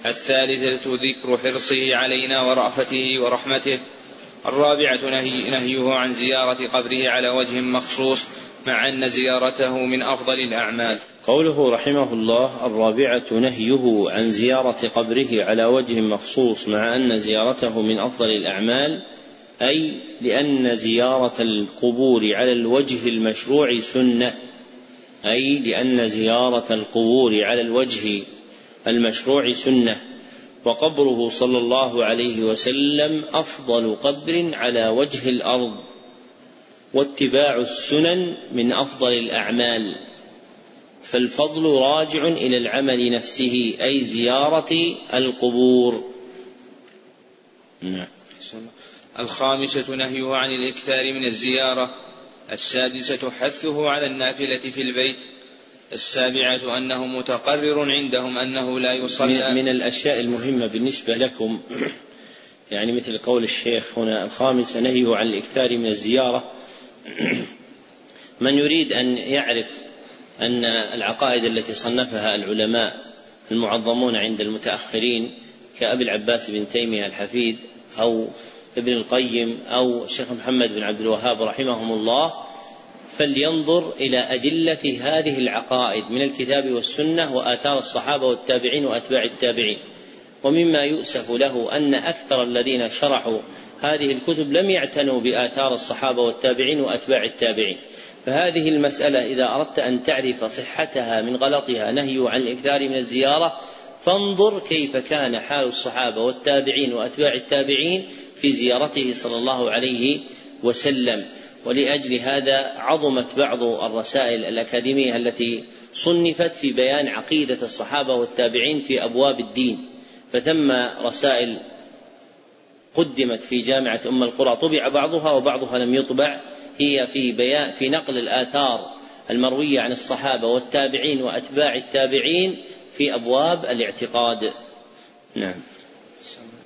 الثالثة ذكر حرصه علينا ورأفته ورحمته. الرابعة نهي نهيه عن زيارة قبره على وجه مخصوص مع أن زيارته من أفضل الأعمال. قوله رحمه الله الرابعة نهيه عن زيارة قبره على وجه مخصوص مع أن زيارته من أفضل الأعمال أي لأن زيارة القبور على الوجه المشروع سنة أي لأن زيارة القبور على الوجه المشروع سنة. وقبره صلى الله عليه وسلم أفضل قبر على وجه الأرض واتباع السنن من أفضل الأعمال. فالفضل راجع إلى العمل نفسه أي زيارة القبور. نعم. الخامسة نهيه عن الإكثار من الزيارة السادسة حثه على النافلة في البيت. السابعة أنه متقرر عندهم أنه لا يصلى. من الأشياء المهمة بالنسبة لكم يعني مثل قول الشيخ هنا الخامسة نهيه عن الإكثار من الزيارة. من يريد أن يعرف أن العقائد التي صنفها العلماء المعظمون عند المتأخرين كأبي العباس بن تيمية الحفيد أو ابن القيم أو الشيخ محمد بن عبد الوهاب رحمهم الله فلينظر إلى أدلة هذه العقائد من الكتاب والسنة وآثار الصحابة والتابعين وأتباع التابعين. ومما يؤسف له أن أكثر الذين شرحوا هذه الكتب لم يعتنوا بآثار الصحابة والتابعين وأتباع التابعين. فهذه المسألة إذا أردت أن تعرف صحتها من غلطها نهي عن الإكثار من الزيارة فانظر كيف كان حال الصحابة والتابعين وأتباع التابعين في زيارته صلى الله عليه وسلم. ولأجل هذا عظمت بعض الرسائل الأكاديمية التي صنفت في بيان عقيدة الصحابة والتابعين في أبواب الدين. فثم رسائل قدمت في جامعة أم القرى. طبع بعضها وبعضها لم يطبع. هي في بيان في نقل الآثار المروية عن الصحابة والتابعين وأتباع التابعين في أبواب الاعتقاد. نعم.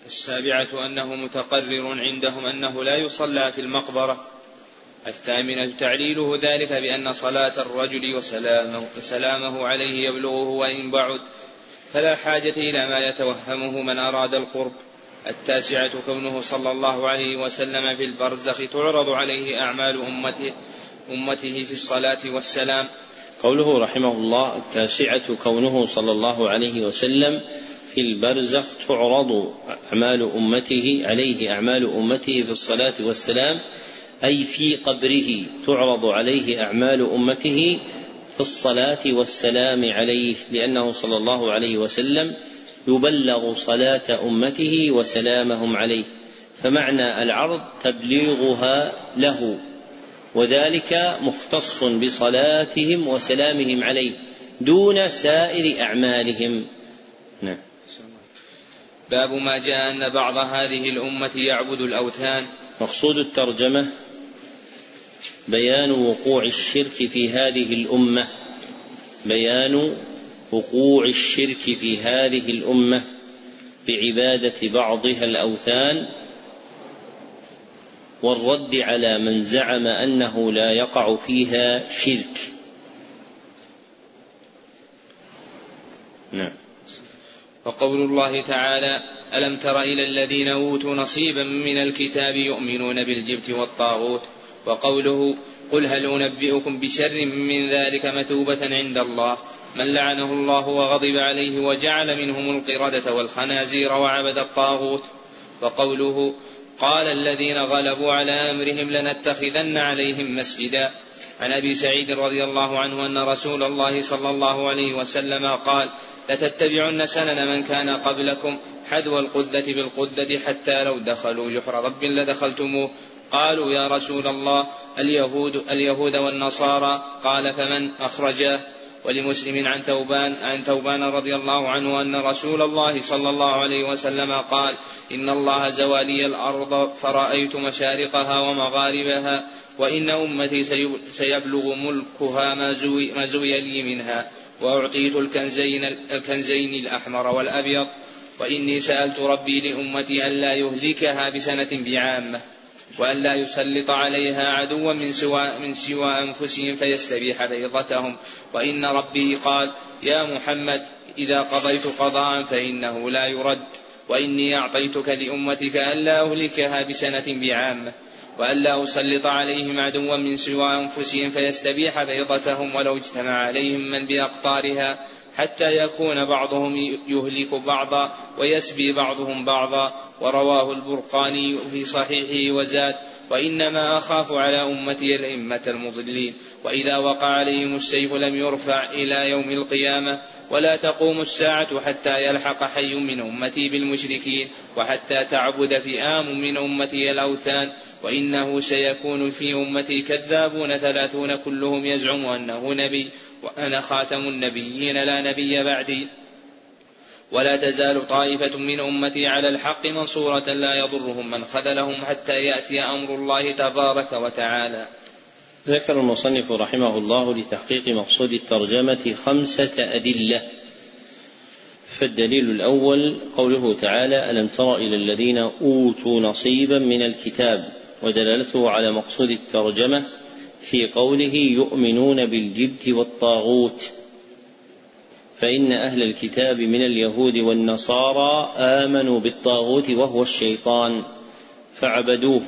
السابعة أنه متقرر عندهم أنه لا يصلى في المقبرة. الثامنة تعليله ذلك بأن صلاة الرجل وسلامه, وسلامه عليه يبلغه وإن بعد فلا حاجة إلى ما يتوهمه من أراد القرب. التاسعة كونه صلى الله عليه وسلم في البرزخ تعرض عليه أعمال أمته أمته في الصلاة والسلام. قوله رحمه الله التاسعة كونه صلى الله عليه وسلم في البرزخ تعرض أعمال أمته عليه أعمال أمته في الصلاة والسلام أي في قبره تعرض عليه أعمال أمته في الصلاة والسلام عليه لأنه صلى الله عليه وسلم يبلغ صلاة أمته وسلامهم عليه فمعنى العرض تبليغها له وذلك مختص بصلاتهم وسلامهم عليه دون سائر أعمالهم. نعم. باب ما جاء أن بعض هذه الأمة يعبد الأوثان. مقصود الترجمة بيان وقوع الشرك في هذه الأمة. بيان وقوع الشرك في هذه الأمة بعبادة بعضها الأوثان والرد على من زعم أنه لا يقع فيها شرك. نعم. وقول الله تعالى ألم تر إلى الذين أوتوا نصيبا من الكتاب يؤمنون بالجبت والطاغوت؟ وقوله قل هل أنبئكم بشر من ذلك مثوبة عند الله من لعنه الله وغضب عليه وجعل منهم القردة والخنازير وعبد الطاغوت وقوله قال الذين غلبوا على أمرهم لنتخذن عليهم مسجدا عن أبي سعيد رضي الله عنه أن رسول الله صلى الله عليه وسلم قال لتتبعن سنن من كان قبلكم حذو القدة بالقدة حتى لو دخلوا جحر رب لدخلتموه قالوا يا رسول الله اليهود اليهود والنصارى. قال فمن أخرجاه ولمسلم عن توبان عن توبان رضي الله عنه أن رسول الله صلى الله عليه وسلم قال إن الله زوالي الأرض فرأيت مشارقها ومغاربها وإن أمتي سيبلغ ملكها ما زوي, ما زوي لي منها وأعطيت الكنزين, الكنزين الأحمر والأبيض. وإني سألت ربي لأمتي ألا يهلكها بسنة بعامة. وألا يسلط عليها عدوا من سوى من سوى أنفسهم فيستبيح بيضتهم. وإن ربي قال يا محمد إذا قضيت قضاء فإنه لا يرد. وإني أعطيتك لأمتك ألا أهلكها بسنة بعامة. وألا أسلط عليهم عدوا من سوى أنفسهم فيستبيح بيضتهم ولو اجتمع عليهم من بأقطارها. حتى يكون بعضهم يهلك بعضا ويسبي بعضهم بعضا. ورواه البرقاني في صحيحه وزاد وإنما أخاف على أمتي الأئمة المضلين. وإذا وقع عليهم السيف لم يرفع إلى يوم القيامة. ولا تقوم الساعة حتى يلحق حي من أمتي بالمشركين. وحتى تعبد فئام من أمتي الأوثان. وإنه سيكون في أمتي كذابون ثلاثون كلهم يزعم أنه نبي. وأنا خاتم النبيين لا نبي بعدي. ولا تزال طائفة من أمتي على الحق منصورة لا يضرهم من خذلهم حتى يأتي أمر الله تبارك وتعالى. ذكر المصنف رحمه الله لتحقيق مقصود الترجمة خمسة أدلة. فالدليل الأول قوله تعالى ألم تر إلى الذين أوتوا نصيبا من الكتاب؟ ودلالته على مقصود الترجمة في قوله يؤمنون بالجبت والطاغوت. فإن أهل الكتاب من اليهود والنصارى آمنوا بالطاغوت وهو الشيطان فعبدوه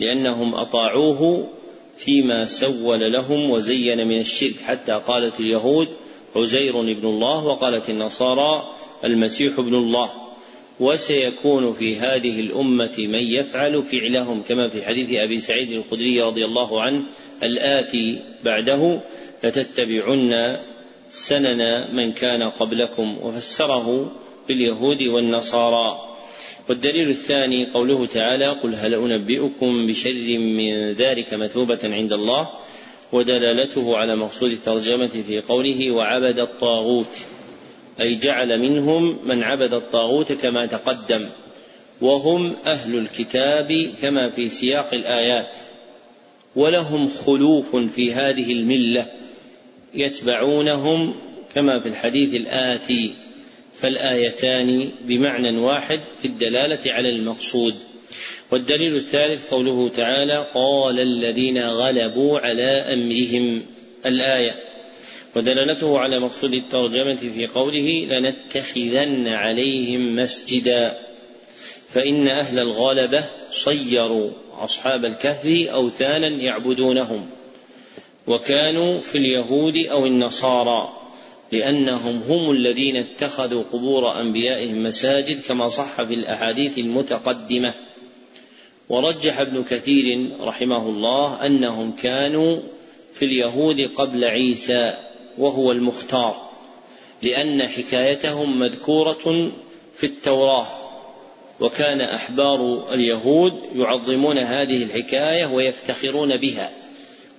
لأنهم أطاعوه فيما سول لهم وزين من الشرك. حتى قالت اليهود عزير ابن الله وقالت النصارى المسيح ابن الله. وسيكون في هذه الأمة من يفعل فعلهم كما في حديث أبي سعيد الخدري رضي الله عنه الآتي بعده لتتبعن سنن من كان قبلكم وفسره باليهود والنصارى. والدليل الثاني قوله تعالى قل هل أنبئكم بشر من ذلك مثوبة عند الله ودلالته على مقصود الترجمة في قوله وعبد الطاغوت أي جعل منهم من عبد الطاغوت كما تقدم وهم أهل الكتاب كما في سياق الآيات. ولهم خلوف في هذه الملة يتبعونهم كما في الحديث الآتي فالآيتان بمعنى واحد في الدلالة على المقصود. والدليل الثالث قوله تعالى قال الذين غلبوا على أمرهم الآية. ودلالته على مقصود الترجمة في قوله لنتخذن عليهم مسجدا. فإن أهل الغلبة صيروا. أصحاب الكهف أوثانا يعبدونهم وكانوا في اليهود أو النصارى لأنهم هم الذين اتخذوا قبور أنبيائهم مساجد كما صح في الأحاديث المتقدمة. ورجح ابن كثير رحمه الله أنهم كانوا في اليهود قبل عيسى وهو المختار لأن حكايتهم مذكورة في التوراة. وكان أحبار اليهود يعظمون هذه الحكاية ويفتخرون بها.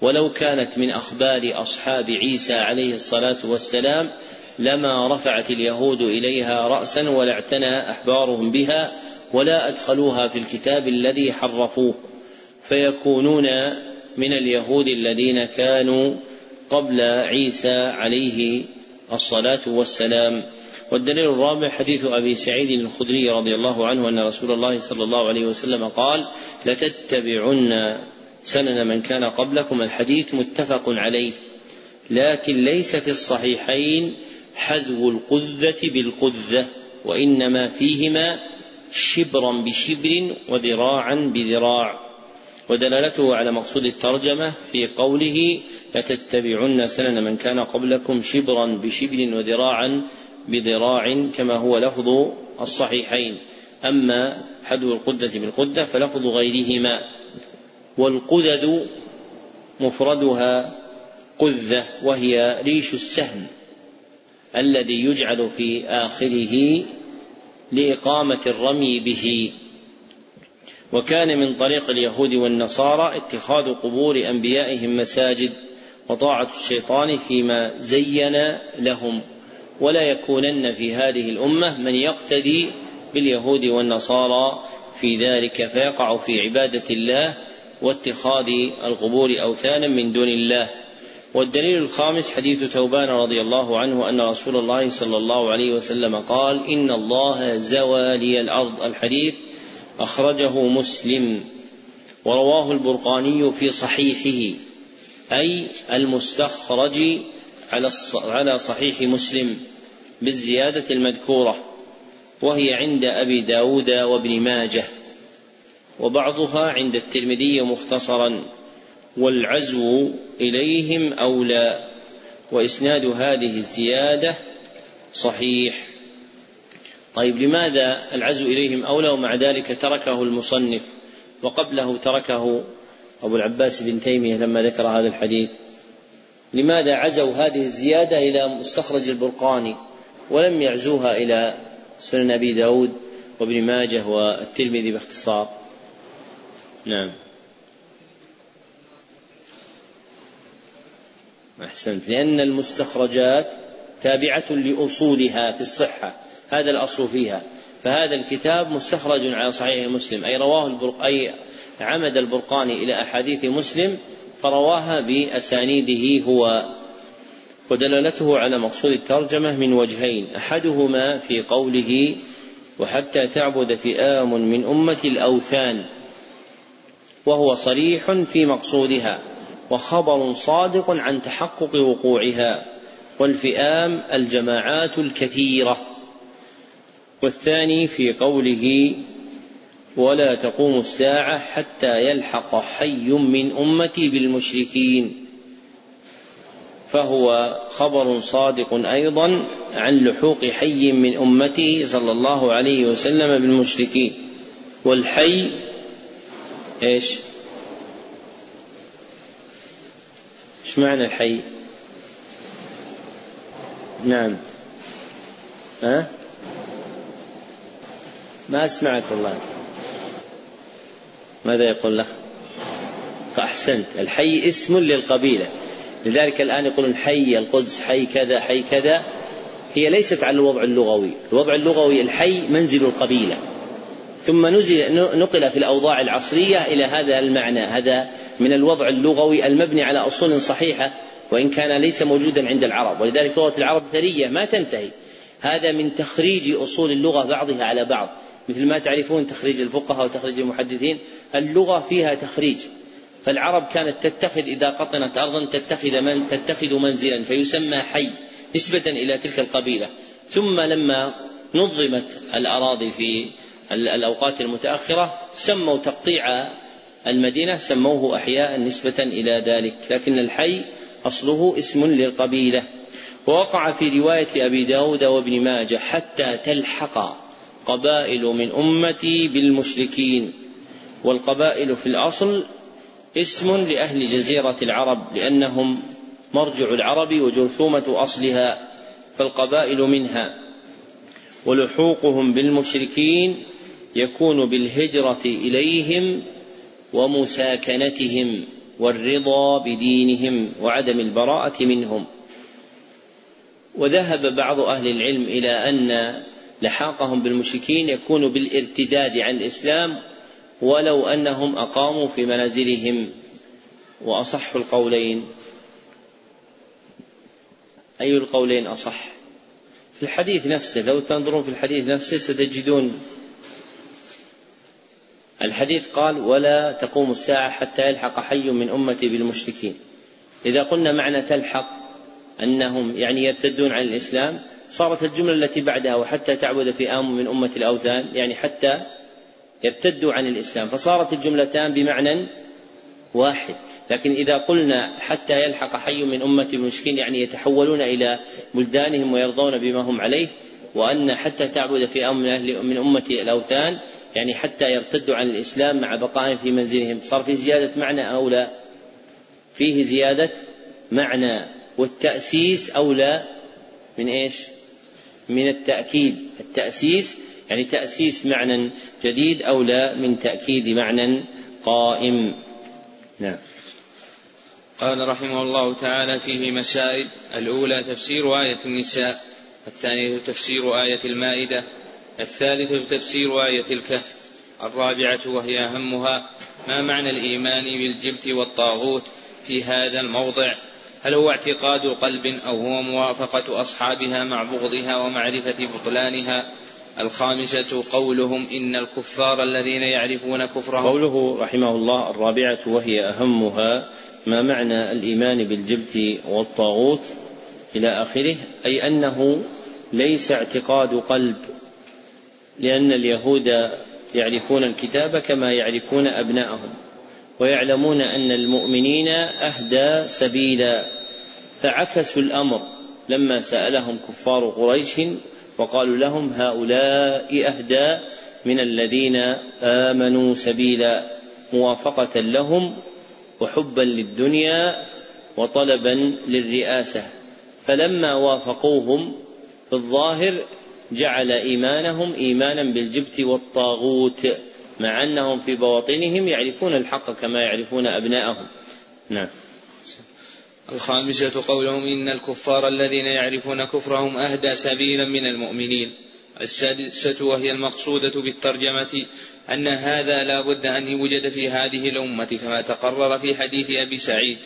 ولو كانت من أخبار أصحاب عيسى عليه الصلاة والسلام لما رفعت اليهود إليها رأسا ولا اعتنى أحبارهم بها ولا أدخلوها في الكتاب الذي حرفوه. فيكونون من اليهود الذين كانوا قبل عيسى عليه الصلاة والسلام. والدليل الرابع حديث أبي سعيد الخدري رضي الله عنه أن رسول الله صلى الله عليه وسلم قال لتتبعن سنن من كان قبلكم. الحديث متفق عليه لكن ليس في الصحيحين حذو القذة بالقذة وإنما فيهما شبرا بشبر وذراعا بذراع. ودلالته على مقصود الترجمة في قوله لتتبعن سنن من كان قبلكم شبرا بشبر وذراعا بذراع كما هو لفظ الصحيحين. أما حذو القدة بالقدة فلفظ غيرهما. والقدد مفردها قذة وهي ريش السهم الذي يجعل في آخره لإقامة الرمي به. وكان من طريق اليهود والنصارى اتخاذ قبور أنبيائهم مساجد وطاعة الشيطان فيما زين لهم. ولا يكونن في هذه الأمة من يقتدي باليهود والنصارى في ذلك فيقع في عبادة الله واتخاذ القبور أوثانا من دون الله. والدليل الخامس حديث توبان رضي الله عنه أن رسول الله صلى الله عليه وسلم قال إن الله زوى لي الأرض. الحديث أخرجه مسلم. ورواه البرقاني في صحيحه أي المستخرج على على صحيح مسلم. بالزيادة المذكورة وهي عند أبي داود وابن ماجه وبعضها عند الترمذي مختصرا والعزو إليهم أولى وإسناد هذه الزيادة صحيح. طيب لماذا العزو إليهم أولى ومع ذلك تركه المصنف وقبله تركه أبو العباس بن تيمية لما ذكر هذا الحديث؟ لماذا عزوا هذه الزيادة إلى مستخرج البرقاني؟ ولم يعزوها إلى سنن أبي داود وابن ماجه والترمذي باختصار. نعم. أحسنت. لأن المستخرجات تابعة لأصولها في الصحة. هذا الأصل فيها. فهذا الكتاب مستخرج على صحيح مسلم. أي رواه البرق أي عمد البرقاني إلى أحاديث مسلم فرواها بأسانيده هو ودلالته على مقصود الترجمة من وجهين أحدهما في قوله وحتى تعبد فئام من أمة الأوثان وهو صريح في مقصودها وخبر صادق عن تحقق وقوعها والفئام الجماعات الكثيرة. والثاني في قوله ولا تقوم الساعة حتى يلحق حي من أمتي بالمشركين. فهو خبر صادق أيضا عن لحوق حي من أمته صلى الله عليه وسلم بالمشركين. والحي إيش؟ إيش معنى الحي؟ نعم. ها؟ ما أسمعك والله. ماذا يقول له؟ فأحسنت. الحي اسم للقبيلة. لذلك الآن يقولون حي القدس حي كذا حي كذا. هي ليست على الوضع اللغوي. الوضع اللغوي الحي منزل القبيلة. ثم نزل نقل في الأوضاع العصرية إلى هذا المعنى هذا من الوضع اللغوي المبني على أصول صحيحة وإن كان ليس موجودا عند العرب. ولذلك لغة العرب ثرية ما تنتهي. هذا من تخريج أصول اللغة بعضها على بعض. مثل ما تعرفون تخريج الفقهاء وتخريج المحدثين اللغة فيها تخريج. فالعرب كانت تتخذ إذا قطنت أرضا تتخذ من تتخذ منزلا فيسمى حي نسبة إلى تلك القبيلة. ثم لما نظمت الأراضي في الأوقات المتأخرة سموا تقطيع المدينة سموه أحياء نسبة إلى ذلك. لكن الحي أصله اسم للقبيلة. ووقع في رواية أبي داود وابن ماجه حتى تلحق قبائل من أمتي بالمشركين. والقبائل في الأصل اسم لأهل جزيرة العرب لأنهم مرجع العرب وجرثومة أصلها فالقبائل منها. ولحوقهم بالمشركين يكون بالهجرة إليهم ومساكنتهم والرضا بدينهم وعدم البراءة منهم. وذهب بعض أهل العلم إلى أن لحاقهم بالمشركين يكون بالارتداد عن الإسلام ولو أنهم أقاموا في منازلهم وأصح القولين. أي القولين أصح؟ في الحديث نفسه لو تنظرون في الحديث نفسه ستجدون الحديث قال ولا تقوم الساعة حتى يلحق حي من أمتي بالمشركين. إذا قلنا معنى تلحق أنهم يعني يرتدون عن الإسلام صارت الجملة التي بعدها وحتى تعبد فئام من أمة الأوثان. يعني حتى يرتدوا عن الإسلام فصارت الجملتان بمعنى واحد. لكن إذا قلنا حتى يلحق حي من أمة المشركين يعني يتحولون إلى بلدانهم ويرضون بما هم عليه وأن حتى تعبد أهل من أمة الأوثان يعني حتى يرتدوا عن الإسلام مع بقائهم في منزلهم. صار في زيادة معنى أو لا؟ فيه زيادة معنى والتأسيس أولى من إيش؟ من التأكيد. التأسيس يعني تأسيس معنى جديد أولى من تأكيد معنى قائم. نعم. قال رحمه الله تعالى فيه مسائل. الأولى تفسير آية النساء الثانية تفسير آية المائدة الثالثة تفسير آية الكهف الرابعة وهي أهمها ما معنى الإيمان بالجبت والطاغوت في هذا الموضع؟ هل هو اعتقاد قلب أو هو موافقة أصحابها مع بغضها ومعرفة بطلانها؟ الخامسة قولهم إن الكفار الذين يعرفون كفرهم قوله رحمه الله الرابعة وهي أهمها ما معنى الإيمان بالجبت والطاغوت إلى آخره؟ أي أنه ليس اعتقاد قلب لأن اليهود يعرفون الكتاب كما يعرفون أبناءهم ويعلمون أن المؤمنين أهدى سبيلا فعكسوا الأمر لما سألهم كفار قريش وقالوا لهم هؤلاء أهدى من الذين آمنوا سبيلا موافقة لهم وحبا للدنيا وطلبا للرئاسة. فلما وافقوهم في الظاهر جعل إيمانهم إيمانا بالجبت والطاغوت مع أنهم في بواطنهم يعرفون الحق كما يعرفون أبناءهم. نعم. الخامسة قولهم إن الكفار الذين يعرفون كفرهم أهدى سبيلا من المؤمنين. السادسة وهي المقصودة بالترجمة أن هذا لا بد أن يوجد في هذه الأمة كما تقرر في حديث أبي سعيد.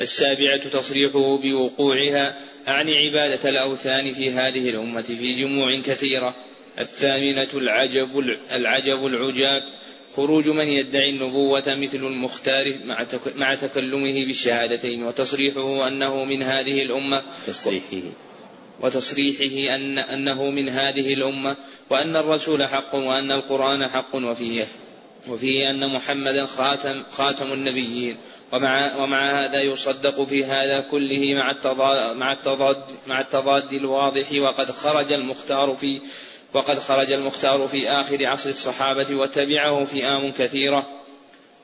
السابعة تصريحه بوقوعها أعني عبادة الأوثان في هذه الأمة في جموع كثيرة. الثامنة العجب العجب العجاب خروج من يدعي النبوة مثل المختار مع تكلمه بالشهادتين وتصريحه أنه من هذه الأمة تصريحه. وتصريحه أن أنه من هذه الأمة وأن الرسول حق وأن القرآن حق وفيه وفيه أن محمدا خاتم خاتم النبيين. ومع ومع هذا يصدق في هذا كله مع التضاد مع التضاد مع التضاد الواضح وقد خرج المختار في وقد خرج المختار في آخر عصر الصحابة وتبعه فئام كثيرة.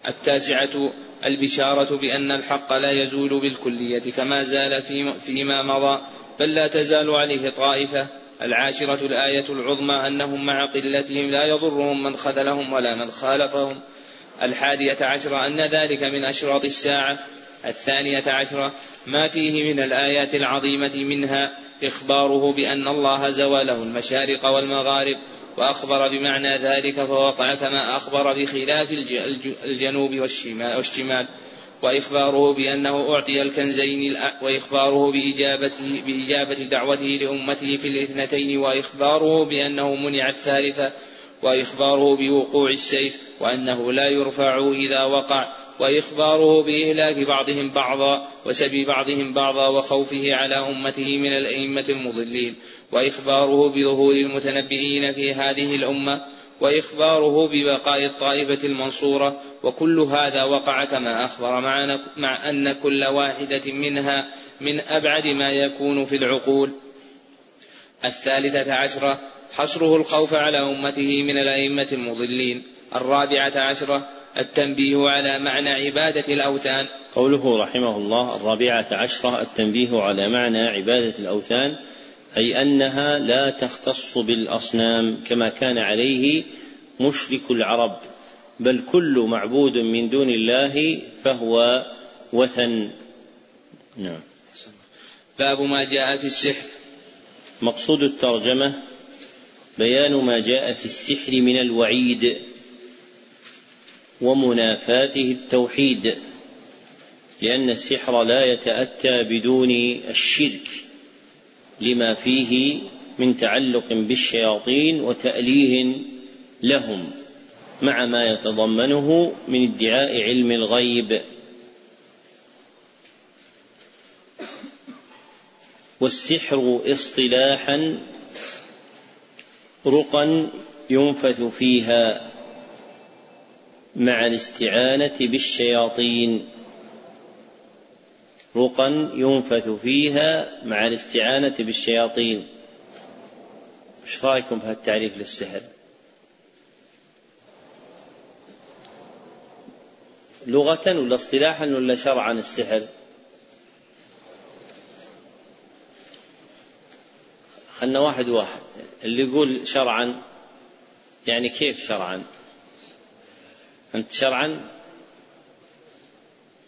التاسعة البشارة بأن الحق لا يزول بالكلية كما زال فيما مضى بل لا تزال عليه طائفة. العاشرة الآية العظمى أنهم مع قلتهم لا يضرهم من خذلهم ولا من خالفهم. الحادية عشرة أن ذلك من أشراط الساعة. الثانية عشرة ما فيه من الآيات العظيمة منها إخباره بأن الله زوى له المشارق والمغارب وأخبر بمعنى ذلك فوقع كما أخبر بخلاف الجنوب والشمال وإخباره بأنه أعطي الكنزين وإخباره بإجابته بإجابة دعوته لأمته في الاثنتين وإخباره بأنه منع الثالثة وإخباره بوقوع السيف وأنه لا يرفع إذا وقع. وإخباره بإهلاك بعضهم بعضا وسبي بعضهم بعضا وخوفه على أمته من الأئمة المضلين. وإخباره بظهور المتنبئين في هذه الأمة. وإخباره ببقاء الطائفة المنصورة. وكل هذا وقع كما أخبر معنا مع أن كل واحدة منها من أبعد ما يكون في العقول. الثالثة عشرة حصره الخوف على أمته من الأئمة المضلين. الرابعة عشرة التنبيه على معنى عبادة الأوثان. قوله رحمه الله الرابعة عشرة التنبيه على معنى عبادة الأوثان أي أنها لا تختص بالأصنام كما كان عليه مشرك العرب بل كل معبود من دون الله فهو وثن. نعم. باب ما جاء في السحر. مقصود الترجمة بيان ما جاء في السحر من الوعيد. ومنافاته التوحيد لأن السحر لا يتأتى بدون الشرك لما فيه من تعلق بالشياطين وتأليه لهم مع ما يتضمنه من ادعاء علم الغيب. والسحر اصطلاحا رقا ينفث فيها. مع الاستعانة بالشياطين. رقا ينفث فيها مع الاستعانة بالشياطين. إيش رأيكم في التعريف للسحر؟ لغة ولا اصطلاحا ولا شرعا السحر؟ خلنا واحد واحد. اللي يقول شرعا يعني كيف شرعا؟ أنت شرعا؟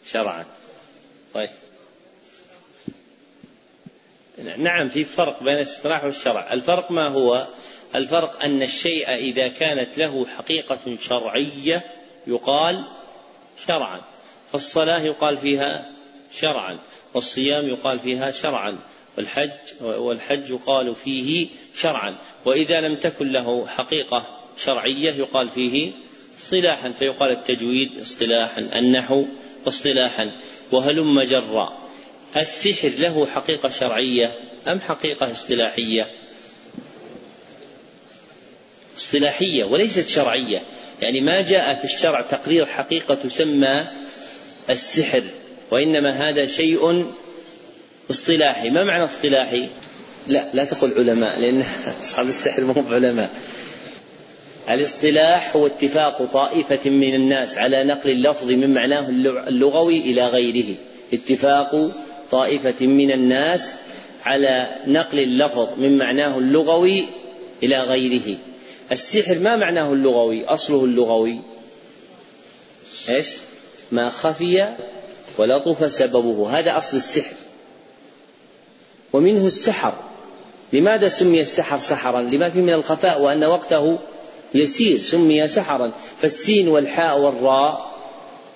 شرعا. طيب. نعم في فرق بين الاصطلاح والشرع. الفرق ما هو؟ الفرق أن الشيء إذا كانت له حقيقة شرعية يقال شرعا. فالصلاة يقال فيها شرعا. والصيام يقال فيها شرعا. والحج والحج يقال فيه شرعا. وإذا لم تكن له حقيقة شرعية يقال فيه اصطلاحا فيقال التجويد اصطلاحا النحو اصطلاحا وهلم جرا. السحر له حقيقة شرعية أم حقيقة اصطلاحية؟ اصطلاحية وليست شرعية. يعني ما جاء في الشرع تقرير حقيقة تسمى السحر وإنما هذا شيء اصطلاحي. ما معنى اصطلاحي؟ لا لا تقل علماء لأن أصحاب السحر هم علماء. الاصطلاح هو اتفاق طائفة من الناس على نقل اللفظ من معناه اللغوي إلى غيره. اتفاق طائفة من الناس على نقل اللفظ من معناه اللغوي إلى غيره. السحر ما معناه اللغوي؟ أصله اللغوي. إيش؟ ما خفي ولطف سببه. هذا أصل السحر. ومنه السحر. لماذا سمي السحر سحرا؟ لما فيه من الخفاء وأن وقته يسير سمي سحرا. فالسين والحاء والراء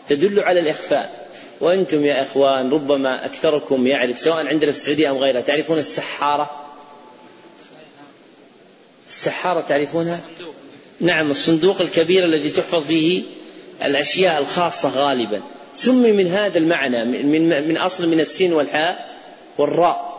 تدل على الإخفاء. وأنتم يا إخوان ربما أكثركم يعرف سواء عندنا في السعودية أم غيرها تعرفون السحارة؟ السحارة تعرفونها؟ نعم الصندوق الكبير الذي تحفظ فيه الأشياء الخاصة غالبا. سمي من هذا المعنى من, من أصل من السين والحاء والراء.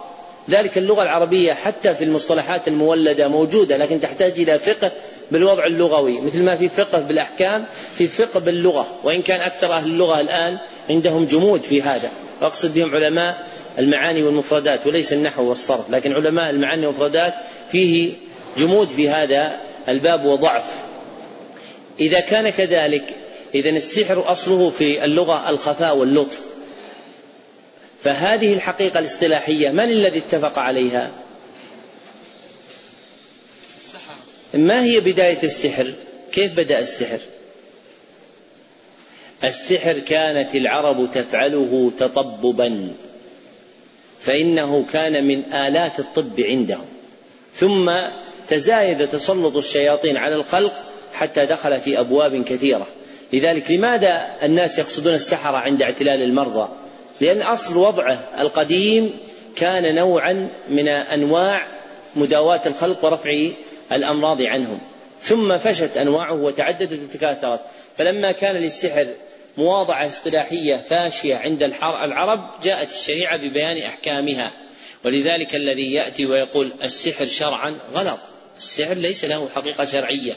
ذلك اللغة العربية حتى في المصطلحات المولدة موجودة لكن تحتاج إلى فقه بالوضع اللغوي مثل ما في فقه بالأحكام في فقه باللغة وإن كان أكثر أهل اللغة الآن عندهم جمود في هذا. وأقصد بهم علماء المعاني والمفردات وليس النحو والصرف لكن علماء المعاني والمفردات فيه جمود في هذا الباب وضعف. إذا كان كذلك إذا السحر أصله في اللغة الخفاء واللطف. فهذه الحقيقة الاصطلاحية من الذي اتفق عليها؟ ما هي بداية السحر؟ كيف بدأ السحر؟ السحر كانت العرب تفعله تطببا فإنه كان من آلات الطب عندهم ثم تزايد تسلط الشياطين على الخلق حتى دخل في أبواب كثيرة لذلك لماذا الناس يقصدون السحرة عند اعتلال المرضى لأن أصل وضعه القديم كان نوعا من أنواع مداواة الخلق ورفع الأمراض عنهم. ثم فشت أنواعه وتعددت وتكاثرت. فلما كان للسحر مواضعة اصطلاحية فاشية عند العرب جاءت الشريعة ببيان أحكامها. ولذلك الذي يأتي ويقول السحر شرعا غلط. السحر ليس له حقيقة شرعية.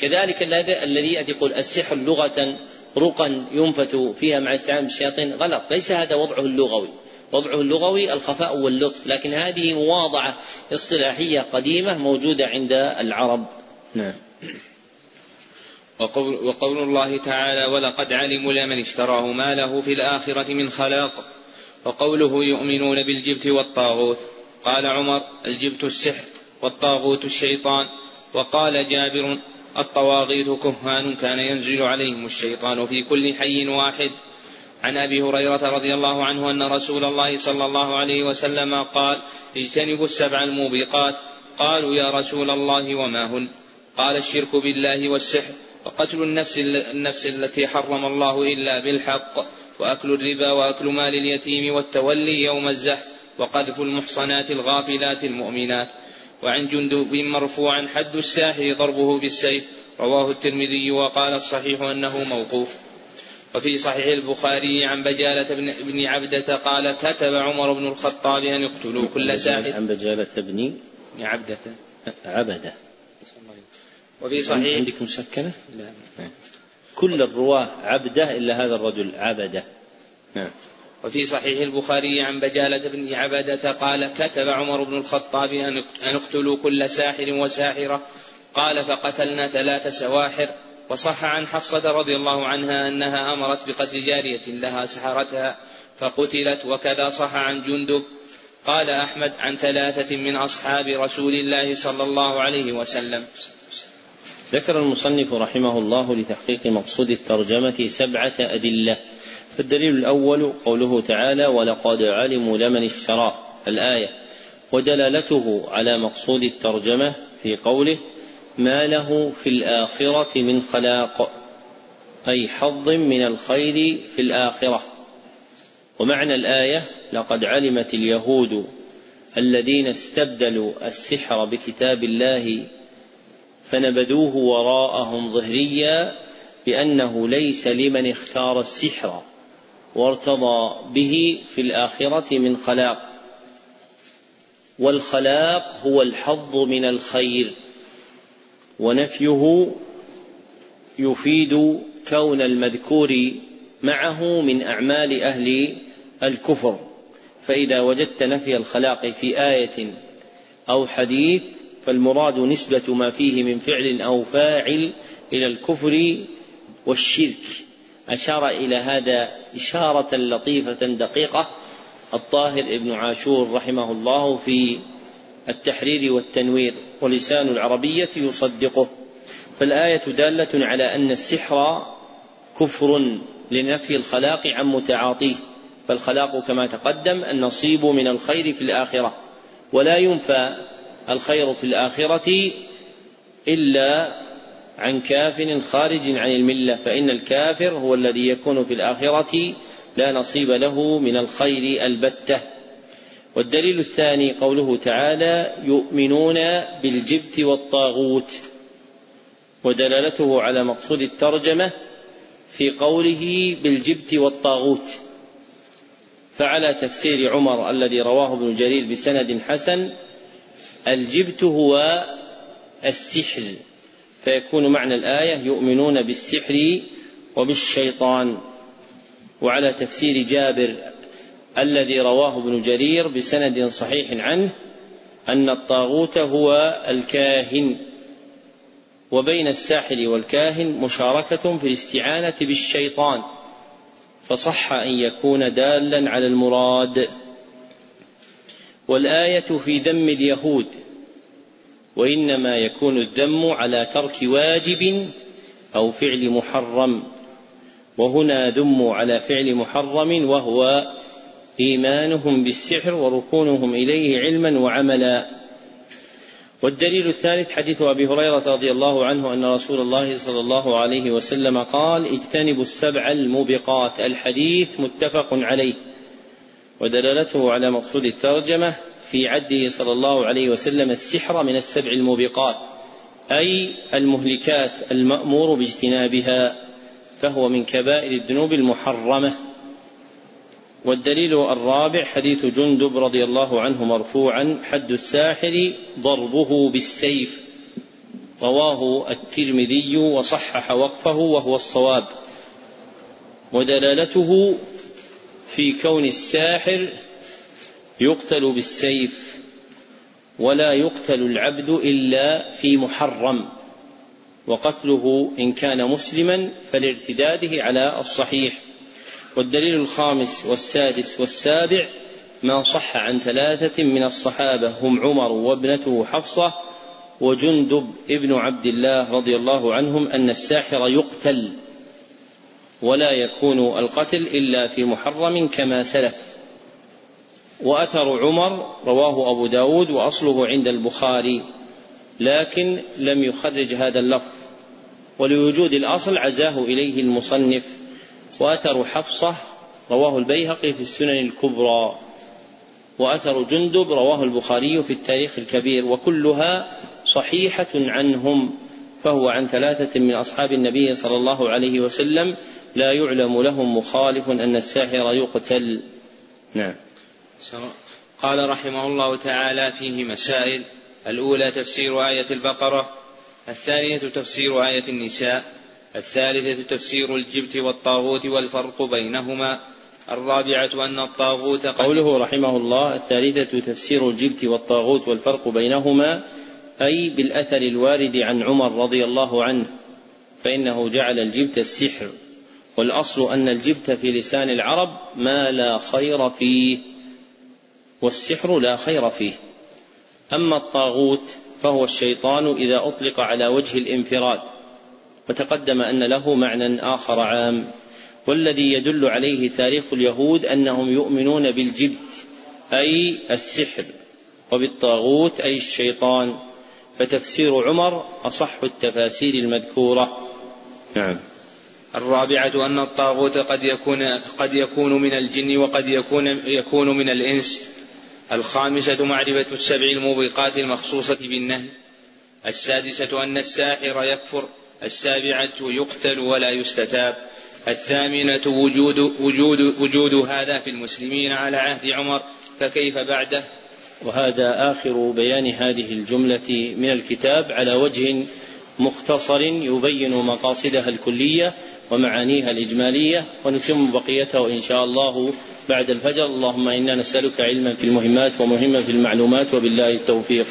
كذلك الذي يأتي يقول السحر لغة رقا ينفت فيها مع استعانة بالشياطين غلط. ليس هذا وضعه اللغوي. وضعه اللغوي الخفاء واللطف. لكن هذه مواضعة اصطلاحية قديمة موجودة عند العرب. نعم. وقول, وقول الله تعالى ولقد علموا لمن اشتراه ما له في الآخرة من خلاق وقوله يؤمنون بالجبت والطاغوت قال عمر الجبت السحر والطاغوت الشيطان وقال جابر الطواغيت كهان كان ينزل عليهم الشيطان في كل حي واحد. عن أبي هريرة رضي الله عنه أن رسول الله صلى الله عليه وسلم قال اجتنبوا السبع الموبقات. قالوا يا رسول الله وما هن؟ قال الشرك بالله والسحر وقتل النفس النفس التي حرم الله إلا بالحق وأكل الربا وأكل مال اليتيم والتولي يوم الزحف وقذف المحصنات الغافلات المؤمنات. وعن جندب مرفوعا حد الساحر ضربه بالسيف رواه الترمذي وقال الصحيح أنه موقوف. وفي صحيح البخاري عن بجالة بن, بن عبدة قال كتب عمر بن الخطاب أن يقتلوا كل ساحر. عن بجالة بن عبدة. عبدة. وفي صحيح عندك مسكنة؟ لا. كل الرواة عبدة إلا هذا الرجل عبدة. نعم. وفي صحيح البخاري عن بجالة بن عبدة قال كتب عمر بن الخطاب أن اقتلوا كل ساحر وساحرة قال فقتلنا ثلاث سواحر وصح عن حفصة رضي الله عنها أنها أمرت بقتل جارية لها سحرتها فقتلت وكذا صح عن جندب. قال أحمد عن ثلاثة من أصحاب رسول الله صلى الله عليه وسلم. ذكر المصنف رحمه الله لتحقيق مقصود الترجمة سبعة أدلة. فالدليل الأول قوله تعالى ولقد علموا لمن اشتراه الآية. ودلالته على مقصود الترجمة في قوله ما له في الآخرة من خلاق أي حظ من الخير في الآخرة. ومعنى الآية لقد علمت اليهود الذين استبدلوا السحر بكتاب الله فنبذوه وراءهم ظهريا بأنه ليس لمن اختار السحر وارتضى به في الآخرة من خلاق. والخلاق هو الحظ من الخير ونفيه يفيد كون المذكور معه من أعمال أهل الكفر. فإذا وجدت نفي الخلاق في آية أو حديث فالمراد نسبة ما فيه من فعل أو فاعل إلى الكفر والشرك. أشار إلى هذا إشارة لطيفة دقيقة الطاهر ابن عاشور رحمه الله في التحرير والتنوير ولسان العربية يصدقه. فالآية دالة على أن السحر كفر لنفي الخلاق عن متعاطيه فالخلاق كما تقدم النصيب من الخير في الآخرة ولا ينفى الخير في الآخرة إلا عن كافر خارج عن الملة فإن الكافر هو الذي يكون في الآخرة لا نصيب له من الخير البتة. والدليل الثاني قوله تعالى يؤمنون بالجبت والطاغوت. ودلالته على مقصود الترجمة في قوله بالجبت والطاغوت. فعلى تفسير عمر الذي رواه ابن جرير بسند حسن الجبت هو السحر. فيكون معنى الآية يؤمنون بالسحر وبالشيطان. وعلى تفسير جابر الذي رواه ابن جرير بسند صحيح عنه أن الطاغوت هو الكاهن وبين الساحر والكاهن مشاركة في الاستعانة بالشيطان فصح أن يكون دالا على المراد. والآية في ذم اليهود. وإنما يكون الذم على ترك واجب أو فعل محرم. وهنا ذموا على فعل محرم وهو إيمانهم بالسحر وركونهم إليه علما وعملا. والدليل الثالث حديث أبي هريرة رضي الله عنه أن رسول الله صلى الله عليه وسلم قال اجتنبوا السبع الموبقات. الحديث متفق عليه. ودلالته على مقصود الترجمة في عده صلى الله عليه وسلم السحر من السبع الموبقات أي المهلكات المأمور باجتنابها فهو من كبائر الذنوب المحرمة. والدليل الرابع حديث جندب رضي الله عنه مرفوعا حد الساحر ضربه بالسيف. رواه الترمذي وصحح وقفه وهو الصواب. ودلالته في كون الساحر يقتل بالسيف ولا يقتل العبد إلا في محرم وقتله إن كان مسلما فلارتداده على الصحيح. والدليل الخامس والسادس والسابع ما صح عن ثلاثة من الصحابة هم عمر وابنته حفصة وجندب ابن عبد الله رضي الله عنهم أن الساحر يقتل ولا يكون القتل إلا في محرم كما سلف. وأثر عمر رواه أبو داود وأصله عند البخاري لكن لم يخرج هذا اللفظ. ولوجود الأصل عزاه إليه المصنف. وأثر حفصة رواه البيهقي في السنن الكبرى. وأثر جندب رواه البخاري في التاريخ الكبير. وكلها صحيحة عنهم. فهو عن ثلاثة من أصحاب النبي صلى الله عليه وسلم. لا يعلم لهم مخالف أن الساحر يقتل. نعم. قال رحمه الله تعالى فيه مسائل. الأولى تفسير آية البقرة. الثانية تفسير آية النساء. الثالثة تفسير الجبت والطاغوت والفرق بينهما. الرابعة أن الطاغوت قوله رحمه الله الثالثة تفسير الجبت والطاغوت والفرق بينهما أي بالأثر الوارد عن عمر رضي الله عنه فإنه جعل الجبت السحر. والأصل أن الجبت في لسان العرب ما لا خير فيه. والسحر لا خير فيه. أما الطاغوت فهو الشيطان إذا أطلق على وجه الانفراد وتقدم أن له معنى آخر عام. والذي يدل عليه تاريخ اليهود أنهم يؤمنون بالجبت أي السحر وبالطاغوت أي الشيطان. فتفسير عمر أصح التفاسير المذكورة. نعم. الرابعة أن الطاغوت قد يكون قد يكون من الجن وقد يكون يكون من الإنس. الخامسة معرفة السبع الموبقات المخصوصة بالنهي. السادسة أن الساحر يكفر. السابعة يقتل ولا يستتاب. الثامنة وجود وجود وجود هذا في المسلمين على عهد عمر فكيف بعده؟ وهذا آخر بيان هذه الجملة من الكتاب على وجه مختصر يبين مقاصدها الكلية. ومعانيها الإجمالية ونتم بقيته إن شاء الله بعد الفجر. اللهم إنا نسألك علما في المهمات ومهما في المعلومات وبالله التوفيق.